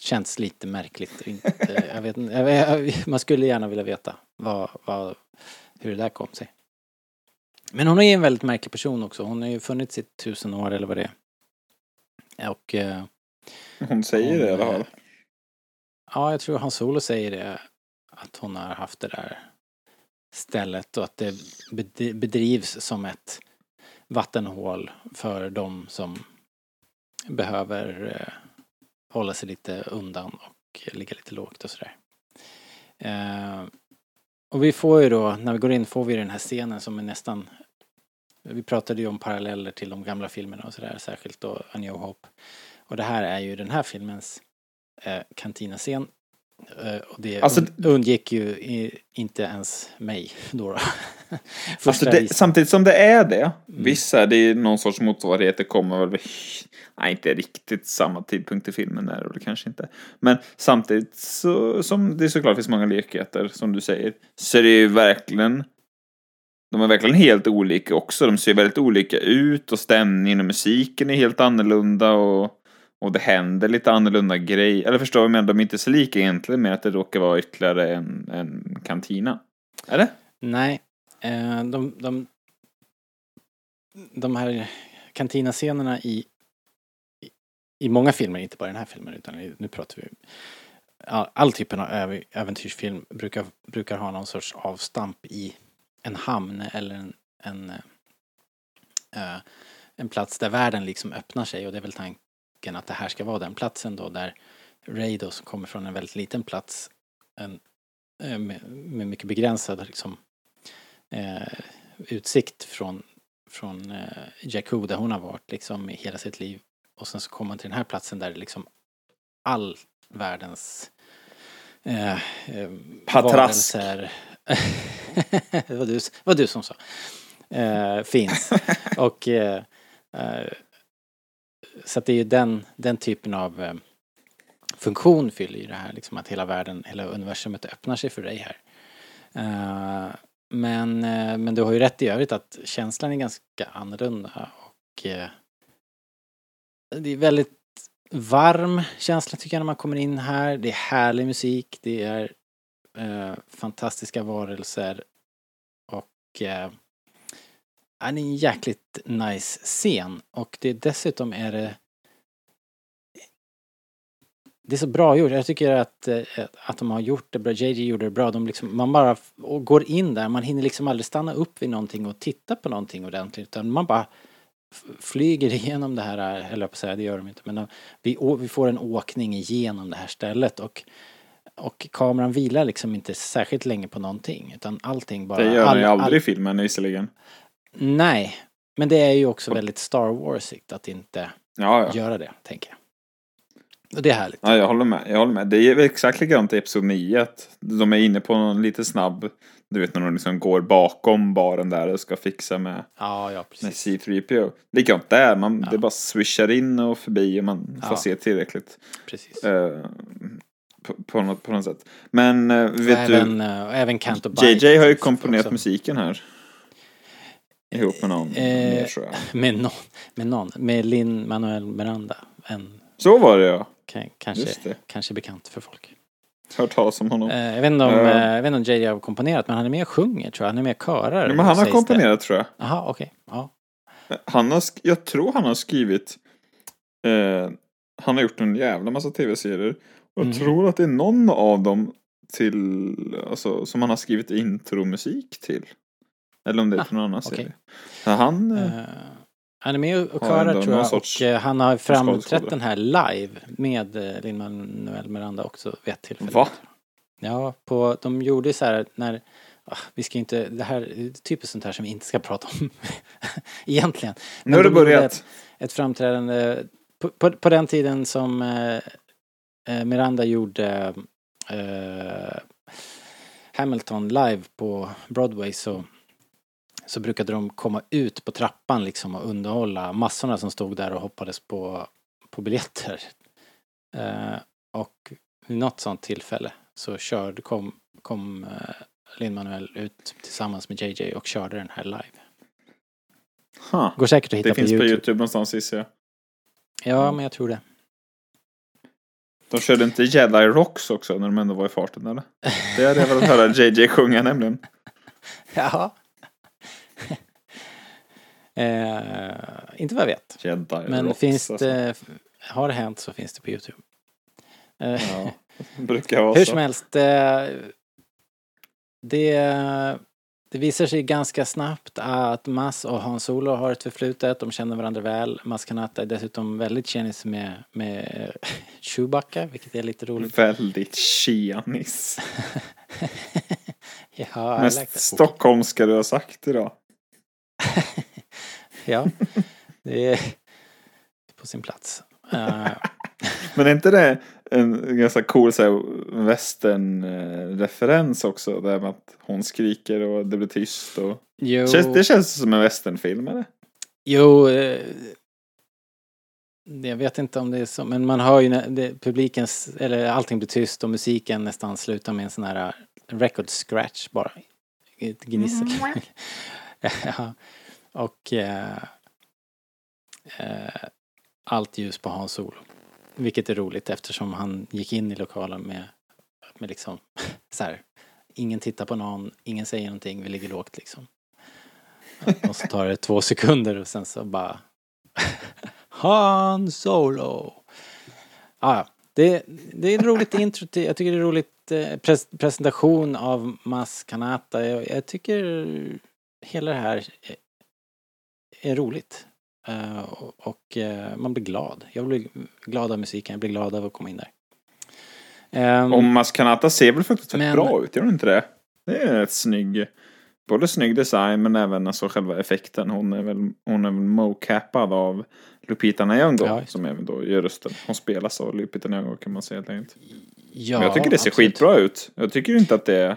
känts lite märkligt. Inte, jag vet jag, jag, man skulle gärna vilja veta vad, vad, hur det där kom sig. Men hon är en väldigt märklig person också. Hon har ju funnits i tusen år eller vad det är. Och eh, Hon säger det i alla Hon, fall ja, jag tror Hans Solo säger det. Att hon har haft det där stället och att det bedrivs som ett vattenhål för de som behöver eh, hålla sig lite undan och ligga lite lågt och sådär. Eh, och vi får ju då, när vi går in får vi den här scenen som är nästan vi pratade ju om paralleller till de gamla filmerna och sådär, särskilt då A New Hope. Och det här är ju den här filmens eh, kantinascen Eh, och det Alltså- und- undgick ju i, inte ens mig då. då. Alltså det, samtidigt som det är det, vissa, det är någon sorts motsvarighet, det kommer väl nej inte riktigt samma tidpunkt i filmen där och det kanske inte. Men samtidigt så, som det såklart finns många likheter, som du säger, så är det ju verkligen, de är verkligen helt olika också. De ser väldigt olika ut och stämningen och musiken är helt annorlunda och, och det händer lite annorlunda grejer. Eller förstår du, men de är inte så lika egentligen med att det råkar vara ytterligare en, en kantina. Eller? Nej, eh, de, de, de här kantinascenerna i, i, i många filmer, inte bara den här filmen utan i- nu pratar vi all, all typen av äventyrsfilm brukar, brukar ha någon sorts avstamp i en hamn eller en, en, eh, eh en plats där världen liksom öppnar sig och det är väl tanken att det här ska vara den platsen då där Ray då som kommer från en väldigt liten plats en, eh, med, med mycket begränsad liksom, eh, utsikt från, från eh, Jakku där hon har varit liksom i hela sitt liv. Och sen så kommer man till den här platsen där liksom all världens eh, eh, Patrask. varelser- det, var du, var du som sa. Eh, finns. Och eh, eh, så att det är ju den, den typen av eh, funktion fyller ju det här liksom att hela världen, hela universumet öppnar sig för dig här. Eh, men, eh, men du har ju rätt i övrigt att känslan är ganska annorlunda och eh, det är väldigt varm känsla tycker jag när man kommer in här. Det är härlig musik, det är eh, fantastiska varelser och är en jäkligt nice scen och det dessutom är det det är så bra gjort. Jag tycker att, eh, att de har gjort det bra. JJ gjorde det bra. De liksom, man bara går in där. Man hinner liksom aldrig stanna upp vid någonting och titta på någonting ordentligt. Utan man bara flyger igenom det här, eller jag på säga, det gör de inte. Men vi, vi får en åkning igenom det här stället. Och, och kameran vilar liksom inte särskilt länge på någonting. Utan allting bara... Det gör den ju aldrig all- i filmen visserligen. Nej. Men det är ju också väldigt Star Warsigt att inte Ja, ja. göra det, tänker jag. Och det är härligt. Ja, jag håller med. Jag håller med. Det är exakt likadant i Episod 9. Att de är inne på någon lite snabb, du vet när de liksom går bakom baren där och ska fixa med, Ja, ja, med precis. C3PO. Likadant där, man, Ja. det bara swishar in och förbi och man får se tillräckligt. precis. eh, på, på, något, på något sätt. Men eh, Och vet även, du, eh, och även Canto JJ har ju komponerat också. musiken här. Ihop med någon Eh, mer tror jag. Med någon, med någon, med Lin Manuel Miranda. En, Så var det ja. kanske, det. kanske bekant för folk. Hört talas om honom. Eh, jag, vet inte om, eh, jag vet inte om JJ har komponerat men han är med och sjunger tror jag. Han är med och körar. Ja, men han har komponerat tror jag. det. Jaha, okej. Ja. Han har, sk- jag tror han har skrivit, eh, han har gjort en jävla massa tv-serier. Och jag Mhm. tror att det är någon av dem till, alltså, som han har skrivit intromusik till. Eller om det är Ah, någon annan okej. serie. Så han, Eh, han är med och körar tror jag. Och eh, han har framträtt den här live med eh, Lin Manuel Miranda också vid ett tillfälle. va? Ja, på, de gjorde så här när, ah, vi ska inte, det här är typiskt sånt här som vi inte ska prata om egentligen. Nu har det börjat. Ett, ett framträdande på, på, på den tiden som eh, Miranda gjorde eh, Hamilton live på Broadway så, så brukade de komma ut på trappan liksom och underhålla massorna som stod där och hoppades på, på biljetter. Eh, och vid något sånt tillfälle så körde, kom, kom eh, Lin-Manuel ut tillsammans med JJ och körde den här live. Ha. Går säkert att hitta Det på finns YouTube. på Youtube någonstans gissar jag. Ja, men jag tror det. De körde inte Jedi Rocks också när de ändå var i farten eller? Det hade jag velat höra JJ sjunga nämligen. Ja. eh, inte vad jag vet. Jedi Men Rocks. finns alltså. det, har det hänt så finns det på YouTube. Eh, Ja, brukar vara Hur så. som helst. Eh, det, det visar sig ganska snabbt att Mas och Hans Solo har ett förflutet. De känner varandra väl. Mas Kanata är dessutom väldigt tjenis med, med Chewbacca, vilket är lite roligt. Väldigt tjenis. ja, Mest like stockholmska du har sagt idag. Ja, det är på sin plats. Eh, Men är inte det en ganska cool western-referens också? Det här med att hon skriker och det blir tyst och... Jo, det känns som en westernfilm eller? jo eh, jag vet inte om det är så, men man hör ju när det, publikens, eller allting blir tyst och musiken nästan slutar med en sån här eh, record scratch bara. Ett gnissel. ja. Och eh, eh, allt ljus på Hans Solo. Vilket är roligt eftersom han gick in i lokalen med, med liksom så här, ingen tittar på någon, ingen säger någonting, vi ligger lågt liksom. Och så tar det två sekunder och sen så bara Han Solo. Ah, ja, det, det är ett roligt intro till, jag tycker det är roligt eh, pres, presentation av Mas Kanata. Jag, jag tycker hela det här eh, är, är roligt. Eh, och eh, man blir glad. Jag blir glad av musiken, jag blir glad av att komma in där. Ehm, Och Maskanata ser väl faktiskt Men- bra ut, gör den inte det? Det är rätt snygg. Både snygg design men även alltså själva effekten. Hon är väl, hon är väl mocappad av Lupita Nyong'o Ja, som även då gör rösten. Hon spelas av Lupita Nyong'o kan man säga helt enkelt. ja, Men jag tycker det ser absolut. skitbra ut. Jag tycker inte att det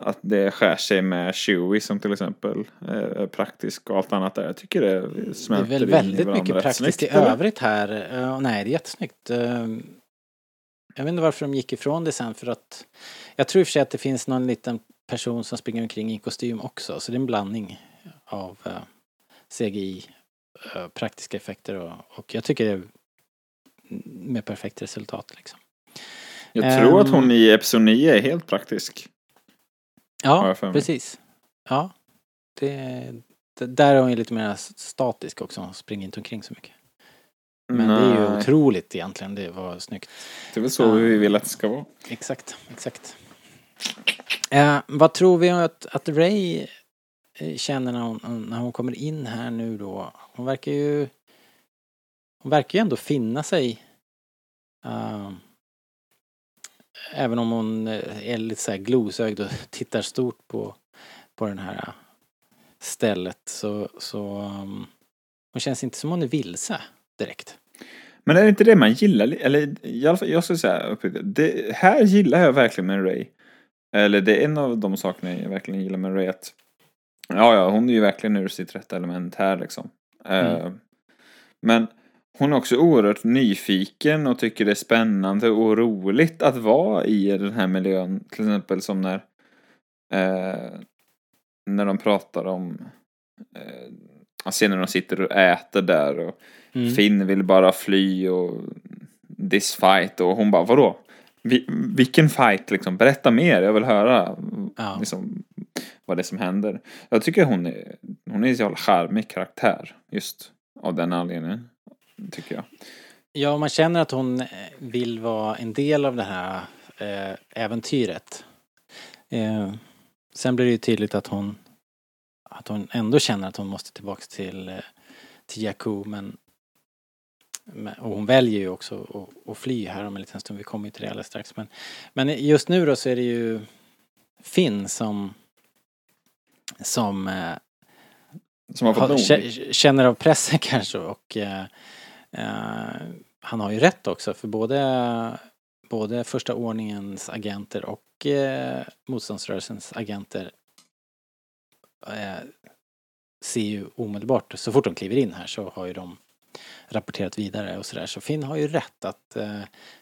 att det skär sig med Chewie som till exempel är praktisk och allt annat där. Jag tycker det Det är smälter väl i väldigt mycket praktiskt i snyggt, eller? övrigt här. Uh, nej, det är jättesnyggt. Uh, jag vet inte varför de gick ifrån det sen för att jag tror i och för sig att det finns någon liten person som springer omkring i kostym också. Så det är en blandning av uh, CGI, uh, praktiska effekter och, och jag tycker det är med perfekt resultat liksom. Jag tror att Ehm. hon i Episod 9 är helt praktisk. Ja, precis. Ja, det, det, där är hon ju lite mer statisk också. Hon springer inte omkring så mycket. Men det är ju Nej, otroligt egentligen. Det var snyggt. det är väl så Ja. vi vill att det ska vara. Exakt, exakt. Eh, vad tror vi att, att Ray eh, känner när hon, när hon kommer in här nu då? Hon verkar ju... Hon verkar ju ändå finna sig. eh, även om hon eh, är lite så här glosögd och tittar stort på, på den här stället så, så um, hon känns inte som hon är vilse direkt. Men är det inte det man gillar? Eller i alla fall, jag skulle säga det här gillar jag verkligen med Ray. Eller det är en av de sakerna jag verkligen gillar med Ray att Ja, ja, hon är ju verkligen ur sitt rätta element här liksom. Eh, Mm. men hon är också oerhört nyfiken och tycker det är spännande och roligt att vara i den här miljön. Till exempel som när eh, när de pratar om eh, jag ser när de sitter och äter där och Mm. Finn vill bara fly och this fight och hon bara vadå? Vi, vilken fight liksom? Berätta mer, jag vill höra Ja. liksom, vad det är som händer. Jag tycker hon är, hon är en så jävla charmig karaktär just av den anledningen. Tycker jag. Ja, man känner att hon vill vara en del av det här eh, äventyret. Eh, sen blir det ju tydligt att hon att hon ändå känner att hon måste tillbaks till, eh, till Jakku men, och hon väljer ju också att, fly här om en liten stund. Vi kommer ju till det alldeles strax. Men, men just nu då så är det ju Finn som som Som har fått nog. kä- känner av pressen kanske och eh, han har ju rätt också för både, både första ordningens agenter och eh, motståndsrörelsens agenter eh, ser ju omedelbart, så fort de kliver in här så har ju de rapporterat vidare och sådär. Så Finn har ju rätt att eh,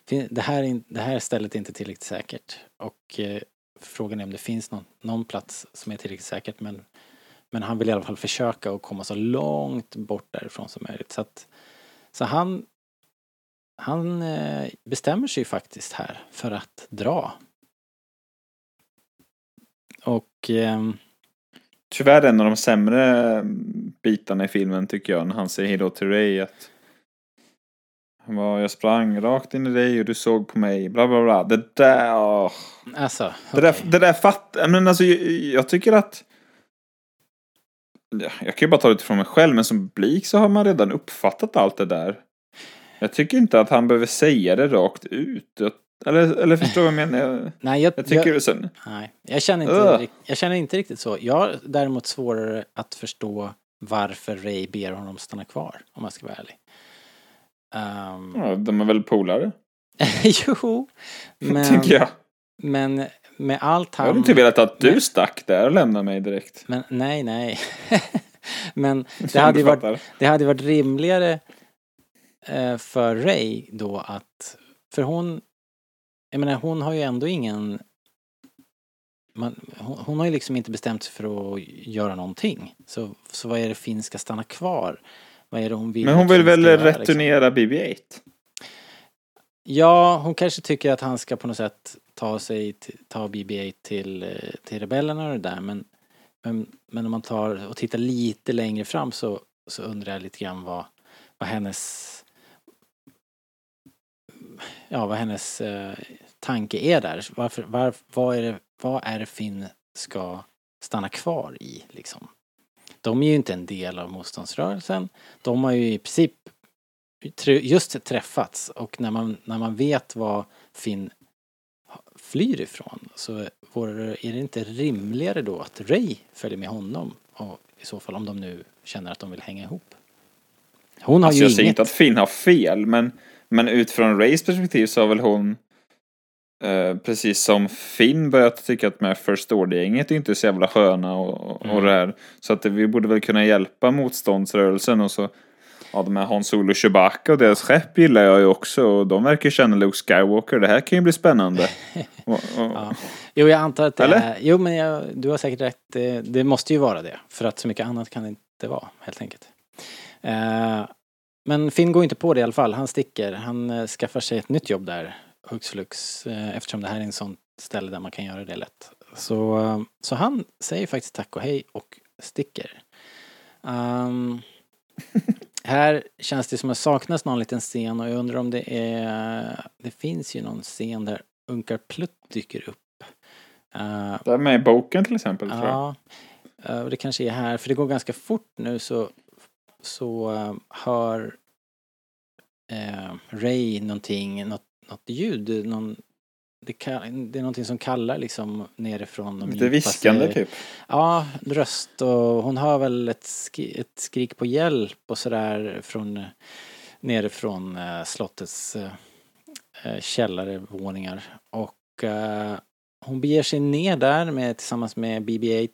Finn, det, här, in- det här stället är inte tillräckligt säkert. Och eh, frågan är om det finns någon, någon plats som är tillräckligt säkert men men han vill i alla fall försöka att komma så långt bort därifrån som möjligt. Så, att, så han, han eh, bestämmer sig faktiskt här för att dra. Och ehm, Tyvärr en av de sämre bitarna i filmen tycker jag när han säger hejdå till Ray att han bara, jag sprang rakt in i dig och du såg på mig, bla bla bla. Det där, åh. alltså, Det där, det där fatt, men alltså jag, jag tycker att Jag kan ju bara ta det utifrån mig själv, men som publik så har man redan uppfattat allt det där. Jag tycker inte att han behöver säga det rakt ut. Eller, eller förstår du vad jag menar? Nej, jag, Jag tycker jag, sen, nej, jag, känner inte, jag känner inte riktigt så. Jag har däremot svårare att förstå varför Ray ber honom stanna kvar, om jag ska vara ärlig. Ehm, Ja, de är väl polare, jo, men, tänker jag. men med allt Jag hade han... inte velat att du Nej. stack där och lämnade mig direkt. Men nej, nej. men det Som hade, ju varit, det hade varit rimligare eh, för Ray då att... För hon... Jag menar, hon har ju ändå ingen... Man, hon, hon har ju liksom inte bestämt sig för att göra någonting. Så, så vad är det Finn ska stanna kvar? Vad är det hon vill Men hon vill väl göra, liksom? returnera BB-8? Ja, hon kanske tycker att han ska på något sätt ta sig, till- ta BB-8 till, till rebellerna och det där men, men, men om man tar och tittar lite längre fram så, så undrar jag lite grann vad, vad hennes ja, vad hennes eh, tanke är där. Varför, var, vad, är det, vad är det Finn ska stanna kvar i liksom? De är ju inte en del av motståndsrörelsen. De har ju i princip just träffats och när man, när man vet vad Finn flyr ifrån så vore, är det inte rimligare då att Ray följer med honom och i så fall om de nu känner att de vill hänga ihop. Hon har Alltså ju jag säger inte att Finn har fel, men, men utifrån Rays perspektiv så har väl hon eh, precis som Finn börjat tycka att med First Order-gänget är inte så jävla sköna och, och, och Mm. det här. Så att det, vi borde väl kunna hjälpa motståndsrörelsen och så Ja, de här Han Solo och Chewbacca och deras skepp gillar jag ju också och de verkar känna Luke Skywalker. Det här kan ju bli spännande. Och, och, Ja. Jo, jag antar att det Eller? är... Jo, men jag, du har säkert rätt. Det, det måste ju vara det. För att så mycket annat kan det inte vara, helt enkelt. Eh, men Finn går inte på det i alla fall. Han sticker. Han eh, skaffar sig ett nytt jobb där, hux flux. Eh, eftersom det här är en sån ställe där man kan göra det lätt. Så, eh, så han säger faktiskt tack och hej och sticker. Ehm, här känns det som att det saknas någon liten scen och jag undrar om det är... Det finns ju någon scen där Unkar Plutt dyker upp. Eh, det är med i boken till exempel. Tror jag. ja, eh, och det kanske är här, för det går ganska fort nu så, så eh, hör Ray någonting, något, något ljud, någon, det, kan, det är någonting som kallar liksom nerifrån. de Lite viskande typ. Ja, röst och hon hör väl ett, skri, ett skrik på hjälp och sådär från nerifrån eh, slottets eh, eh, källarvåningar. Och eh, hon beger sig ner där med, tillsammans med BB-8.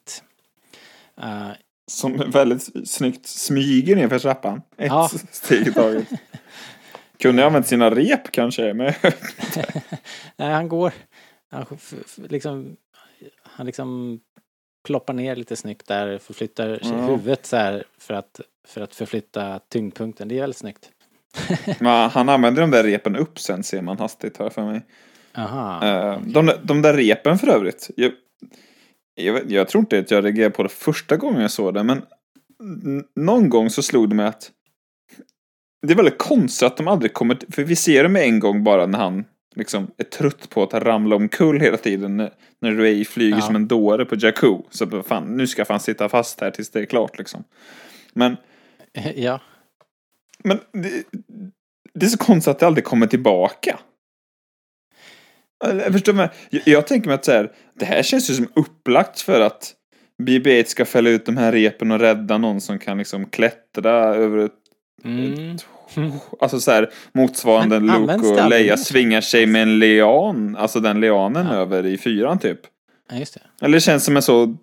Eh, Som väldigt snyggt smyger ner för trappan. Ett Ja. steg i taget. Kunde använt sina rep kanske. Men nej, han går, han, liksom, han liksom ploppar ner lite snyggt där, förflyttar Ja. huvudet så här för att, för att förflytta tyngdpunkten. Det är väldigt snyggt. men han använder de där repen upp sen ser man hastigt här för mig. Aha. Eh, de, de där repen för övrigt. Jag, jag, jag tror inte att jag reagerade på det första gången jag såg det. Men någon gång så slog det mig att det är väldigt konstigt att de aldrig kommer... För vi ser dem en gång bara när han liksom är trött på att ramla omkull hela tiden. När, Ray flyger Ja. som en dåre på Jakku. Så fan, nu ska fan sitta fast här tills det är klart liksom. Men, Ja. men det, det är så konstigt att det aldrig kommer tillbaka. Eller, förstår? Jag, jag tänker mig att så här, det här känns ju som upplagt för att BB-8 ska fälla ut de här repen och rädda någon som kan liksom klättra över ett Mm. Alltså så här motsvarande Men Luke och Leia svingar sig med en lian, alltså den lianen Ja. över i fyran typ. Ja, just det. Eller det känns som en så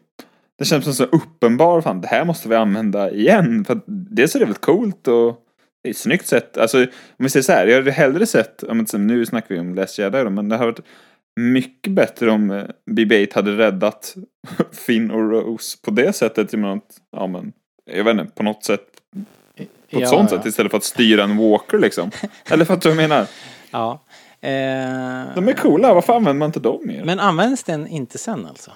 Det känns som en så uppenbar, fan det här måste vi använda igen. För att dels är det väldigt coolt och det är ett snyggt sätt. Alltså om vi säger så här, jag hade hellre sett, om inte, nu snackar vi om Last Jedi då, men det hade varit mycket bättre om eh, BB-8 hade räddat Finn och Rose på det sättet. Genom att, ja men, jag vet inte, på något sätt på ett ja, sånt ja. sätt istället för att styra en walker liksom. Eller fattar du vad jag menar? Ja. Eh, De är coola, varför använder man inte dem mer? Men används den inte sen alltså?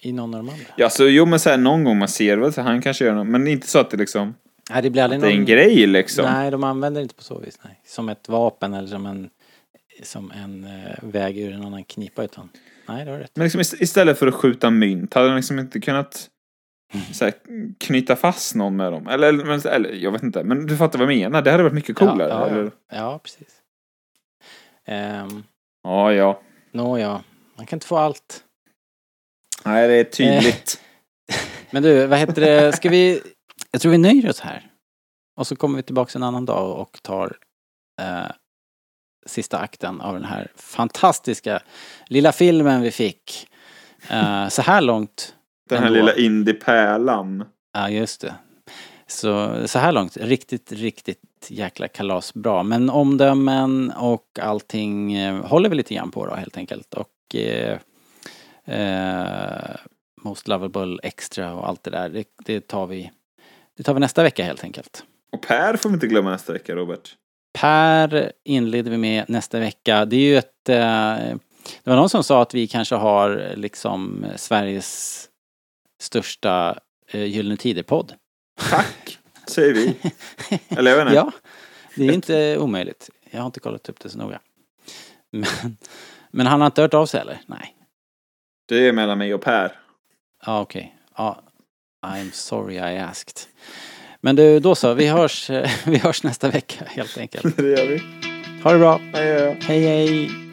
I någon av de andra? Ja, så jo men så här, någon gång man ser väl så han kanske gör något, men inte så att det liksom, Nej, det blir aldrig det är en någon... grej liksom. Nej, de använder det inte på så vis. Nej. Som ett vapen eller som en, som en eh, väg ur en annan knipa utan... Nej, det har rätt. Men liksom ist- istället för att skjuta mynt, hade de liksom inte kunnat så här, knyta fast någon med dem? Eller, eller, eller, jag vet inte, men du fattar vad jag menar. Det hade varit mycket coolare. Ja, ja, ja. ja precis. Um, ja, ja. Nåja, man kan inte få allt. Nej, det är tydligt. Men du, vad heter det, ska vi... Jag tror vi nöjer oss här. Och så kommer vi tillbaka en annan dag och tar eh, sista akten av den här fantastiska lilla filmen vi fick. Eh, så här långt, Den här Ändå. lilla indiepärlan. ja just det. Så, så här långt, riktigt, riktigt jäkla kalasbra. Men omdömen och allting eh, håller vi lite grann på då helt enkelt. Och eh, eh, Most Lovable Extra och allt det där, det, det, tar vi, det tar vi nästa vecka helt enkelt. Och Per får vi inte glömma nästa vecka, Robert. Per inleder vi med nästa vecka. Det är ju ett... Eh, det var någon som sa att vi kanske har liksom Sveriges största eh, Gyllene Tider-podd. Tack, säger vi. Eller jag vet inte. Ja, det är inte omöjligt. Jag har inte kollat upp det så noga. Men, men han har inte hört av sig eller? Nej. Det är mellan mig och Per. Ja, okej. Ja, I'm sorry I asked. Men du, då så. Vi hörs, vi hörs nästa vecka helt enkelt. Det gör vi. Ha det bra. Hej, hej. Hej hej!